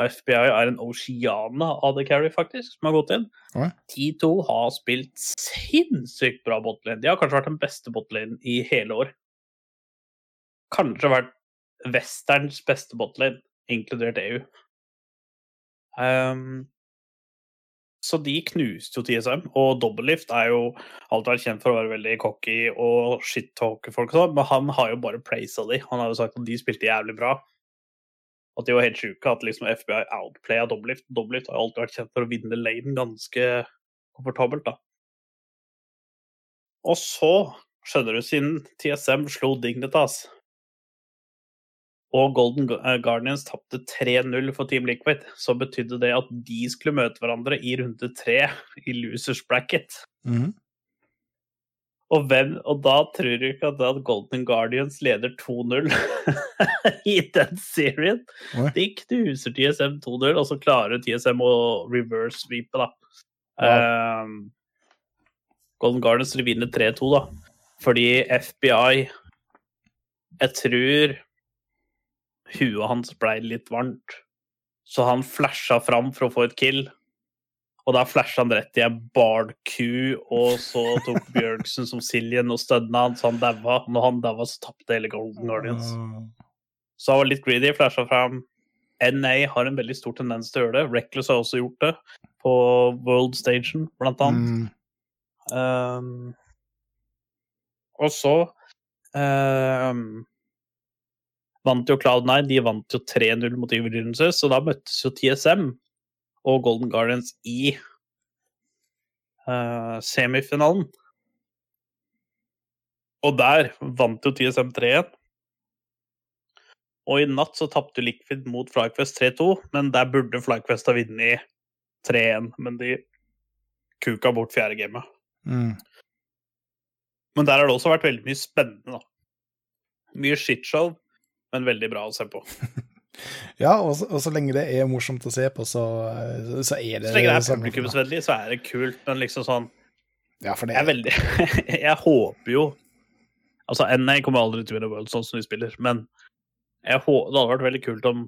Og FBI er en Oceana av The Carry, faktisk, som har gått inn. Oi. De to har spilt sinnssykt bra botlane. De har kanskje vært den beste botlane i hele år. Kanskje vært westerns beste botlane, inkludert EU. Um, så de knuste jo TSM, og Doublelift er jo alltid vært kjent for å være veldig cocky og shit-talke folk og sånn, men han har jo bare praisa de. Han har jo sagt at de spilte jævlig bra. At de var helt sjuke, at liksom FBI outplaya Doublelift. Doublelift har jo alltid vært kjent for å vinne lane ganske komfortabelt, da. Og så, skjønner du, siden TSM slo Dignitas og Golden eh, Guardians tapte 3-0 for Team Liquid, så betydde det at de skulle møte hverandre i runde tre i losers bracket. Mm. Og, hvem, og da tror du ikke at, Golden Guardians leder 2-0 i den serien? De knuser TSM 2-0, og så klarer TSM å reverse-sweepe, da. Ehm, Golden Guardians vinner 3-2, da. Fordi FBI Jeg tror huet hans blei litt varmt, så han flasha fram for å få et kill. Og da flasha han rett i en bard-ku, og så tok Bjørgsen som Siljen og stønna han, så han daua. Når han daua, så tapte hele Golden Guardians. Så han var litt greedy, flasha fram. NA har en veldig stor tendens til å gjøre det. Reckless har også gjort det, på World Stagen, blant annet. Mm. Um, og så um, vant jo Cloud9. De vant jo 3-0 mot Evidences, så da møttes jo TSM og Golden Guardians i uh, semifinalen. Og der vant jo TSM 3-1. Og i natt så tapte Liquid mot Flyquest 3-2, men der burde Flyquest ha vunnet 3-1, men de kuka bort fjerde gamet. Mm. Men der har det også vært veldig mye spennende, da. Mye shitshow, men veldig bra å se på. Ja, og så, og så lenge det er morsomt å se på, så, så er det Så lenge det er publikumsvennlig, så er det kult, men liksom sånn Ja, for det Jeg veldig Jeg håper jo Altså, NA kommer aldri til å vinne World sånn som de spiller, men jeg hå det hadde vært veldig kult om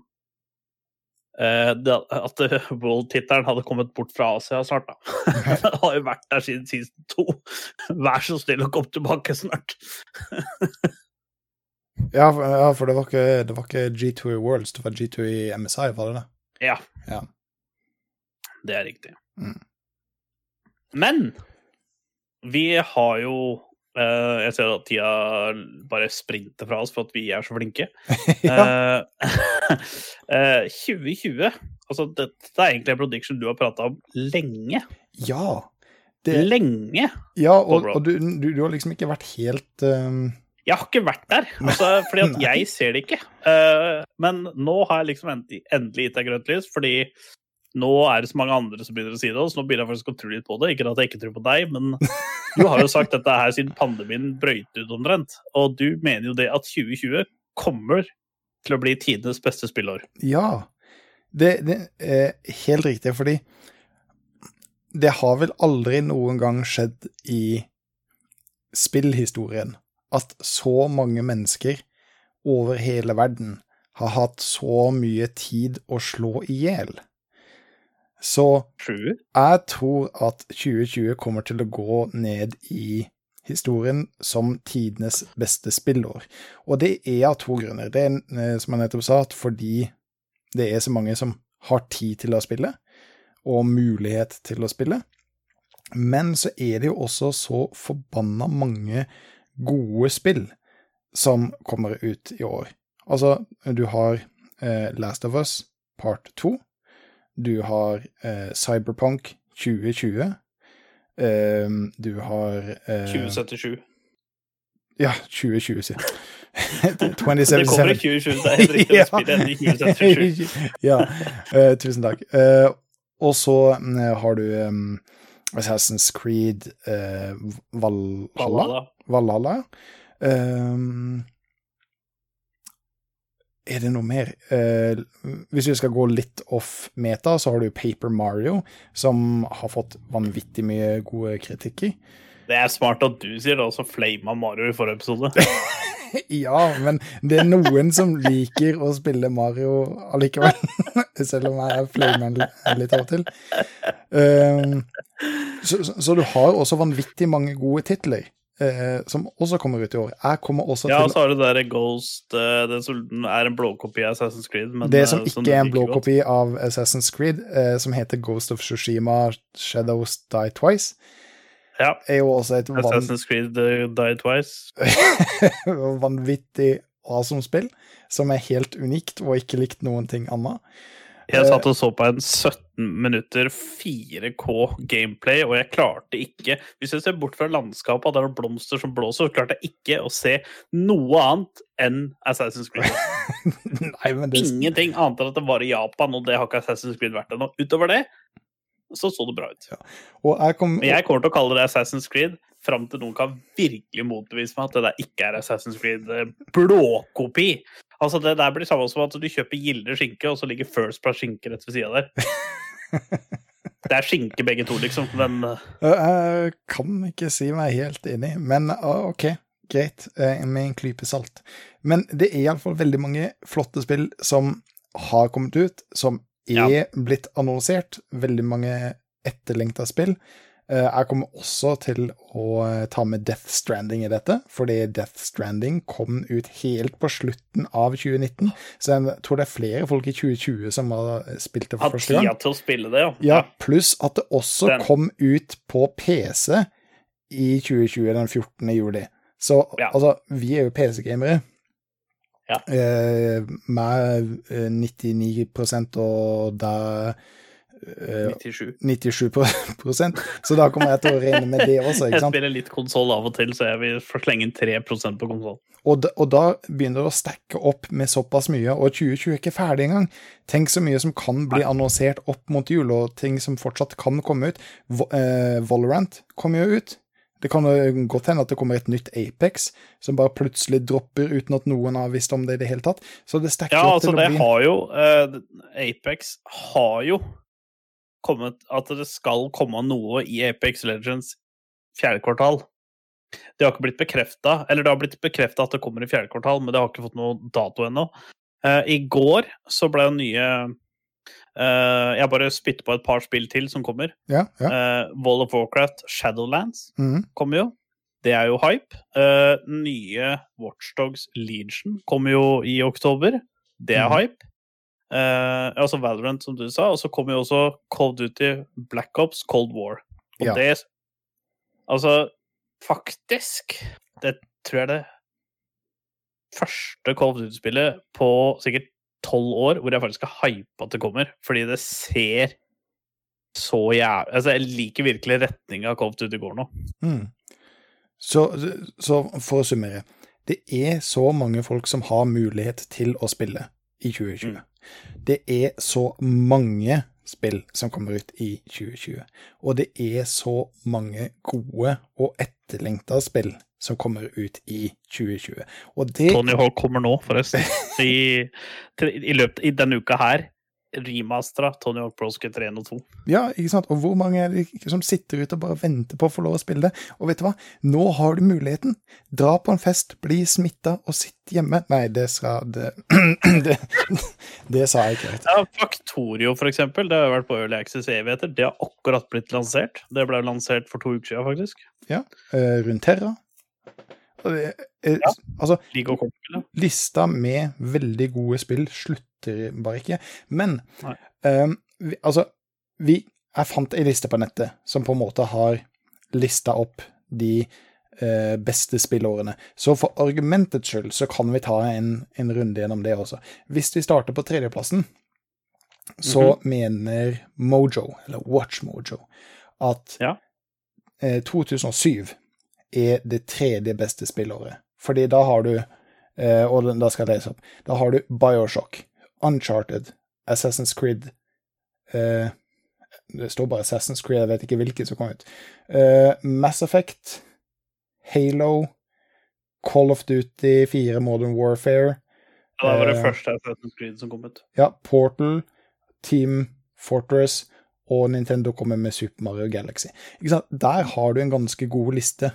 uh, det, at eh, World-tittelen hadde kommet bort fra Asia snart, da. det har jo vært der siden season to. Vær så snill og kom tilbake snart. Ja, for, ja, for det var ikke, det var ikke G2 i Worlds, det var G2 i MSI, var det det? Ja. Ja. Det er riktig. Mm. Men vi har jo Uh, Jeg ser at tida bare sprinter fra oss for at vi er så flinke. ja. uh, eh, 2020 Altså, dette er egentlig en prediction du har prata om lenge. ja. Det, Lenge! ja, og, og du, du, du har liksom ikke vært helt um, Jeg har ikke vært der, altså, fordi at jeg ser det ikke. Eh, men nå har jeg liksom endelig, endelig gitt deg grønt lys, fordi nå er det så mange andre som begynner å si det, så nå begynner jeg faktisk å tro litt på det. Ikke at jeg ikke tror på deg, men du har jo sagt dette her siden pandemien brøyt ut omtrent. Og du mener jo det at 2020 kommer til å bli tidenes beste spillår. Ja. Det, det er helt riktig, fordi det har vel aldri noen gang skjedd i spillhistorien at så mange mennesker over hele verden har hatt så mye tid å slå i hjel. Så jeg tror at 2020 kommer til å gå ned i historien som tidenes beste spillår. Og det er av to grunner. Det er, eh, som jeg nettopp sa, fordi det er så mange som har tid til å spille, og mulighet til å spille. Men så er det jo også så forbanna mange gode spill som kommer ut i år. Altså, du har eh, Last of Us part 2. Du har eh, Cyberpunk 2020. Eh, du har eh, 2077. Ja, 2020, sier jeg. Det kommer i 2020, det er helt riktig. å spille spiller i 2077. ja, eh, tusen takk. Eh, og så mm, har du um, Assassin's Creed eh, Valhalla. Valhalla. Valhalla. Um, er det noe mer? Eh, hvis vi skal gå litt off meta, så har du Paper Mario, som har fått vanvittig mye gode kritikker. Det er smart at du sier det, og så flama Mario i forrige episode. Ja, men det er noen som liker å spille Mario allikevel. Selv om jeg er flamen litt av og til. Um, så, så, så du har også vanvittig mange gode titler. Eh, som også kommer ut i år. Jeg kommer også Ja, til så har du der Ghost eh, Det som er en blåkopi av Assassin's Creed. Men, Det som eh, ikke er en blåkopi av Assassin's Creed, eh, som heter Ghost of Tsushima Shadows Die Twice, Ja. er jo også et van Assassin's Creed uh, Die Twice. vanvittig awesome spill, som er helt unikt og ikke likt noen ting annet. Jeg Eh, satt og så på en 17 minutter 4K gameplay, og jeg klarte ikke Hvis jeg ser bort fra landskapet, der det er blomster som blåser, så klarte jeg ikke å se noe annet enn Assassin's Creed. Nei, det, Ingenting annet enn at det var i Japan, og det har ikke Assassin's Creed vært ennå. Utover det så så det bra ut. og jeg kom, Men jeg kommer til å kalle det Assassin's Creed fram til noen kan virkelig motbevise meg at det der ikke er Assassin's Creed eh, blåkopi. Altså Det der blir samme som at du kjøper Gilde skinke, og så ligger First Price skinke rett ved sida der. Det er skinke begge to, liksom. Men eh, Jeg kan ikke si meg helt enig, men ok, greit, eh, med en klype salt. Men det er iallfall veldig mange flotte spill som har kommet ut, som er Ja. blitt annonsert. Veldig mange etterlengta spill. Eh, Jeg kommer også til å eh, ta med Death Stranding i dette, fordi Death Stranding kom ut helt på slutten av 2019. Så jeg tror det er flere folk i 2020 som har spilt det for første gang. tida til å spille det, ja. Ja, pluss at det også Den. kom ut på PC i 2020, den 14. juli. Så Ja. altså, vi er jo PC-gamere. Ja. Eh, med eh, 99 og da eh, 97. 97 Så da kommer jeg til å regne med det også, Jeg ikke sant? spiller litt konsoll av og til, så jeg vil få slenge inn 3% på konsoll. Og og da begynner det å stacke opp med såpass mye, og 2020 er ikke ferdig engang. Tenk så mye som kan bli annonsert opp mot jul, og ting som fortsatt kan komme ut. Eh, Valorant kommer jo ut. Det kan godt hende at det kommer et nytt Apex som bare plutselig dropper uten at noen har visst om det i det hele tatt. Så det stacker Ja, opp altså til å det har jo uh, Apex har jo kommet At det skal komme noe i Apex Legends fjerde kvartal. Det har ikke blitt bekrefta, eller det har blitt bekrefta at det kommer i fjerde kvartal, men det har ikke fått noe dato ennå. Uh, I går så ble det nye uh, Jeg bare spytter på et par spill til som kommer. Ja, ja. Uh, Wall of Warcraft Shadowlands mm. kommer jo. Det er jo hype. Eh, nye Watchdogs Legion kommer jo i oktober. Det er mm. hype. Eh, altså Valorant, som du sa. Og så kommer jo også Cold Duty Black Ops Cold War. Og Ja. det Altså, faktisk Det tror jeg det første Cold Duty-spillet på sikkert tolv år hvor jeg faktisk har hypa at det kommer. Fordi det ser så jævlig Altså, jeg liker virkelig retninga Cold Duty går nå. Mm. Så, så for å summere. Det er så mange folk som har mulighet til å spille i 2020. Det er så mange spill som kommer ut i 2020. Og det er så mange gode og etterlengta spill som kommer ut i 2020. Og det Tony Hawk kommer nå, forresten. I, i løpet i denne uka her. Remastera Tony Hawk Pro Skater 1 og 2. Ja, ikke sant? Og hvor mange er det ikke som sitter ute og bare venter på å få lov å spille det? Og vet du hva? Nå har du muligheten. Dra på en fest, bli smitta og sitt hjemme. Nei, det sa det, det, det sa jeg ikke. Vet. Ja, Factorio, for eksempel. Det har vært på Early Access evigheter. Det har akkurat blitt lansert. Det ble lansert for to uker siden, faktisk. Ja. Runeterra. Og det- eh, Ja. Altså, Liga og lista med veldig gode spill slutter bare ikke. Men eh, vi, altså vi, Jeg fant ei liste på nettet som på en måte har lista opp de uh, beste spillårene. Så for argumentets skyld så kan vi ta en, en runde gjennom det også. Hvis vi starter på tredjeplassen, så mener Mojo, eller Watch Mojo, at Ja. uh, 2007 er det tredje beste spillåret. Fordi da har du eh, Og da skal jeg lese opp. Da har du Bioshock, Uncharted, Assassin's Creed eh, Det står bare Assassin's Creed, jeg vet ikke hvilke som kom ut. Eh, Mass Effect, Halo, Call of Duty 4 Modern Warfare, Ja, det var det første Assassin's Creed som kom ut. ja, Portal, Team Fortress og Nintendo kommer med Super Mario Galaxy. Der har du en ganske god liste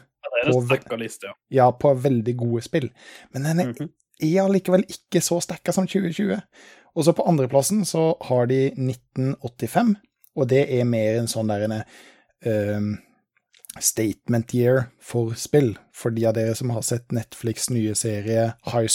Liste, ja. ja, på veldig gode spill. Men den er, Mhm. er allikevel ikke så stacka som 2020. Og så på andreplassen så har de 1985, og det er mer en sånn der en ehm, statement year for spill. For de av dere som har sett Netflix' nye serie High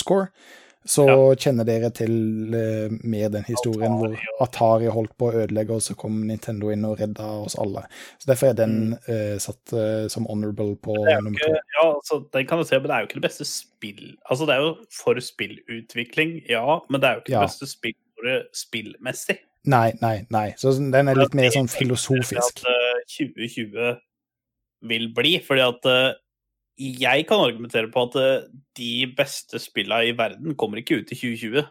Så kjenner dere til uh, mer den historien hvor Atari holdt på å ødelegge, og så kom Nintendo inn og redda oss alle. Så derfor er den uh, satt uh, som honorable på er nummer to. ja, altså, den kan du se, men det er jo ikke det beste spill Altså, det er jo for spillutvikling, ja, men det er jo ikke Ja. det beste spillåret spillmessig. Nei, nei, nei. Så den er litt mer sånn filosofisk. At eh, 2020 vil bli, fordi at jeg kan argumentere på at eh, de beste spillene i verden kommer ikke ut i 2020,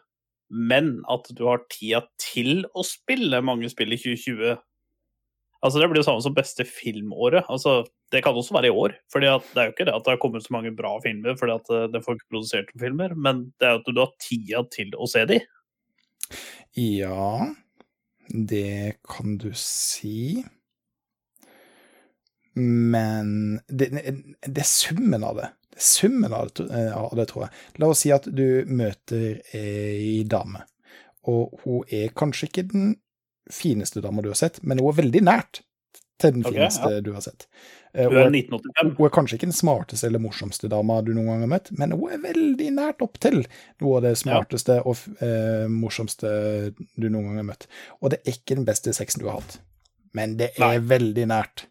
men at du har tida til å spille mange spill i 2020 Altså Det blir jo samme som beste filmåret. Altså Det kan også være i år. fordi Det er jo ikke det at det har kommet så mange bra filmer fordi at eh, det får ikke produsert filmer, men det er at du har tida til å se de. Ja, det kan du si. Men det, det er summen av det. Det er summen av det, eh, av det, tror jeg. La oss si at du møter ei dame, og hun er kanskje ikke den fineste dama du har sett, men hun er veldig nært til den okay, fineste du har sett. Eh, Du er er 1985. hun er kanskje ikke den smarteste eller morsomste dama du noen gang har møtt, men hun er veldig nært opp til noe av det smarteste og eh, morsomste du noen gang har møtt. Og det er ikke den beste sexen du har hatt, men det er Nei. veldig nært.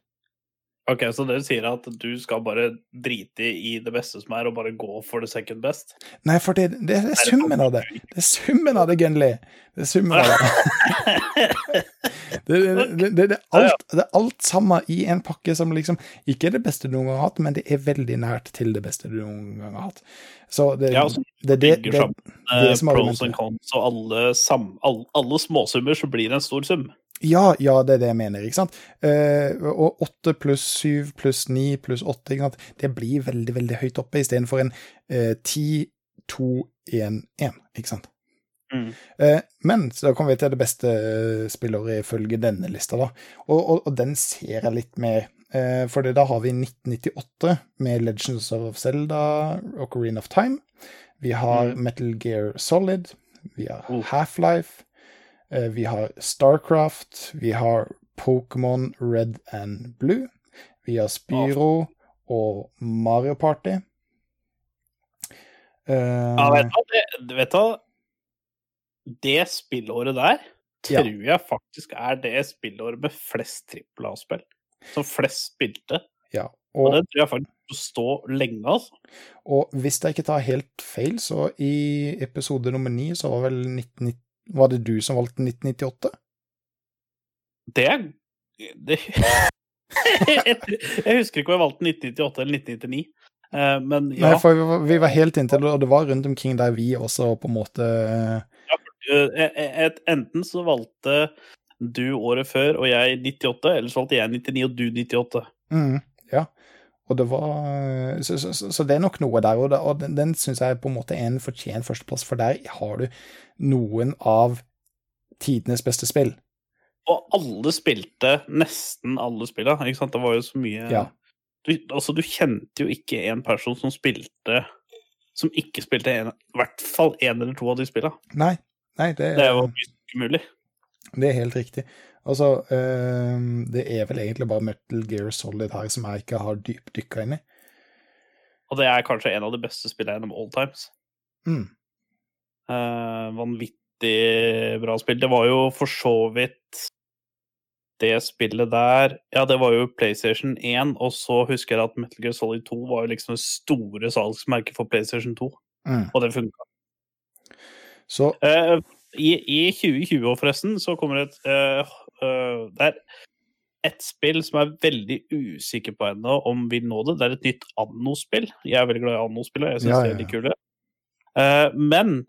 Ok, Så dere sier at du skal bare drite i det beste som er, og bare gå for the second best? Nei, for det, det er summen av det. Det er summen av det, Gunli. Det er summen av det. Det, det, det, det, det, er alt, det er alt sammen i en pakke som liksom ikke er det beste du noen gang har hatt, men det er veldig nært til det beste du noen gang har hatt. Så det, Ja, altså, det, det, det, det, det eh, som er pros and cons og alle, sam, alle, alle småsummer, så blir det en stor sum. Ja, ja, det er det jeg mener, ikke sant. Eh, og åtte pluss syv pluss ni pluss åtte, ikke sant. Det blir veldig, veldig høyt oppe istedenfor en eh, ti, to, én, én, ikke sant. Mm. Eh, men så da kommer vi til det beste eh, spillåret ifølge denne lista, da. Og, og, og den ser jeg litt mer. Eh, for da har vi 1998 med Legends of Zelda, Ocarina of Time. Vi har Mm. Metal Gear Solid. Vi har Oh. Half-Life. Eh, vi har Starcraft. Vi har Pokémon Red and Blue. Vi har Spyro og Mario Party. Uh, Ja, vet du? Det, vet du? Det spillåret der Ja. tror jeg faktisk er det spillåret med flest trippel A-spill. Som flest spilte. ja. Og Og, det tror jeg faktisk vil stå lenge, altså. og hvis jeg ikke tar helt feil, så i episode nummer ni så var vel 1990 Var det du som valgte 1998? Det det, jeg, husker ikke om jeg valgte 1998 eller 1999. Eh, men ja, Nei, for vi var, vi var helt inntil det, og det var rundt omkring der vi også på en måte ja, et, enten så valgte du året før og jeg 98, eller så valgte jeg 99 og du 98. mm, Ja. Og det var Så, så, så, så det er nok noe der, og, det, og den, den syns jeg på en måte er en fortjent førsteplass, for der har du noen av tidenes beste spill. Og alle spilte, nesten alle spilla, ikke sant? Det var jo så mye Ja. du, altså, du kjente jo ikke en person som spilte Som ikke spilte en, i hvert fall én eller to av de spilla. Nei, nei det, Det jo umulig. det er helt riktig. Altså, øhm, det er vel egentlig bare Metal Gear Solid her som jeg ikke har dypdykka inn i. Og det er kanskje en av de beste spillene gjennom all times. Mm. Eh, vanvittig bra spill. Det var jo for så vidt det spillet der Ja, det var jo PlayStation 1, og så husker jeg at Metal Gear Solid 2 var jo liksom det store salgsmerket for PlayStation 2, Mm. og det funka. Så Eh, i, I 2020 forresten så kommer det et uh, uh, Det er et spill som jeg er veldig usikker på ennå om vil nå det. Det er et nytt Anno-spill. Jeg er veldig glad i Anno-spillet. Jeg syns Ja, det ja, er litt kult. Uh, men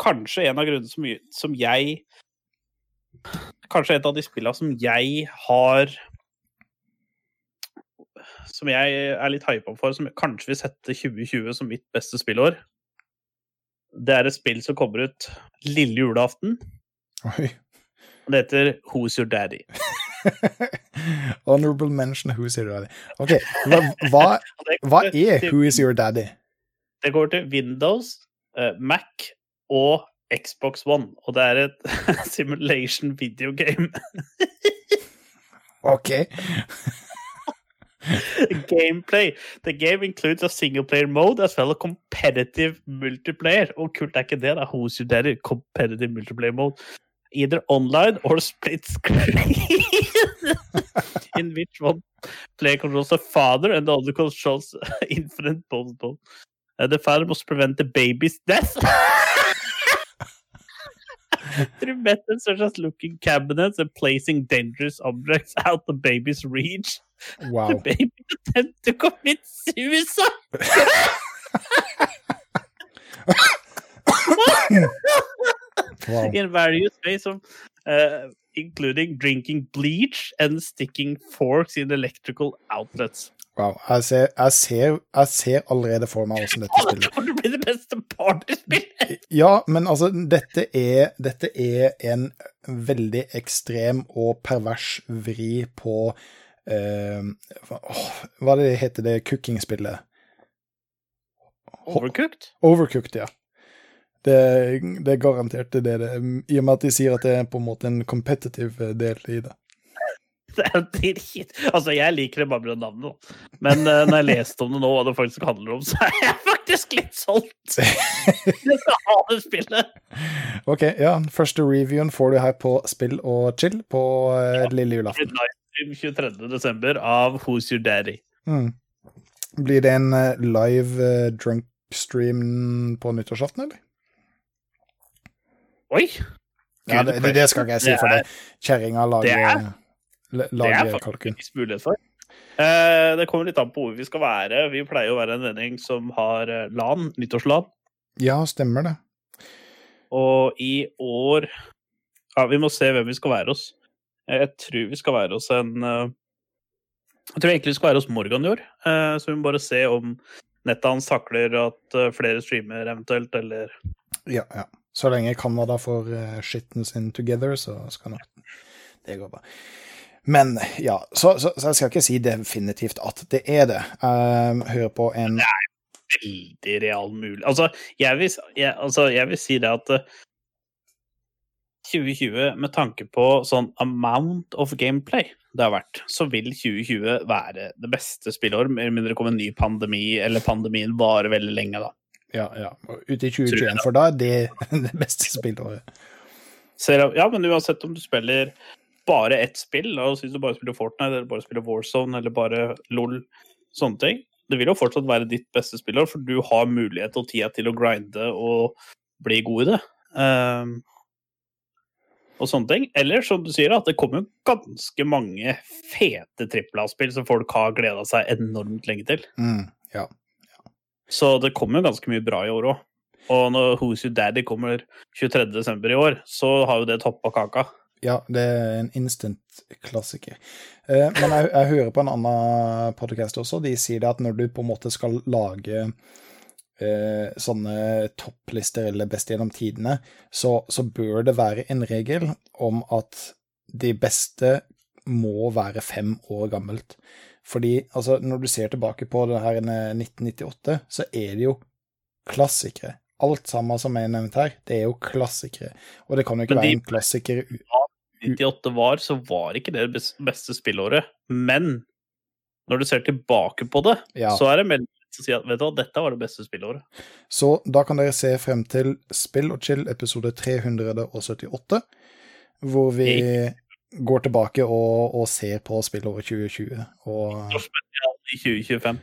kanskje en av grunnene som, som jeg Kanskje et av de spillene som jeg har Som jeg er litt hypa for, som kanskje vil sette 2020 som mitt beste spillår. Det er et spill som kommer ut lille julaften. Oi. Det heter Who's Your Daddy. Honorable mention Who's Your Daddy. Ok, hva, hva, hva er Who Is Your Daddy? Det går til Windows, eh, Mac og Xbox One. Og det er et simulation video game. Ok. Gameplay. The game includes a single player mode as well as competitive multiplayer. Og kult er ikke det, da. Who's your daddy? Competitive multiplayer mode. Either online or split screen. In which one player controls the father and the other controls infinite possible. Uh, the father must prevent the baby's death. Through methods such as looking cabinets and placing dangerous objects out of the baby's reach. Wow. baby attempt to commit suicide. wow. in various ways of uh, including drinking bleach and sticking forks in electrical outlets. wow. Jeg, ser, jeg, ser, jeg ser allerede for meg hvordan dette Å, det kommer til å bli det beste partyspillet! Ja, men altså, dette er, dette er en veldig ekstrem og pervers vri på eh, hva- det heter det cooking-spillet? Overcooked? Overcooked, ja. Det, det er garantert det, det. I og med at de sier at det er på en måte en competitive del i det. Det er dritt. Altså, jeg liker det bare med navnet. Men uh, når jeg leste om det nå, hva det faktisk handler om, så er jeg faktisk litt solgt. Jeg skal ha det spillet. Ok, ja. Første reviewen får du her på Spill og chill på eh, lille julaften. Livestream 23. desember av Who's Your Daddy. Mm. Blir det en eh, live drunk stream på nyttårsaften, eller? Oi! Ja, det, det, det skal ikke jeg si, for det kjerringa lager, er- la- Det er faktisk mulighet for. Eh, det kommer litt an på hvor vi skal være. Vi pleier å være en vending som har LAN, nyttårsland. Ja, stemmer det. Og i år Ja, vi må se hvem vi skal være hos. Jeg tror vi skal være hos en eh, Jeg tror egentlig vi skal være hos Morgan i år. eh, så vi må bare se om nettet hans takler at eh, flere streamer eventuelt, eller Ja, ja. Så lenge Canada får skitten sin together, så skal nok det gå bra. Men ja, så, så, så jeg skal ikke si definitivt at det er det. Jeg hører på en veldig real mulig Altså, jeg vil, jeg, altså, jeg vil si det at 2020, med tanke på sånn amount of gameplay det har vært, så vil 2020 være det beste spillåret, med mindre det kommer en ny pandemi, eller pandemien varer veldig lenge, da. Ja, ja. Ute i 2021, for da er det det beste spillåret. Ja, men uansett om du spiller bare ett spill, og oss du bare spiller Fortnite, eller bare spiller Warzone, eller bare LOL, sånne ting, det vil jo fortsatt være ditt beste spillår, for du har mulighet og tida til å grinde og bli god i det. Ehm, og sånne ting. Eller som du sier, at det kommer ganske mange fete trippel A-spill som folk har gleda seg enormt lenge til. Mm, ja. Så det kommer ganske mye bra i år òg. Og når Who's Your Daddy kommer 23.12. i år, så har jo det toppa kaka. Ja, det er en instant klassiker. Eh, men jeg, jeg hører på en annen podcast også, de sier det at når du på en måte skal lage eh, sånne topplister eller best gjennom tidene, så, så bør det være en regel om at de beste må være fem år gammelt. Fordi altså, når du ser tilbake på det her 1998, så er det jo klassikere. Alt sammen som er nevnt her, det er jo klassikere. Og det kan jo ikke de- være en klassiker u- 98 var, så var ikke det det beste spillåret. Men når du ser tilbake på det, Ja. så er det mellom å sier at vet du hva, dette var det beste spillåret. Så da kan dere se frem til Spill og chill episode 378, hvor vi går tilbake og, og ser på spillåret 2020, og I 2025.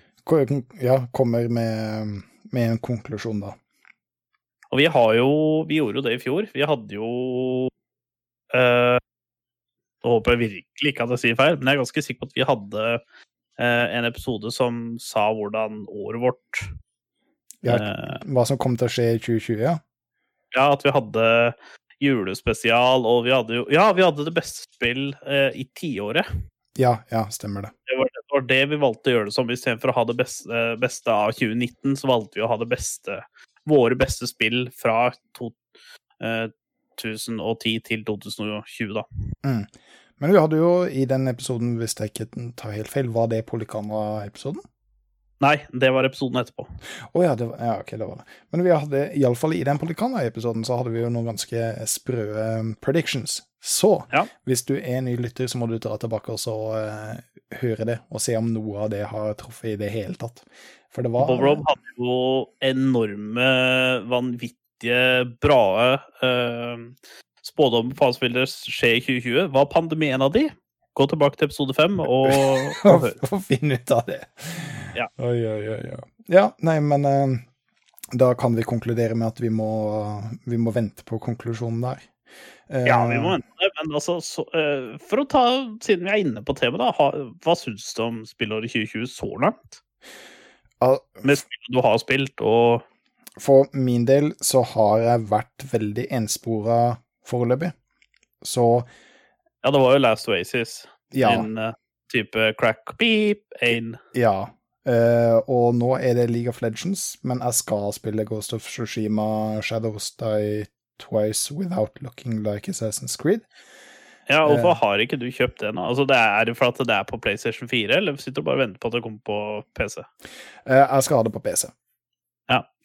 ja, kommer med, med en konklusjon da. Og vi har jo Vi gjorde jo det i fjor. Vi hadde jo eh, Nå håper jeg virkelig ikke at jeg sier feil, men jeg er ganske sikker på at vi hadde en episode som sa hvordan året vårt Ja, eh, hva som kom til å skje i 2020, ja. Ja, at vi hadde julespesial, og vi hadde jo Ja, vi hadde det beste spill eh, i tiåret. Ja, ja, stemmer det. Det var, det var det vi valgte å gjøre det som. Istedenfor å ha det beste, beste av 2019, så valgte vi å ha det beste Våre beste spill fra to, eh, 2010 til 2020, da. Men vi hadde jo i den episoden, hvis jeg ikke tar helt feil, var det Polykamera-episoden? Nei, det var episoden etterpå. Å ja, det var, ja, ok, det var det. Men vi hadde, iallfall i den Polykamera-episoden, så hadde vi jo noen ganske sprø um, predictions. Så Ja. hvis du er ny lytter, så må du dra tilbake og så uh, høre det, og se om noe av det har truffet i det hele tatt. For det var Bob Rob hadde jo enorme, vanvittige, bra uh, spådommer på som skje i 2020. Var pandemi en av de? Gå tilbake til episode fem og, og hør. finne ut av det. Ja. Oi, oi, oi. oi. Ja, nei, men eh, da kan vi konkludere med at vi må, vi må vente på konklusjonen der. Eh, Ja, vi må vente. Men altså, så, eh, for å ta, siden vi er inne på temaet, da, ha, hva syns du om spillåret 2020 så langt? al- Med spill du har spilt, og For min del så har jeg vært veldig enspora foreløpig. Så Ja, det var jo Last Oasis. ja. En uh, type crack beep, ain. ja. Uh, og nå er det League of Legends, men jeg skal spille Ghost of Tsushima Shadows Die Twice Without Looking Like Assassin's Creed. Ja, hvorfor uh, har ikke du kjøpt det nå? Altså, det er at det er på PlayStation 4, eller sitter du bare og venter på at det kommer på PC? Eh, jeg skal ha det på PC.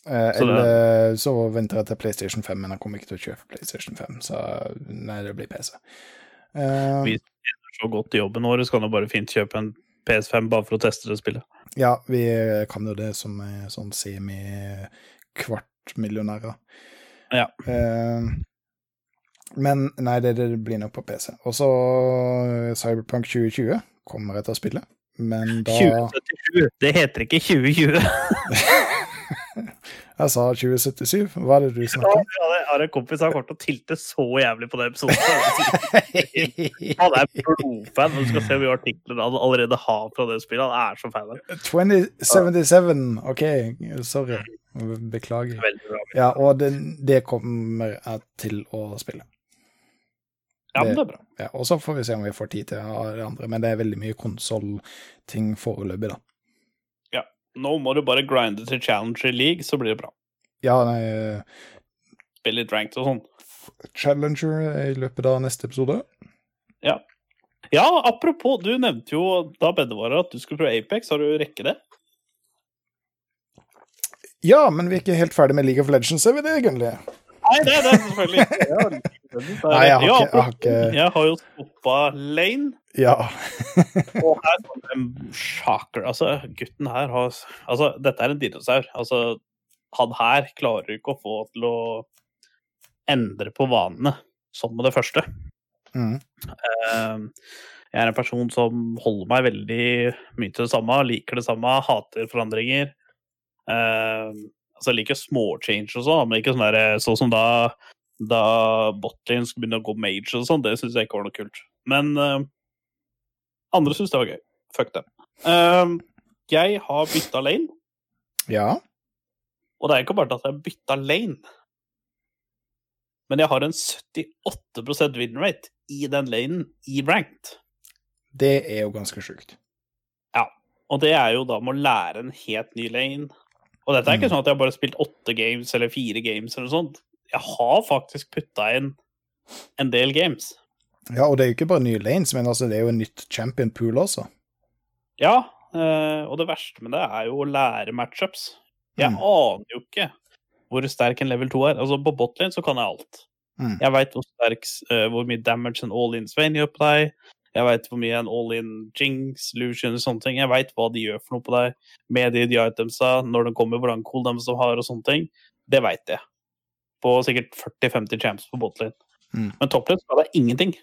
Eh, Så eller så venter jeg til PlayStation 5, men jeg kommer ikke til å kjøpe PlayStation 5, så nei, det blir PC. Eh, Vi- Så godt i jobben vår, så kan du bare fint kjøpe en PS5 bare for å teste det spillet. ja, vi kan jo det som er sånn semi-kvartmillionærer. Ja. Eh, men nei, det, det blir nok på PC. Og så Cyberpunk 2020 kommer jeg til å spille, men da 2077, det heter ikke 2020. Jeg sa 2077, hva er det du Ja, snakker om? jeg har en kompis som har kommet til å tilte så jævlig på den episoden. Han er blodfan, du skal se hvor mye artikler han allerede har fra det spillet. Han er så fan 2077, OK, sorry. Beklager. Ja, og det, det kommer jeg til å spille. Ja, men det er bra. Ja, og så får vi se om vi får tid til det andre, men det er veldig mye konsollting foreløpig, da. Nå må du bare grinde til Challenger League, så blir det bra. Ja, nei, Spille litt ranked og sånn. Challenger i løpet av neste episode. Ja, Ja, apropos, du nevnte jo da Beddevara at du skulle prøve Apex. Har du rekket det? Ja, men vi er ikke helt ferdig med League of Legends, er vi det, egentlig? Nei, det er det selvfølgelig ikke. Nei, jeg har Ja, ikke- jeg har ikke- Jeg har jo stoppa Lane, Ja. og her er en sjaker. Altså, gutten her har Altså, dette er en dinosaur. Altså, han her klarer ikke å få til å endre på vanene, som med det første. Mm. Eh, Jeg er en person som holder meg veldig mye til det samme, liker det samme, hater forandringer. Eh, altså jeg liker småchange og sånn, men ikke sånn der, sånn som da, da Botlane skulle begynne å gå mage og sånn. Det syns jeg ikke var noe kult. Men uh, andre syns det var gøy. Fuck dem. Uh, jeg har bytta lane, Ja. og det er ikke bare at jeg har bytta lane. Men jeg har en 78 win rate i den lanen i ranked. Det er jo ganske sjukt. Og det er jo da med å lære en helt ny lane. Og dette er ikke Mm. sånn at jeg har bare spilt åtte games eller fire games eller noe sånt. Jeg har faktisk putta inn en del games. Ja, og det er jo ikke bare nye lanes, men altså, det er jo en nytt champion pool også. Ja, eh, og det verste med det er jo å lære matchups. Jeg Mm. aner jo ikke hvor sterk en level 2 er. Altså På botlane så kan jeg alt. Mm. Jeg veit hvor, eh, hvor mye damage en all-in Svein gjør på deg. Jeg veit hvor mye en all-in Jinx, Lucian og sånne ting. Jeg veit hva de gjør for noe på deg med de, de itemsa, når de kommer, hvordan cool de som har og sånne ting. Det veit jeg. På sikkert 40-50 champs på botlane. Mm. Men topplane skal det ingenting.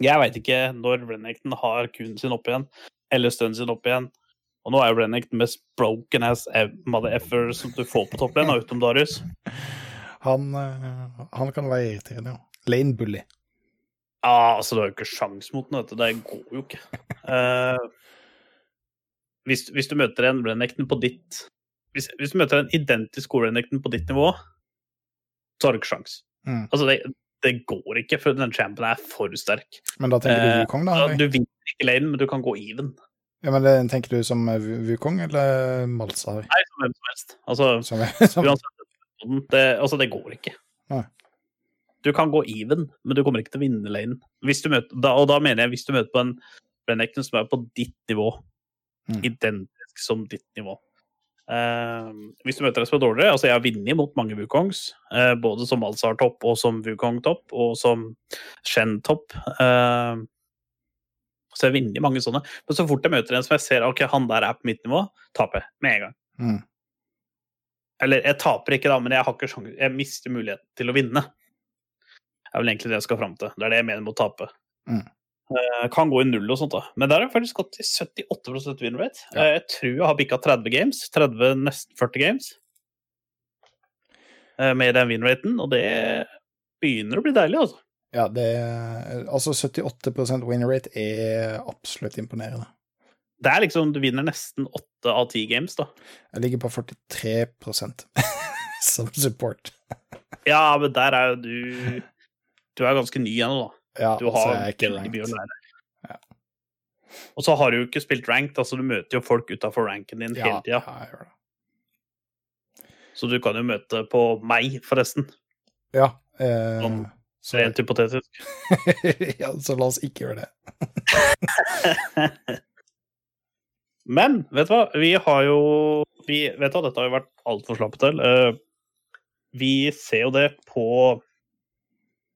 Jeg veit ikke når Renekton har Q-en sin opp igjen, eller stønnen sin opp igjen. Og nå er jo Renekton mest broken as mother effer som du får på topplane, utenom Darius. Han, eh, han kan være irriterende, ja. Lane bully. Ja, altså, du har jo ikke sjans mot den, vet du. Det går jo ikke. Uh, hvis, hvis du møter en Renekton på ditt hvis, hvis du møter en identisk god på ditt nivå, så har du ikke sjans. Mm. Altså, det, det går ikke, for den champion er for sterk. Men da tenker Eh, du Wukong, da? Uh, du vinner ikke lanen, men du kan gå even. Ja, men det, tenker du som eh, Wukong eller Malsar? Nei, som hvem som helst. Altså, Som, som, uansett. Det, altså, det går ikke. Nei. Du kan gå even, men du kommer ikke til å vinne lanen. Og da mener jeg hvis du møter på en Renekton som er på ditt nivå. Mm. Identisk som ditt nivå. Uh, hvis du møter en som er dårligere Altså, jeg har vunnet mot mange Wukongs, uh, både som Alzar-topp og som Wukong-topp, og som Shen-topp. Uh, så jeg har vunnet mange sånne. Men så fort jeg møter en som jeg ser ok, han der er på mitt nivå, taper jeg med en gang. Mm. Eller jeg taper ikke, da, men jeg, har ikke sjans- jeg mister muligheten til å vinne. Er vel egentlig det jeg skal fram til. Det er det jeg mener med å tape. Mm. Uh, kan gå i null og sånt, da. Men der har jeg faktisk gått til 78 win rate. Ja. Uh, jeg tror jeg har bikka 30 games. 30, nesten 40 games. Uh, med den win raten, og det begynner å bli deilig, altså. Ja, det Altså, 78 win rate er absolutt imponerende. Det er liksom, Du vinner nesten 8 av 10 games, da. Jeg ligger på 43% som support. Ja, men der er jo du Du er ganske ny ennå, da. Ja, Du har ikke mye å lære. Ja. Og så har du jo ikke spilt ranked, altså du møter jo folk utafor ranken din Ja, hele tida. ja, jeg gjør det. Så du kan jo møte på meg, forresten. Ja, eh, Sånn. så, Rent hypotetisk. ja, så la oss ikke gjøre det. Men vet du hva, vi har jo vi, Vet du hva, dette har jo vært altfor slappet til. Uh, vi ser jo det på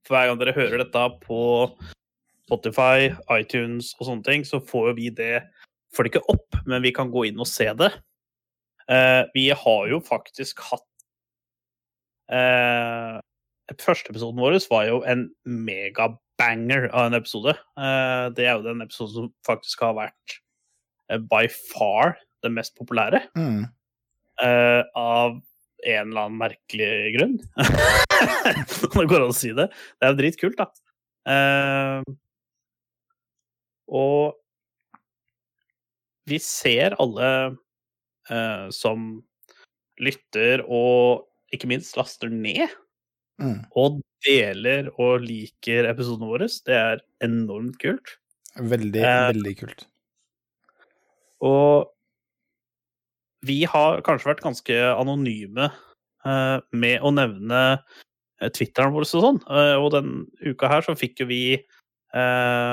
Hver gang dere hører dette på Spotify, iTunes og sånne ting, så får vi det Får det ikke opp, men vi kan gå inn og se det. Uh, vi har jo faktisk hatt uh, Første episoden vår var jo en megabanger av en episode. Uh, det er jo den episoden som faktisk har vært by far den mest populære. Mm. av en eller annen merkelig grunn. Det går an å si det. Det er jo dritkult, da. Uh, og vi ser alle uh, som lytter og ikke minst laster ned Mm. og deler og liker episodene våre. Det er enormt kult. Veldig, uh, veldig kult. Og vi har kanskje vært ganske anonyme uh, med å nevne Twitteren vår og sånn. Eh, og den uka her så fikk jo vi eh,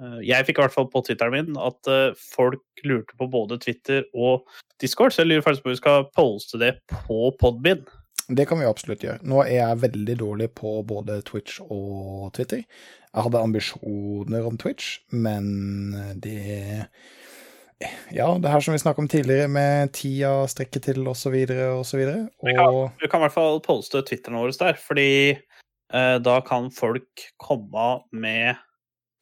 eh, Jeg fikk i hvert fall på Twitteren min at eh, folk lurte på både Twitter og Discord, så jeg lurer faktisk på om vi skal poste det på Podbind. Det kan vi absolutt gjøre. Nå er jeg veldig dårlig på både Twitch og Twitter. Jeg hadde ambisjoner om Twitch, men det Ja, det her som vi snakket om tidligere, med tida strekke til, videre. Vi kan, kan i hvert fall poste Twitteren vår der, fordi eh, da kan folk komme med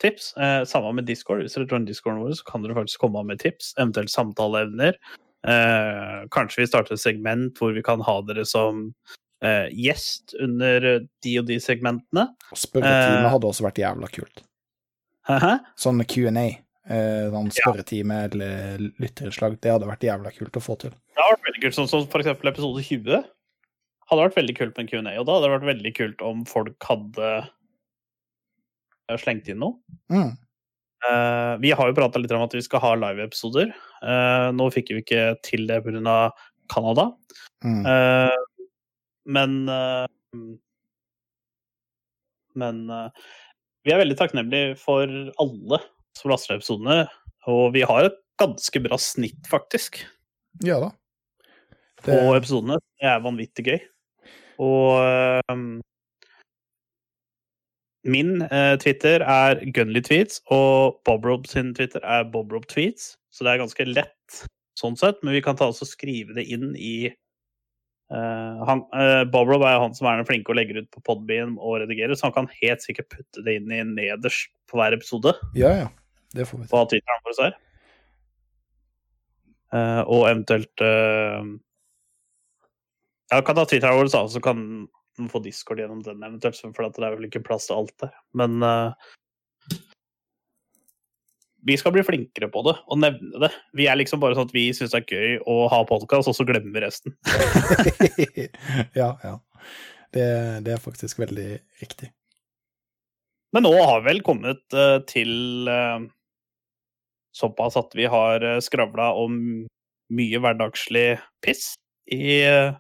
tips. Eh, samme med Discord. Hvis dere joiner Discorden vår, så kan dere faktisk komme med tips, eventuelt samtaleevner. Eh, kanskje vi starter et segment hvor vi kan ha dere som eh, gjest under de og de segmentene. spørretime Eh. hadde også vært jævla kult. Hæ? Sånn Q&A. Eh, sånn spørretime eller lytterinnslag. Det hadde vært jævla kult å få til. Det hadde vært veldig kult, sånn som for eksempel episode 20. Hadde vært veldig kult med en Q&A, og da hadde det vært veldig kult om folk hadde eh, slengt inn noe. Mm. Eh, vi har jo prata litt om at vi skal ha live-episoder. Eh, nå fikk vi ikke til det pga. Canada. Mm. Eh, men Men vi er veldig takknemlige for alle som laster ned episodene. Og vi har et ganske bra snitt, faktisk, Ja da. på episodene. Det er vanvittig gøy. Og um, min uh, Twitter er Gunly-tweets, og Bobrob sin Twitter er Bobrob-tweets. Så det er ganske lett sånn sett, men vi kan ta oss og skrive det inn i Uh, han, eh, Bobrob er jo han som er den flinke og legger ut på Podbean og redigerer, så han kan helt sikkert putte det inn i nederst på hver episode ja, ja. Det får vi til. hva Twitteren vår er. Uh, og eventuelt uh, Ja, kan ta Twitteren vår, da, så kan man få Discord gjennom den eventuelt, for det er vel ikke plass til alt der. Men uh, vi skal bli flinkere på det og nevne det. Vi er liksom bare sånn at vi syns det er gøy å ha podkast, og så glemmer vi resten. ja, ja. Det, det er faktisk veldig riktig. Men nå har vi vel kommet uh, til eh, såpass at vi har uh, skravla om mye hverdagslig piss i, eh,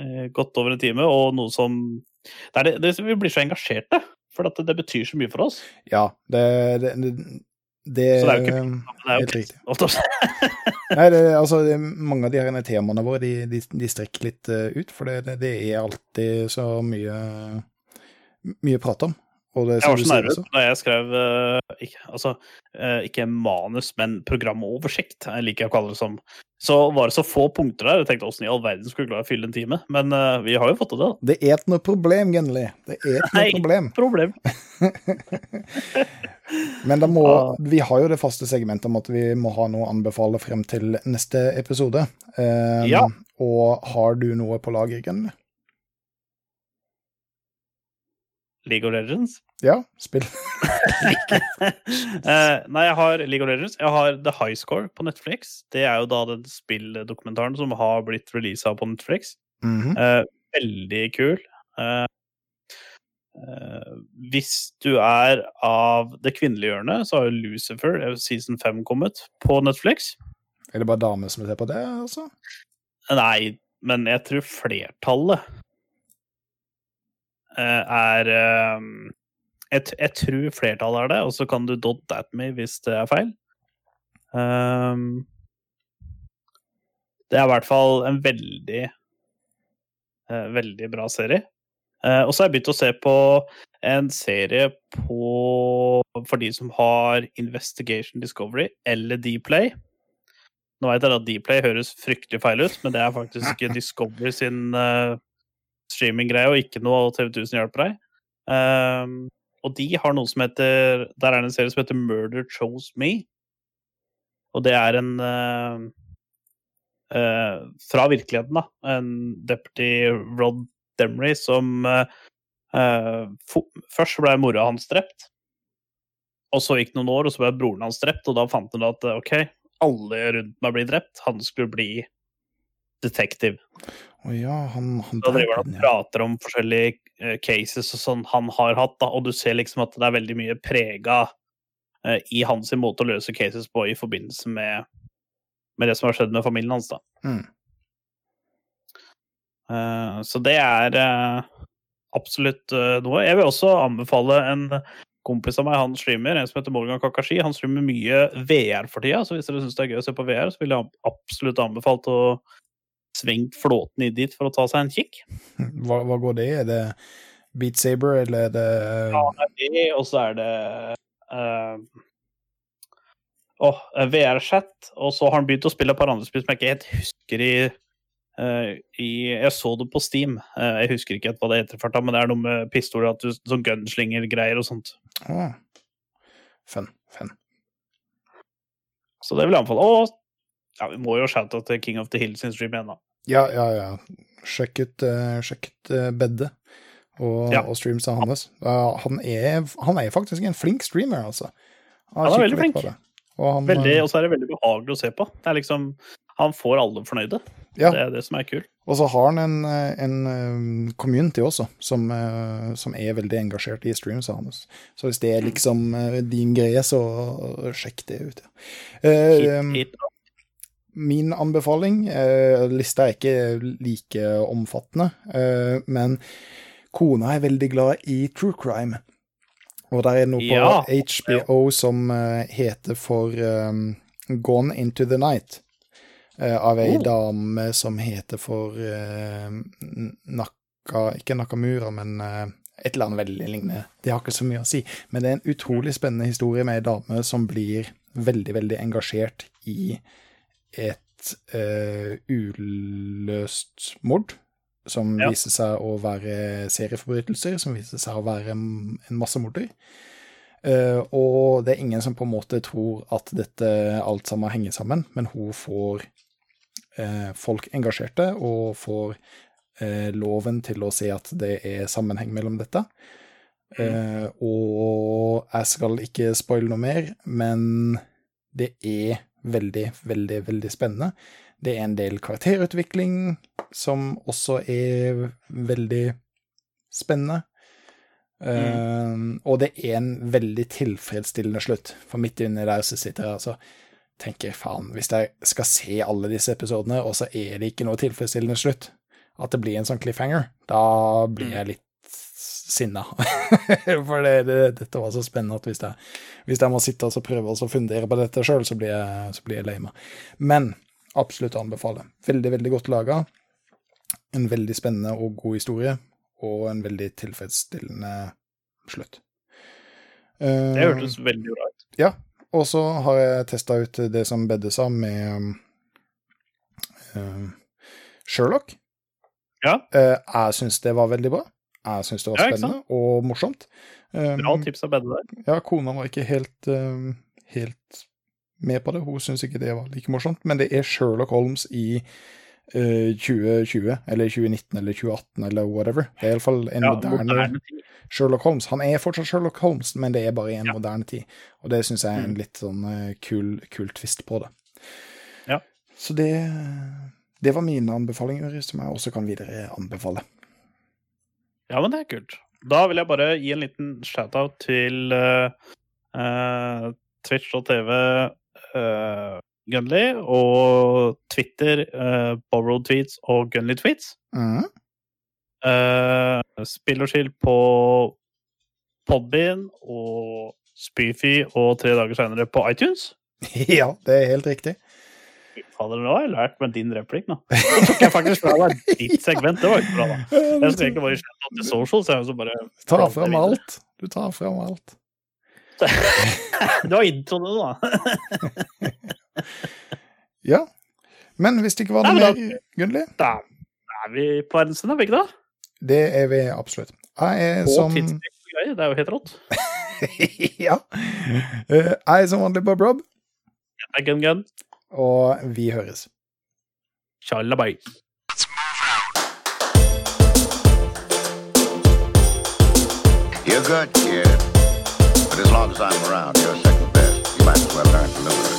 eh, godt over en time, og noe som det er det, det, Vi blir så engasjerte, for det, det betyr så mye for oss. Ja, det, det, det, Så det er jo ikke eh, Det er jo Helt riktig. Nei, det, altså, mange av de her temaene våre de, de, de strekker litt eh, ut, for det, det, det er alltid så mye mye prat om. Jeg var så nervøs da jeg skrev uh, ikke, altså, uh, ikke manus, men programoversikt, jeg liker å kalle det som. Så var det så få punkter der. Jeg tenkte åssen i all verden skulle jeg klare å fylle en time? Men uh, vi har jo fått til det. da. Det er ikke noe problem, Genli. Det er ikke noe problem. Problem. Men da må, Ah. vi har jo det faste segmentet om at vi må ha noe å anbefale frem til neste episode. Um, Ja. Og har du noe på lager, Genli? League of Legends. Ja, spill. uh, nei, jeg har League of Legends. Jeg har The High Score på Netflix. Det er jo da den spilldokumentaren som har blitt releasa på Netflix. Mm -hmm. uh, veldig kul. Uh, hvis du er av det kvinnelige hjørnet, så har jo Lucifer season 5 kommet på Netflix. Er det bare damer som ser på det, altså? Nei, men jeg tror flertallet er jeg, jeg tror flertallet er det, og så kan du dot at me hvis det er feil. Um, det er i hvert fall en veldig uh, veldig bra serie. Uh, og så har jeg begynt å se på en serie på for de som har Investigation Discovery eller Dplay. Nå vet jeg at Dplay høres fryktelig feil ut, men det er faktisk Discovery sin uh, streaminggreie, og ikke noe TV 1000 hjelper deg. Ehm, og de har noe som heter Der er det en serie som heter Murder Chose Me. Og det er en uh, uh, Fra virkeligheten, da. En deputy Rod Demery som uh, Først ble mora hans drept. Og så gikk noen år, og så ble broren hans drept, og da fant han at OK, alle rundt meg blir drept. Han skulle bli detektiv. Å ja, han, han Da driver han og prater om forskjellige eh, cases og sånn han har hatt, da, og du ser liksom at det er veldig mye prega uh, i hans måte å løse cases på i forbindelse med, med det som har skjedd med familien hans, da. Mm. Uh, så det er eh, absolutt eh, noe. Jeg vil også anbefale en kompis av meg, han streamer, en som heter Morgan Kakashi. Han streamer mye VR for tida, så hvis dere syns det er gøy å se på VR, så vil jeg absolutt anbefalt å svinge flåten i dit for å ta seg en kikk. Hva, hva går det i? Er det Beat Saber, eller er det Ja, det er det, og så er det uh, oh, VR-chat, og så har han begynt å spille et par andre spill som jeg ikke helt husker i, uh, i Jeg så det på Steam, uh, jeg husker ikke hva det heter, for men det er noe med pistoler, at du, sånn gunslinger-greier og sånt. Å. Fun, fun. Så det vil jeg anbefale. Og ja, vi må jo shoute til King of the Hill sin stream igjen, da. Ja, ja, ja. Sjekk ut, uh, sjekk ut uh, Bedde og, Ja. og streamsa hans. Uh, han, er, han er faktisk en flink streamer, altså. Han er kikker veldig flink. Og han, Veldig, eh, og så er det veldig behagelig å se på. Det er liksom Han får alle fornøyde. ja, Det er det som er kult. og så har han en, eh, en eh, community også, som, eh, som er veldig engasjert i streamsa hans. Så hvis det er liksom eh, din greie, så sjekk det ut. Ja. Uh, Hit, hit. Min anbefaling eh, Lista er ikke like omfattende, eh, men kona er veldig glad i true crime. Og der er noe på Ja. HBO som eh, heter for um, Gone Into the Night. eh, av ei Oh. dame som heter for eh, Naka Ikke Nakamura, men eh, et eller annet veldig lignende. Det har ikke så mye å si. Men det er en utrolig spennende historie med ei dame som blir veldig, veldig engasjert i et eh, uløst mord. Som Ja. viser seg å være serieforbrytelser, som viser seg å være en massemorder. Uh, og det er ingen som på en måte tror at dette alt sammen henger sammen, men hun får uh, folk engasjerte og får uh, loven til å se at det er sammenheng mellom dette. Eh, og jeg skal ikke spoile noe mer, men det er veldig, veldig, veldig spennende. Det er en del karakterutvikling som også er veldig spennende. Eh, og det er en veldig tilfredsstillende slutt. For midt inni der så sitter jeg og tenker faen, hvis jeg skal se alle disse episodene, og så er det ikke noe tilfredsstillende slutt, at det blir en sånn cliffhanger, da blir jeg litt sinna. For det, det, dette var så spennende at hvis jeg, hvis jeg må sitte og prøve å fundere på dette sjøl, så, så blir jeg lei meg. Men absolutt anbefale. Veldig, veldig godt laga. En veldig spennende og god historie, og en veldig tilfredsstillende slutt. Det hørtes veldig bra ut. ja, og så har jeg testa ut det som Bedde sa med eh, Sherlock. Ja. Eh, jeg syns det var veldig bra. Jeg syns det var Ja, spennende og morsomt. Um, Bra tips av Bedde der. ja, kona var ikke helt, um, helt med på det. Hun syns ikke det var like morsomt. Men det er Sherlock Holmes i uh, 2020, eller 2019, eller 2018, eller whatever. Det er iallfall en Ja, moderne moderne. Sherlock Holmes. Han er fortsatt Sherlock Holmes, men det er bare i en Ja. moderne tid. Og det syns jeg er en Mm. litt sånn uh, kul, kul twist på det. Ja. Så det, det var mine anbefalinger, som jeg også kan videre anbefale. Ja, men det er kult. Da vil jeg bare gi en liten shout-out til uh, uh, Twitch.tv uh, Gunley og Twitter uh, Borrowed Tweets og Gunley Tweets. Mm. Uh, spill og skill på Podbean og Spyfy og tre dager seinere på iTunes. ja, det er helt riktig. Fader, nå har jeg lært med din replikk, nå. Nå tok jeg faktisk fra deg ditt segment. Det var ikke bra, da. Jeg skulle egentlig bare slette til så Jeg, bare Ta fram alt. Du tar fram alt. Det var introen, da. Ja. Men hvis det ikke var noe mer, Gunnli, Da er vi på verdensenden, er vi ikke det? det er vi absolutt. Jeg er som. Det er jo helt rått. Ja. Eh, Jeg er som vanlig Bob Rob, er gun gun. Og vi høres. Tjallabei. You're good, kid. But as long as I'm around, you're second best. You might as well learn to live with it.